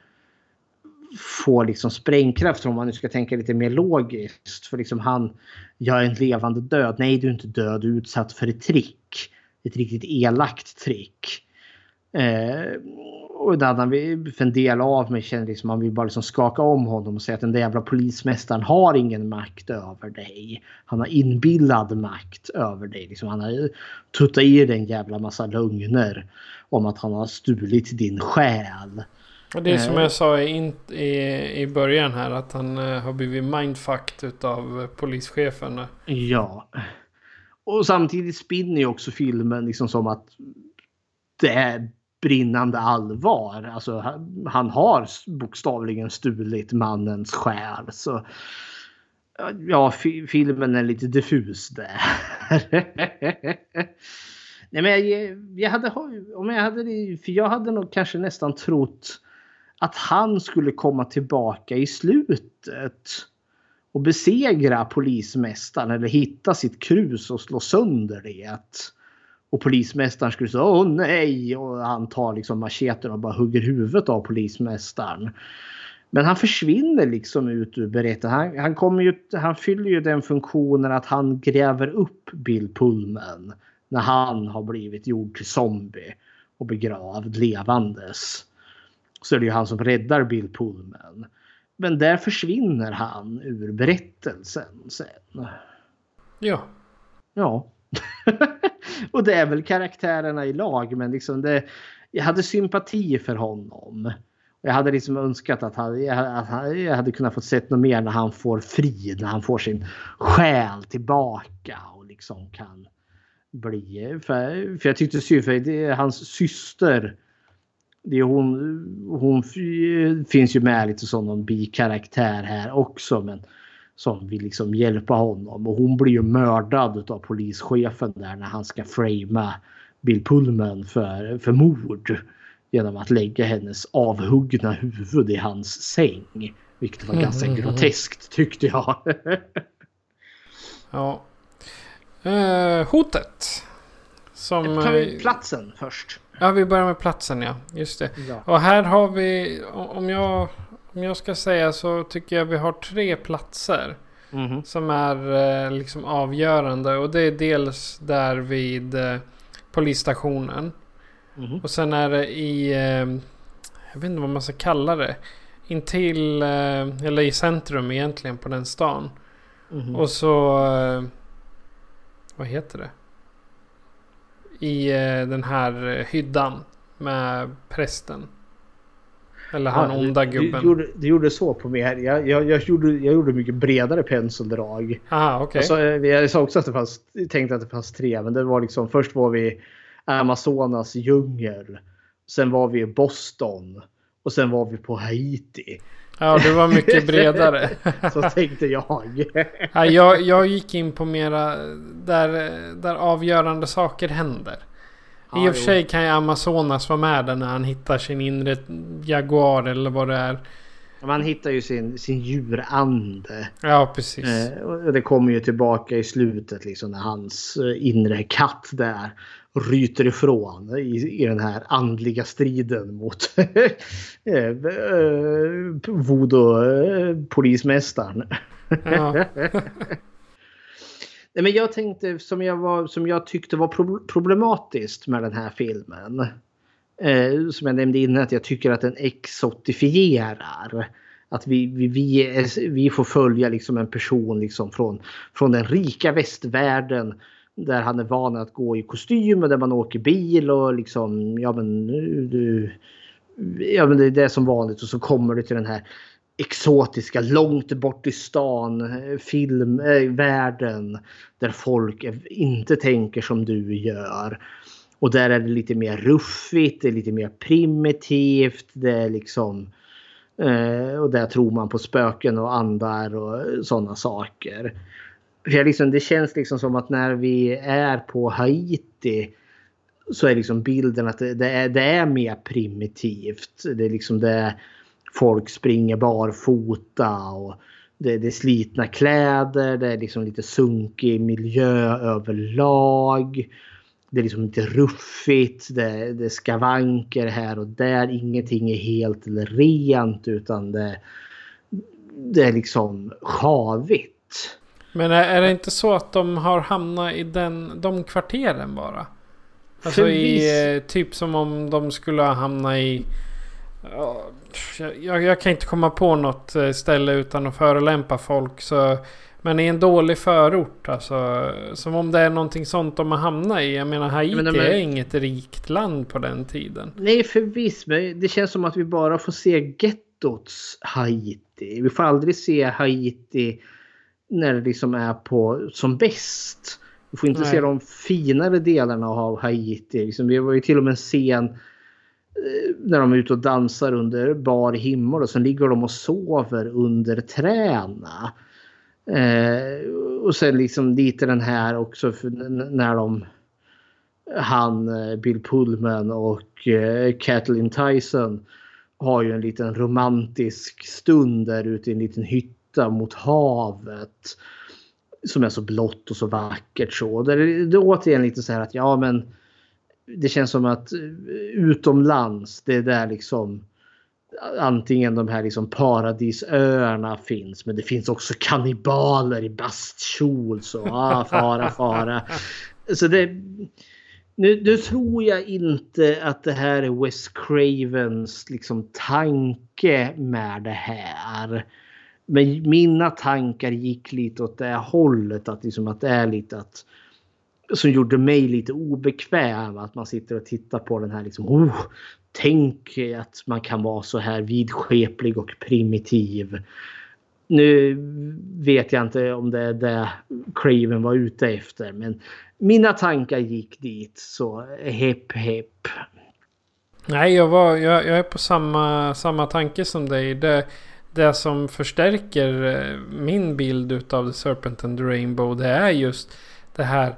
får liksom sprängkraft om man nu ska tänka lite mer logiskt. För liksom han, jag är en levande död. Nej, du är inte död, du är utsatt för ett trick. Ett riktigt elakt trick. Eh, och det hade han för en del av mig kände liksom man vill bara liksom skaka om honom och säga att den där jävla polismästaren har ingen makt över dig. Han har inbillad makt över dig. Liksom han har tuttat i dig en jävla massa lögner om att han har stulit din själ. Och det är som Eh. jag sa i, i, i början här att han eh, har blivit mindfucked utav polischefen. Ja. Och samtidigt spinner ju också filmen liksom som att det är brinnande allvar. Alltså han, han har bokstavligen stulit mannens själ. Så ja, filmen är lite diffus där. Nej, men jag, jag hade, om jag hade, för jag hade nog kanske nästan trott att han skulle komma tillbaka i slutet och besegra polismästaren eller hitta sitt krus och slå sönder det. Och polismästaren skulle säga åh nej och han tar liksom macheten och bara hugger huvudet av polismästaren. Men han försvinner liksom ut ur berättelsen. Han, han, kommer ju, han fyller ju den funktionen att han gräver upp Bill Pullman när han har blivit gjord till zombie och begravd levandes. Så är det ju han som räddar Bill Pullman. Men där försvinner han ur berättelsen sen. Ja. Ja. och det är väl karaktärerna i lag men liksom det, jag hade sympati för honom. Jag hade liksom önskat att, han, att han, jag hade kunnat få sett något mer när han får frid, när han får sin själ tillbaka och liksom kan bli... För, för jag tyckte synd, för det, hans syster det är hon, hon finns ju med lite som någon bikaraktär här också. Men som vill liksom hjälpa honom. Och hon blir ju mördad av polischefen där när han ska framea Bill Pullman för, för mord. Genom att lägga hennes avhuggna huvud i hans säng. Vilket var ganska mm, groteskt tyckte jag. ja. Uh, hotet. Som... Tar vi platsen först? Ja, vi börjar med platsen ja. Just det. Ja. Och här har vi, om jag, om jag ska säga så tycker jag vi har tre platser. Mm. Som är eh, liksom avgörande. Och det är dels där vid eh, polisstationen. Mm. Och sen är det i, eh, jag vet inte vad man ska kalla det. Intill, eller i centrum egentligen på den stan. Mm. Och så, vad heter det? i den här hyddan med prästen. Eller han ja, onda gubben. Du, gjorde, du gjorde så på mig här. Jag, jag, jag, gjorde, jag gjorde mycket bredare penseldrag. Aha, okay. alltså, jag sa också att det fanns, tänkte att det fanns tre. Men det var liksom först var vi Amazonas djungel. Sen var vi i Boston. Och sen var vi på Haiti. Ja, det var mycket bredare. så tänkte jag. ja, jag. Jag gick in på mera där, där avgörande saker händer. I och för sig kan ju Amazonas vara med där när han hittar sin inre Jaguar eller vad det är. Man hittar ju sin, sin djurande. Ja, precis. Eh, och det kommer ju tillbaka i slutet liksom när hans eh, inre katt där ryter ifrån i, i den här andliga striden mot eh, eh, voodoo-polismästaren. Ja. Nej, men jag tänkte som jag, var, som jag tyckte var problematiskt med den här filmen. Eh, som jag nämnde innan att jag tycker att den exotifierar. Att vi, vi, vi, vi får följa liksom en person liksom från, från den rika västvärlden där han är van att gå i kostym och där man åker bil och liksom ja men, du, ja, men det är det som vanligt och så kommer du till den här exotiska långt bort i stan eh, filmvärlden eh, äh, där folk inte tänker som du gör. Och där är det lite mer ruffigt, det är lite mer primitivt. Det är liksom eh, och där tror man på spöken och andar och sådana saker. För liksom, det känns liksom som att när vi är på Haiti så är liksom bilden att det, det, är, det är mer primitivt. Det är liksom det folk springer barfota och det, det är slitna kläder. Det är liksom lite sunkig miljö överlag. Det är liksom lite ruffigt. Det, det är skavanker här och där. Ingenting är helt rent utan det, det är liksom sjavigt. Men är, är det inte så att de har hamnat i den, de kvarteren bara? Alltså i eh, typ som om de skulle ha hamnat i... Jag, jag, kan inte komma på något eh, ställe utan att förolämpa folk. Så, men i en dålig förort alltså. Som om det är någonting sånt de har hamnat i. Jag menar Haiti men, men, är inget rikt land på den tiden. Nej förvisso. Men det känns som att vi bara får se gettots Haiti. Vi får aldrig se Haiti när det liksom är på som bäst. Vi får inte Nej. se de finare delarna av Haiti. Liksom, vi var ju till och med en scen Eh, när de är ute och dansar under bar himmel och sen ligger de och sover under träna. Eh, och sen liksom lite den här också när de han, eh, Bill Pullman och eh, Kathleen Tyson har ju en liten romantisk stund där ute i en liten hytta mot havet. Som är så blått och så vackert så. Det är, det är återigen lite så här att ja men det känns som att eh, utomlands det är där liksom antingen de här liksom paradisöarna finns men det finns också kannibaler i bastkjol så ah, fara fara. Så det, nu, nu, tror jag inte att det här är Wes Cravens liksom tanke med det här. Men mina tankar gick lite åt det hållet. Att, liksom att det är lite att som gjorde mig lite obekväm. Att man sitter och tittar på den här liksom, oh, tänk att man kan vara så här vidskeplig och primitiv. Nu vet jag inte om det är det Craven var ute efter, men mina tankar gick dit. Så hepp hepp. Nej, jag, var, jag, jag är på samma, samma tanke som dig. Det, det som förstärker eh, min bild av The Serpent and the Rainbow det är just det här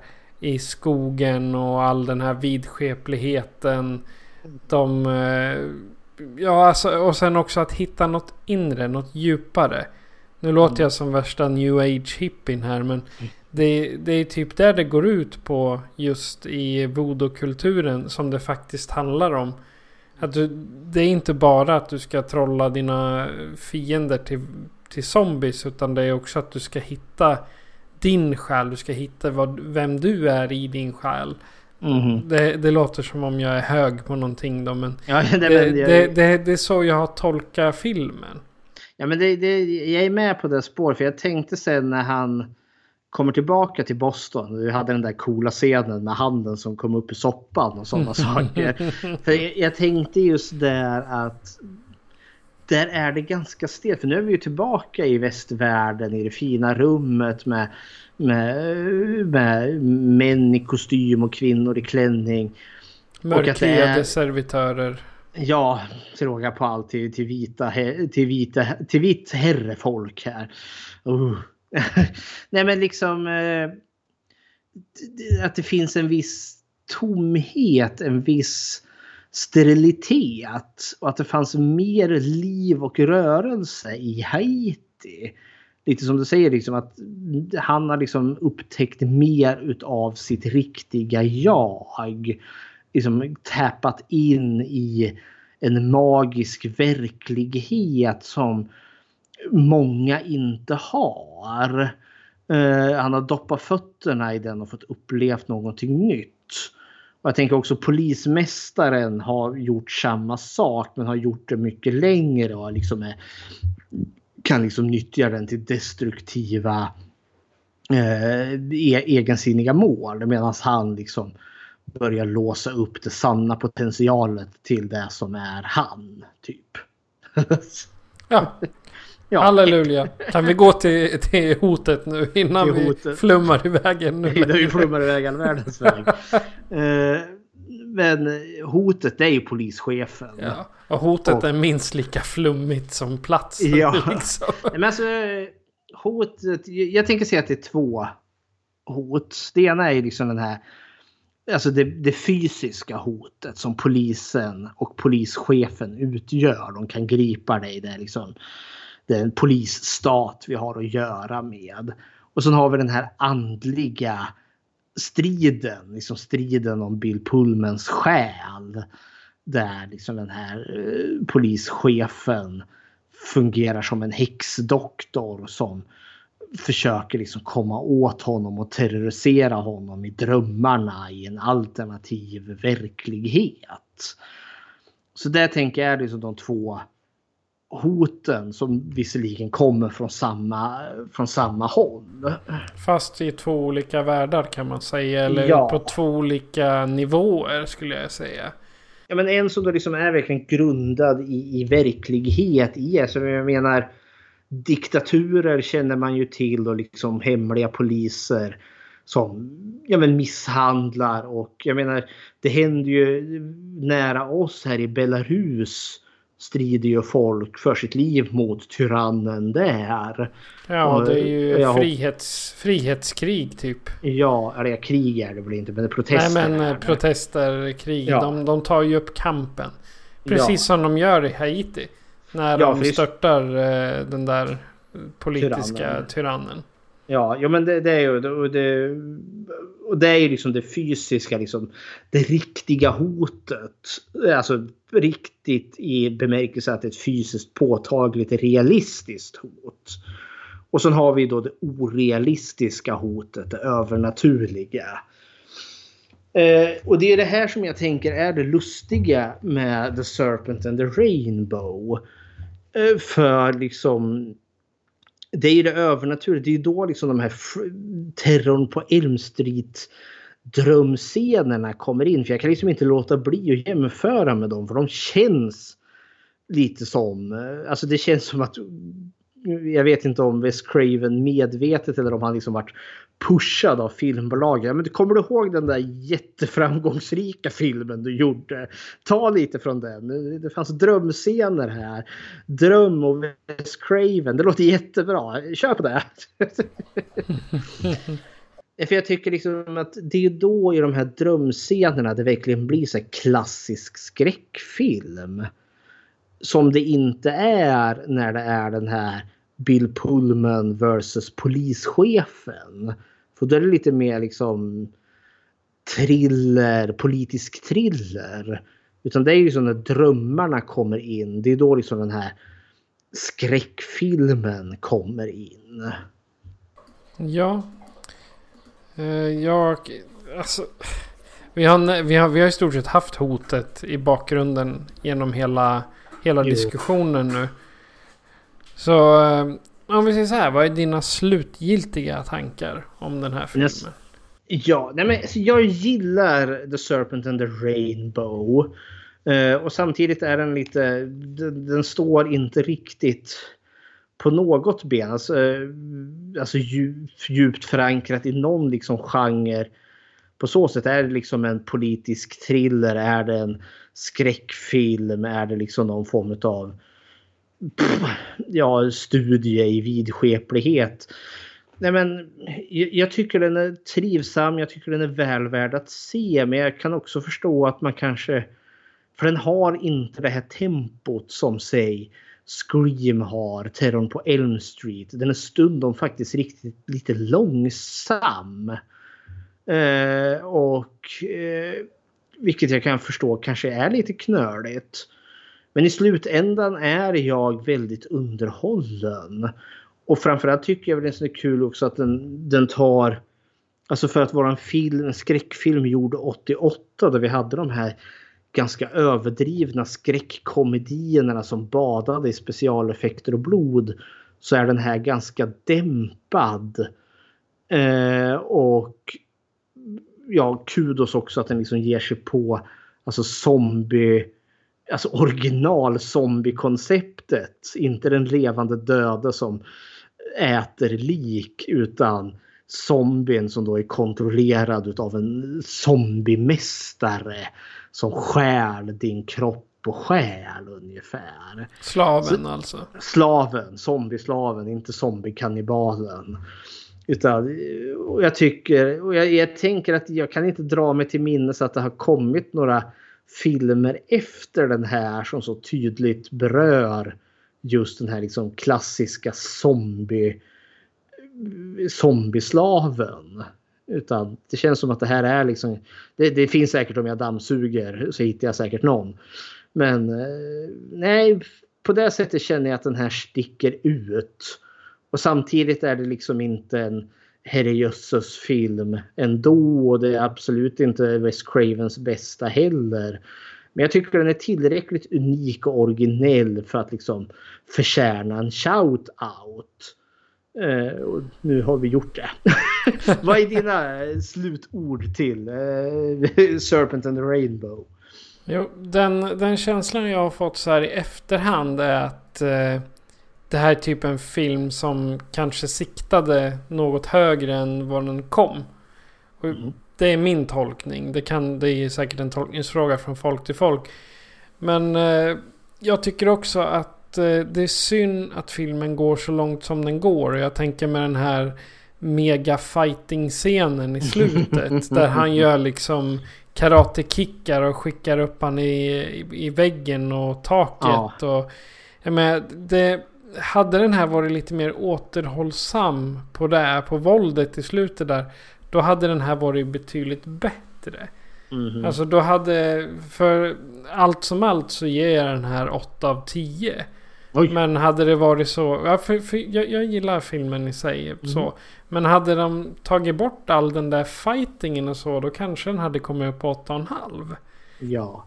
i skogen och all den här vidskepligheten. De... Eh, ja, alltså, och sen också att hitta något inre, något djupare. Nu låter jag som värsta new age hippien här men det, det är typ där det går ut på just i voodoo-kulturen som det faktiskt handlar om. Att du, det är inte bara att du ska trolla dina fiender till, till zombies utan det är också att du ska hitta din själ. Du ska hitta vad, vem du är i din själ. Mm. Det, det, låter som om jag är hög på någonting då men, ja, det, det, jag... det, det, är så jag har tolkat filmen. Ja men jag är med på det spåret för jag tänkte sen när han kommer tillbaka till Boston. Vi hade den där coola scenen med handen som kom upp i soppan och sådana saker. För jag, jag, tänkte just där att där är det ganska stelt. För nu är vi ju tillbaka i västvärlden i det fina rummet med, med, med män i kostym och kvinnor i klänning. Mörkhyade servitörer. Ja, till råga på allt till, till, vita, till, vita, till vitt herrefolk här. Uh. Nej men liksom eh, att det finns en viss tomhet, en viss sterilitet och att det fanns mer liv och rörelse i Haiti. Lite som du säger, liksom att han har liksom upptäckt mer utav sitt riktiga jag. Liksom tappat in i en magisk verklighet som många inte har. Uh, han har doppat fötterna i den och fått upplevt någonting nytt. Och jag tänker också polismästaren har gjort samma sak men har gjort det mycket längre och liksom är, kan liksom nyttja den till destruktiva eh, e- egensinniga mål. Medan han liksom börjar låsa upp det sanna potentialet till det som är han. Typ. ja, Ja. Halleluja. Kan vi gå till, till hotet nu innan vi flummar iväg ännu Innan vi flummar iväg all världens väg. uh, men hotet är ju polischefen. Ja, och hotet och, är minst lika flummigt som platsen. Ja. Liksom. men alltså, hotet, jag tänker säga att det är två hot. Det ena är ju liksom den här Alltså det, det, fysiska hotet som polisen och polischefen utgör. De kan gripa dig. Det är liksom den polisstat vi har att göra med. Och sen har vi den här andliga striden, liksom striden om Bill Pullmans själ. Där liksom den här eh, polischefen fungerar som en häxdoktor som försöker liksom komma åt honom och terrorisera honom i drömmarna i en alternativ verklighet. Så där tänker jag är liksom de två hoten som visserligen kommer från samma, från samma håll. Fast i två olika världar kan man säga. Eller ja. på två olika nivåer skulle jag säga. Ja men en som då liksom är verkligen grundad i, i verklighet i. Alltså jag menar diktaturer känner man ju till och liksom hemliga poliser som ja, men misshandlar och jag menar det händer ju nära oss här i Belarus strider ju folk för sitt liv mot tyrannen där. Ja, det är ju jag, frihets, frihetskrig typ. Ja, eller krig är det väl inte, men det är protester. Nej, men eh, protester, krig, ja. de, de tar ju upp kampen. Precis ja. som de gör i Haiti. När ja, de störtar eh, den där politiska tyrannen. tyrannen. Ja, ja men det, det är ju det, det, och det är ju liksom det fysiska, liksom, det riktiga hotet. Alltså riktigt i bemärkelse att det är ett fysiskt påtagligt realistiskt hot. Och sen har vi då det orealistiska hotet, det övernaturliga. Eh, och det är det här som jag tänker är det lustiga med The Serpent and the Rainbow. Eh, för liksom det är ju det övernaturliga. Det är ju då liksom de här terrorn på Elm Street drömscenerna kommer in. För jag kan liksom inte låta bli att jämföra med dem för de känns lite som, eh, alltså det känns som att jag vet inte om Wes Craven medvetet eller om han liksom varit pushad av filmbolagen. Men kommer du ihåg den där jätteframgångsrika filmen du gjorde? Ta lite från den. Det fanns drömscener här. Dröm och Wes Craven. Det låter jättebra. Kör på det. För jag tycker liksom att det är då i de här drömscenerna det verkligen blir så klassisk skräckfilm. Som det inte är när det är den här Bill Pullman versus polischefen. För då är det lite mer liksom thriller, politisk thriller. Utan det är ju så när drömmarna kommer in. Det är då liksom den här skräckfilmen kommer in. Ja. Uh, jag... Alltså... Vi har, vi, har, vi har i stort sett haft hotet i bakgrunden genom hela, hela diskussionen nu. Så eh, om vi säger så här, vad är dina slutgiltiga tankar om den här filmen? Ja, nej men, alltså, jag gillar The Serpent and the Rainbow. Uh, och samtidigt är den lite, den, den, står inte riktigt på något ben. Alltså, uh, alltså djupt, djupt förankrat i någon liksom genre. På så sätt är det liksom en politisk thriller, är det en skräckfilm, är det liksom någon form av ja, studie i vidskeplighet. Nej, men, jag tycker den är trivsam, jag tycker den är väl värd att se. Men jag kan också förstå att man kanske... För den har inte det här tempot som säg Scream har, Terrorn på Elm Street. Den är stundom faktiskt riktigt lite långsam. Eh, och eh, vilket jag kan förstå kanske är lite knöligt. Men i slutändan är jag väldigt underhållen. Och framförallt tycker jag väl det är kul också att den, den tar... Alltså för att vara en film, en skräckfilm gjord 88 där vi hade de här ganska överdrivna skräckkomedierna som badade i specialeffekter och blod. Så är den här ganska dämpad. Eh, och ja, kudos också att den liksom ger sig på alltså zombie alltså original zombiekonceptet. Inte den levande döda som äter lik utan zombien som då är kontrollerad av en zombiemästare som stjäl din kropp och själ ungefär. Slaven Så, alltså? Slaven, zombieslaven, inte zombiekannibalen. Utan, och jag tycker, och jag, jag tänker att jag kan inte dra mig till minnes att det har kommit några filmer efter den här som så tydligt berör just den här liksom klassiska zombie zombieslaven. Utan det känns som att det här är liksom. Det, det, finns säkert om jag dammsuger så hittar jag säkert någon. Men eh, nej, på det sättet känner jag att den här sticker ut. Och samtidigt är det liksom inte en herrejösses film ändå. Och det är absolut inte Wes Cravens bästa heller. Men jag tycker den är tillräckligt unik och originell för att liksom förtjäna en shout-out. Eh, och nu har vi gjort det. Vad är dina slutord till eh, Serpent and the Rainbow? Jo, den, den känslan jag har fått så här i efterhand är att eh det här är typ en film som kanske siktade något högre än vad den kom. Mm. Det är min tolkning. Det, kan, det är säkert en tolkningsfråga från folk till folk. Men eh, jag tycker också att eh, det är synd att filmen går så långt som den går. Jag tänker med den här mega fighting scenen i slutet. där han gör liksom karatekickar och skickar upp han i, i, i väggen och taket. Ja. Och, jag menar, det, hade den här varit lite mer återhållsam på det, på våldet i slutet där. Då hade den här varit betydligt bättre. Mm -hmm. Alltså då hade, för allt som allt så ger jag den här 8 av 10. Oj. Men hade det varit så, ja, för, för jag, jag, gillar filmen i sig. Mm. så. Men hade de tagit bort all den där fightingen och så, då kanske den hade kommit upp på 8,5. Ja.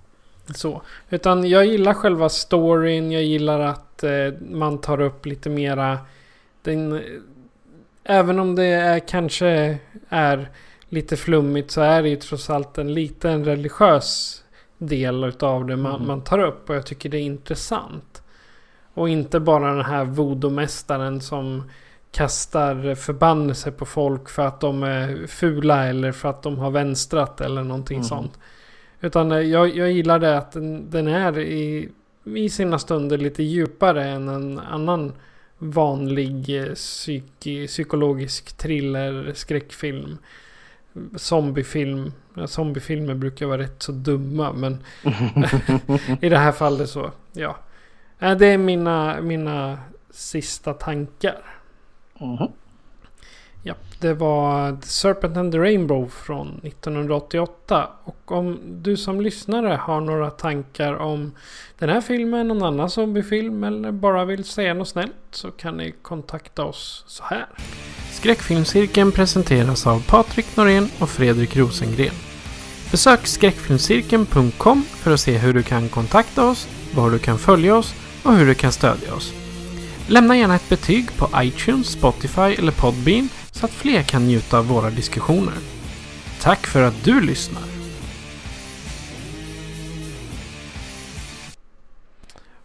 Så. Utan jag gillar själva storyn. Jag gillar att eh, man tar upp lite mera. Den, även om det är, kanske är lite flummigt så är det ju trots allt en liten religiös del utav det man, Mm. man tar upp. Och jag tycker det är intressant. Och inte bara den här voodoo-mästaren som kastar förbannelse på folk för att de är fula eller för att de har vänstrat eller någonting Mm. sånt. Utan eh, jag, jag gillar det att den, den är i, i sina stunder lite djupare än en annan vanlig eh, psyki, psykologisk thriller, skräckfilm. Zombiefilm. Ja, zombiefilmer brukar vara rätt så dumma men i det här fallet så ja. Äh, det är mina, mina sista tankar. Mhm. Ja, det var The Serpent and the Rainbow från 1988. Och om du som lyssnare har några tankar om den här filmen, någon annan zombiefilm eller bara vill säga något snällt så kan ni kontakta oss så här. Skräckfilmscirkeln presenteras av Patrik Norén och Fredrik Rosengren. Besök skräckfilmscirkeln.com för att se hur du kan kontakta oss, var du kan följa oss och hur du kan stödja oss. Lämna gärna ett betyg på iTunes, Spotify eller Podbean så att fler kan njuta av våra diskussioner. Tack för att du lyssnar!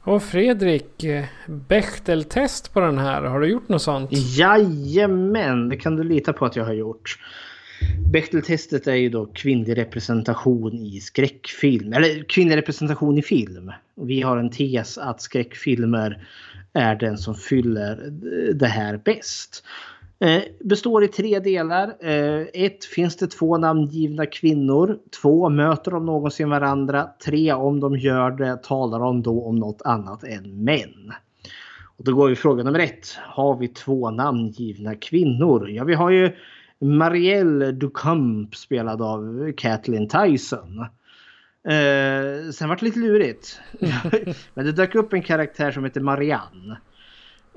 Och Fredrik, Bechteltest på den här. Har du gjort något sånt? Jajamän, det kan du lita på att jag har gjort. Bechteltestet är ju då kvinnlig representation i skräckfilm. Eller kvinnlig representation i film. Vi har en tes att skräckfilmer är den som fyller det här bäst. Eh, består i tre delar. Eh, ett, finns det två namngivna kvinnor? Två, möter de någonsin varandra? Tre, om de gör det, talar de då om något annat än män? Och då går vi fråga nummer ett. Har vi två namngivna kvinnor? Ja, vi har ju Marielle Ducamp spelad av Kathleen Tyson. Eh, sen vart det lite lurigt. Men det dök upp en karaktär som heter Marianne.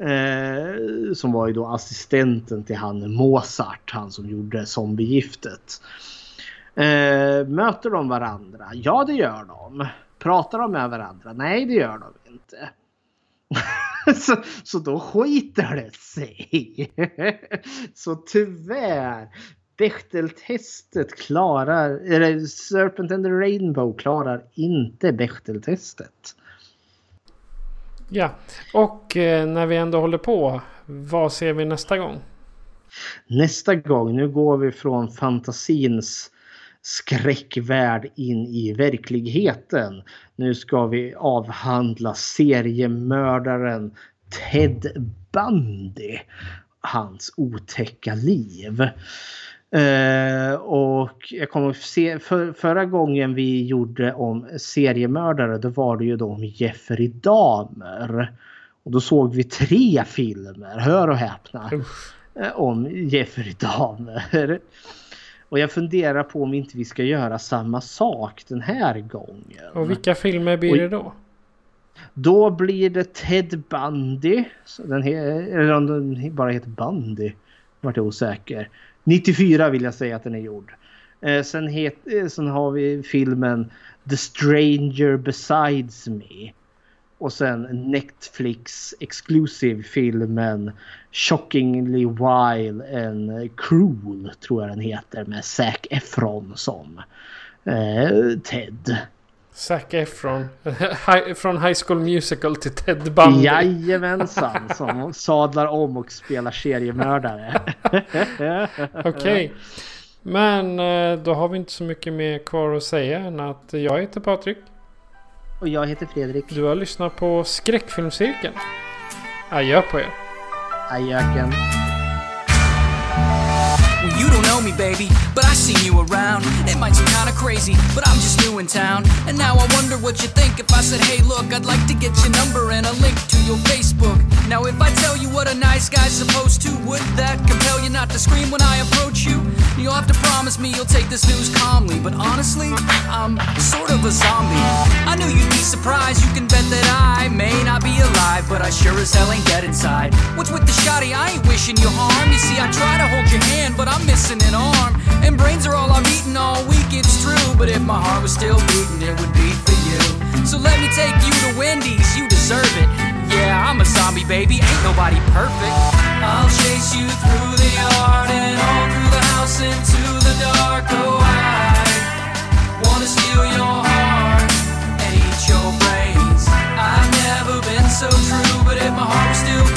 Eh, som var ju då assistenten till han Mozart, han som gjorde zombiegiftet. Eh, möter de varandra? Ja, det gör de. Pratar de med varandra? Nej, det gör de inte. så, så då skiter det sig. så tyvärr. Bechteltestet klarar, eller Serpent and the Rainbow klarar inte Bechteltestet. Ja, och eh, när vi ändå håller på. Vad ser vi nästa gång? Nästa gång, nu går vi från fantasins skräckvärld in i verkligheten. Nu ska vi avhandla seriemördaren Ted Bundy. Hans otäcka liv. Eh, och jag kommer att se, för, förra gången vi gjorde om seriemördare då var det ju då om Jeffrey Dahmer. Och då såg vi tre filmer, hör och häpna, eh, om Jeffrey Dahmer. Och jag funderar på om inte vi ska göra samma sak den här gången. Och vilka filmer blir Och- det då? Då blir det Ted Bundy. Så Den he- eller om den bara heter Bundy. Vart jag osäker. 94 vill jag säga att den är gjord. Eh, sen, het, eh, sen har vi filmen The Stranger Besides Me. Och sen Netflix exclusive filmen Shockingly Wild and Cruel tror jag den heter med Zac Efron som eh, Ted. Zac Efron. Från High School Musical till Ted Bundy. Jajamensan, som sadlar om och spelar seriemördare. Okej. Men eh, då har vi inte så mycket mer kvar att säga än att jag heter Patrik. Och jag heter Fredrik. Du har lyssnat på Skräckfilmscirkeln. Adjö på er. Ajöken. Well, you don't know me, baby, but I seen you around. It might seem kinda crazy, but I'm just new in town. And now I wonder what you think if I said, hey, look, I'd like to get your number and a link to your Facebook. Now, if I tell you what a nice guy's supposed to, would that compel you not to scream when I approach you? You'll have to promise me you'll take this news calmly, but honestly, I'm sort of a zombie. I knew you'd be surprised, you can bet that I may not be alive, but I sure as hell ain't dead inside. What's with the shotty? I ain't wishing you harm. You see, I try to hold your hand, but I'm missing an arm. And brains are all I've eaten all week, it's true. But if my heart was still beating, it would beat for you. So let me take you to Wendy's, you deserve it. Yeah, I'm a zombie, baby, ain't nobody perfect. I'll chase you through the yard and all through the house. house into the dark. Oh, I wanna steal your heart and eat your brains. I've never been so true, but if my heart was still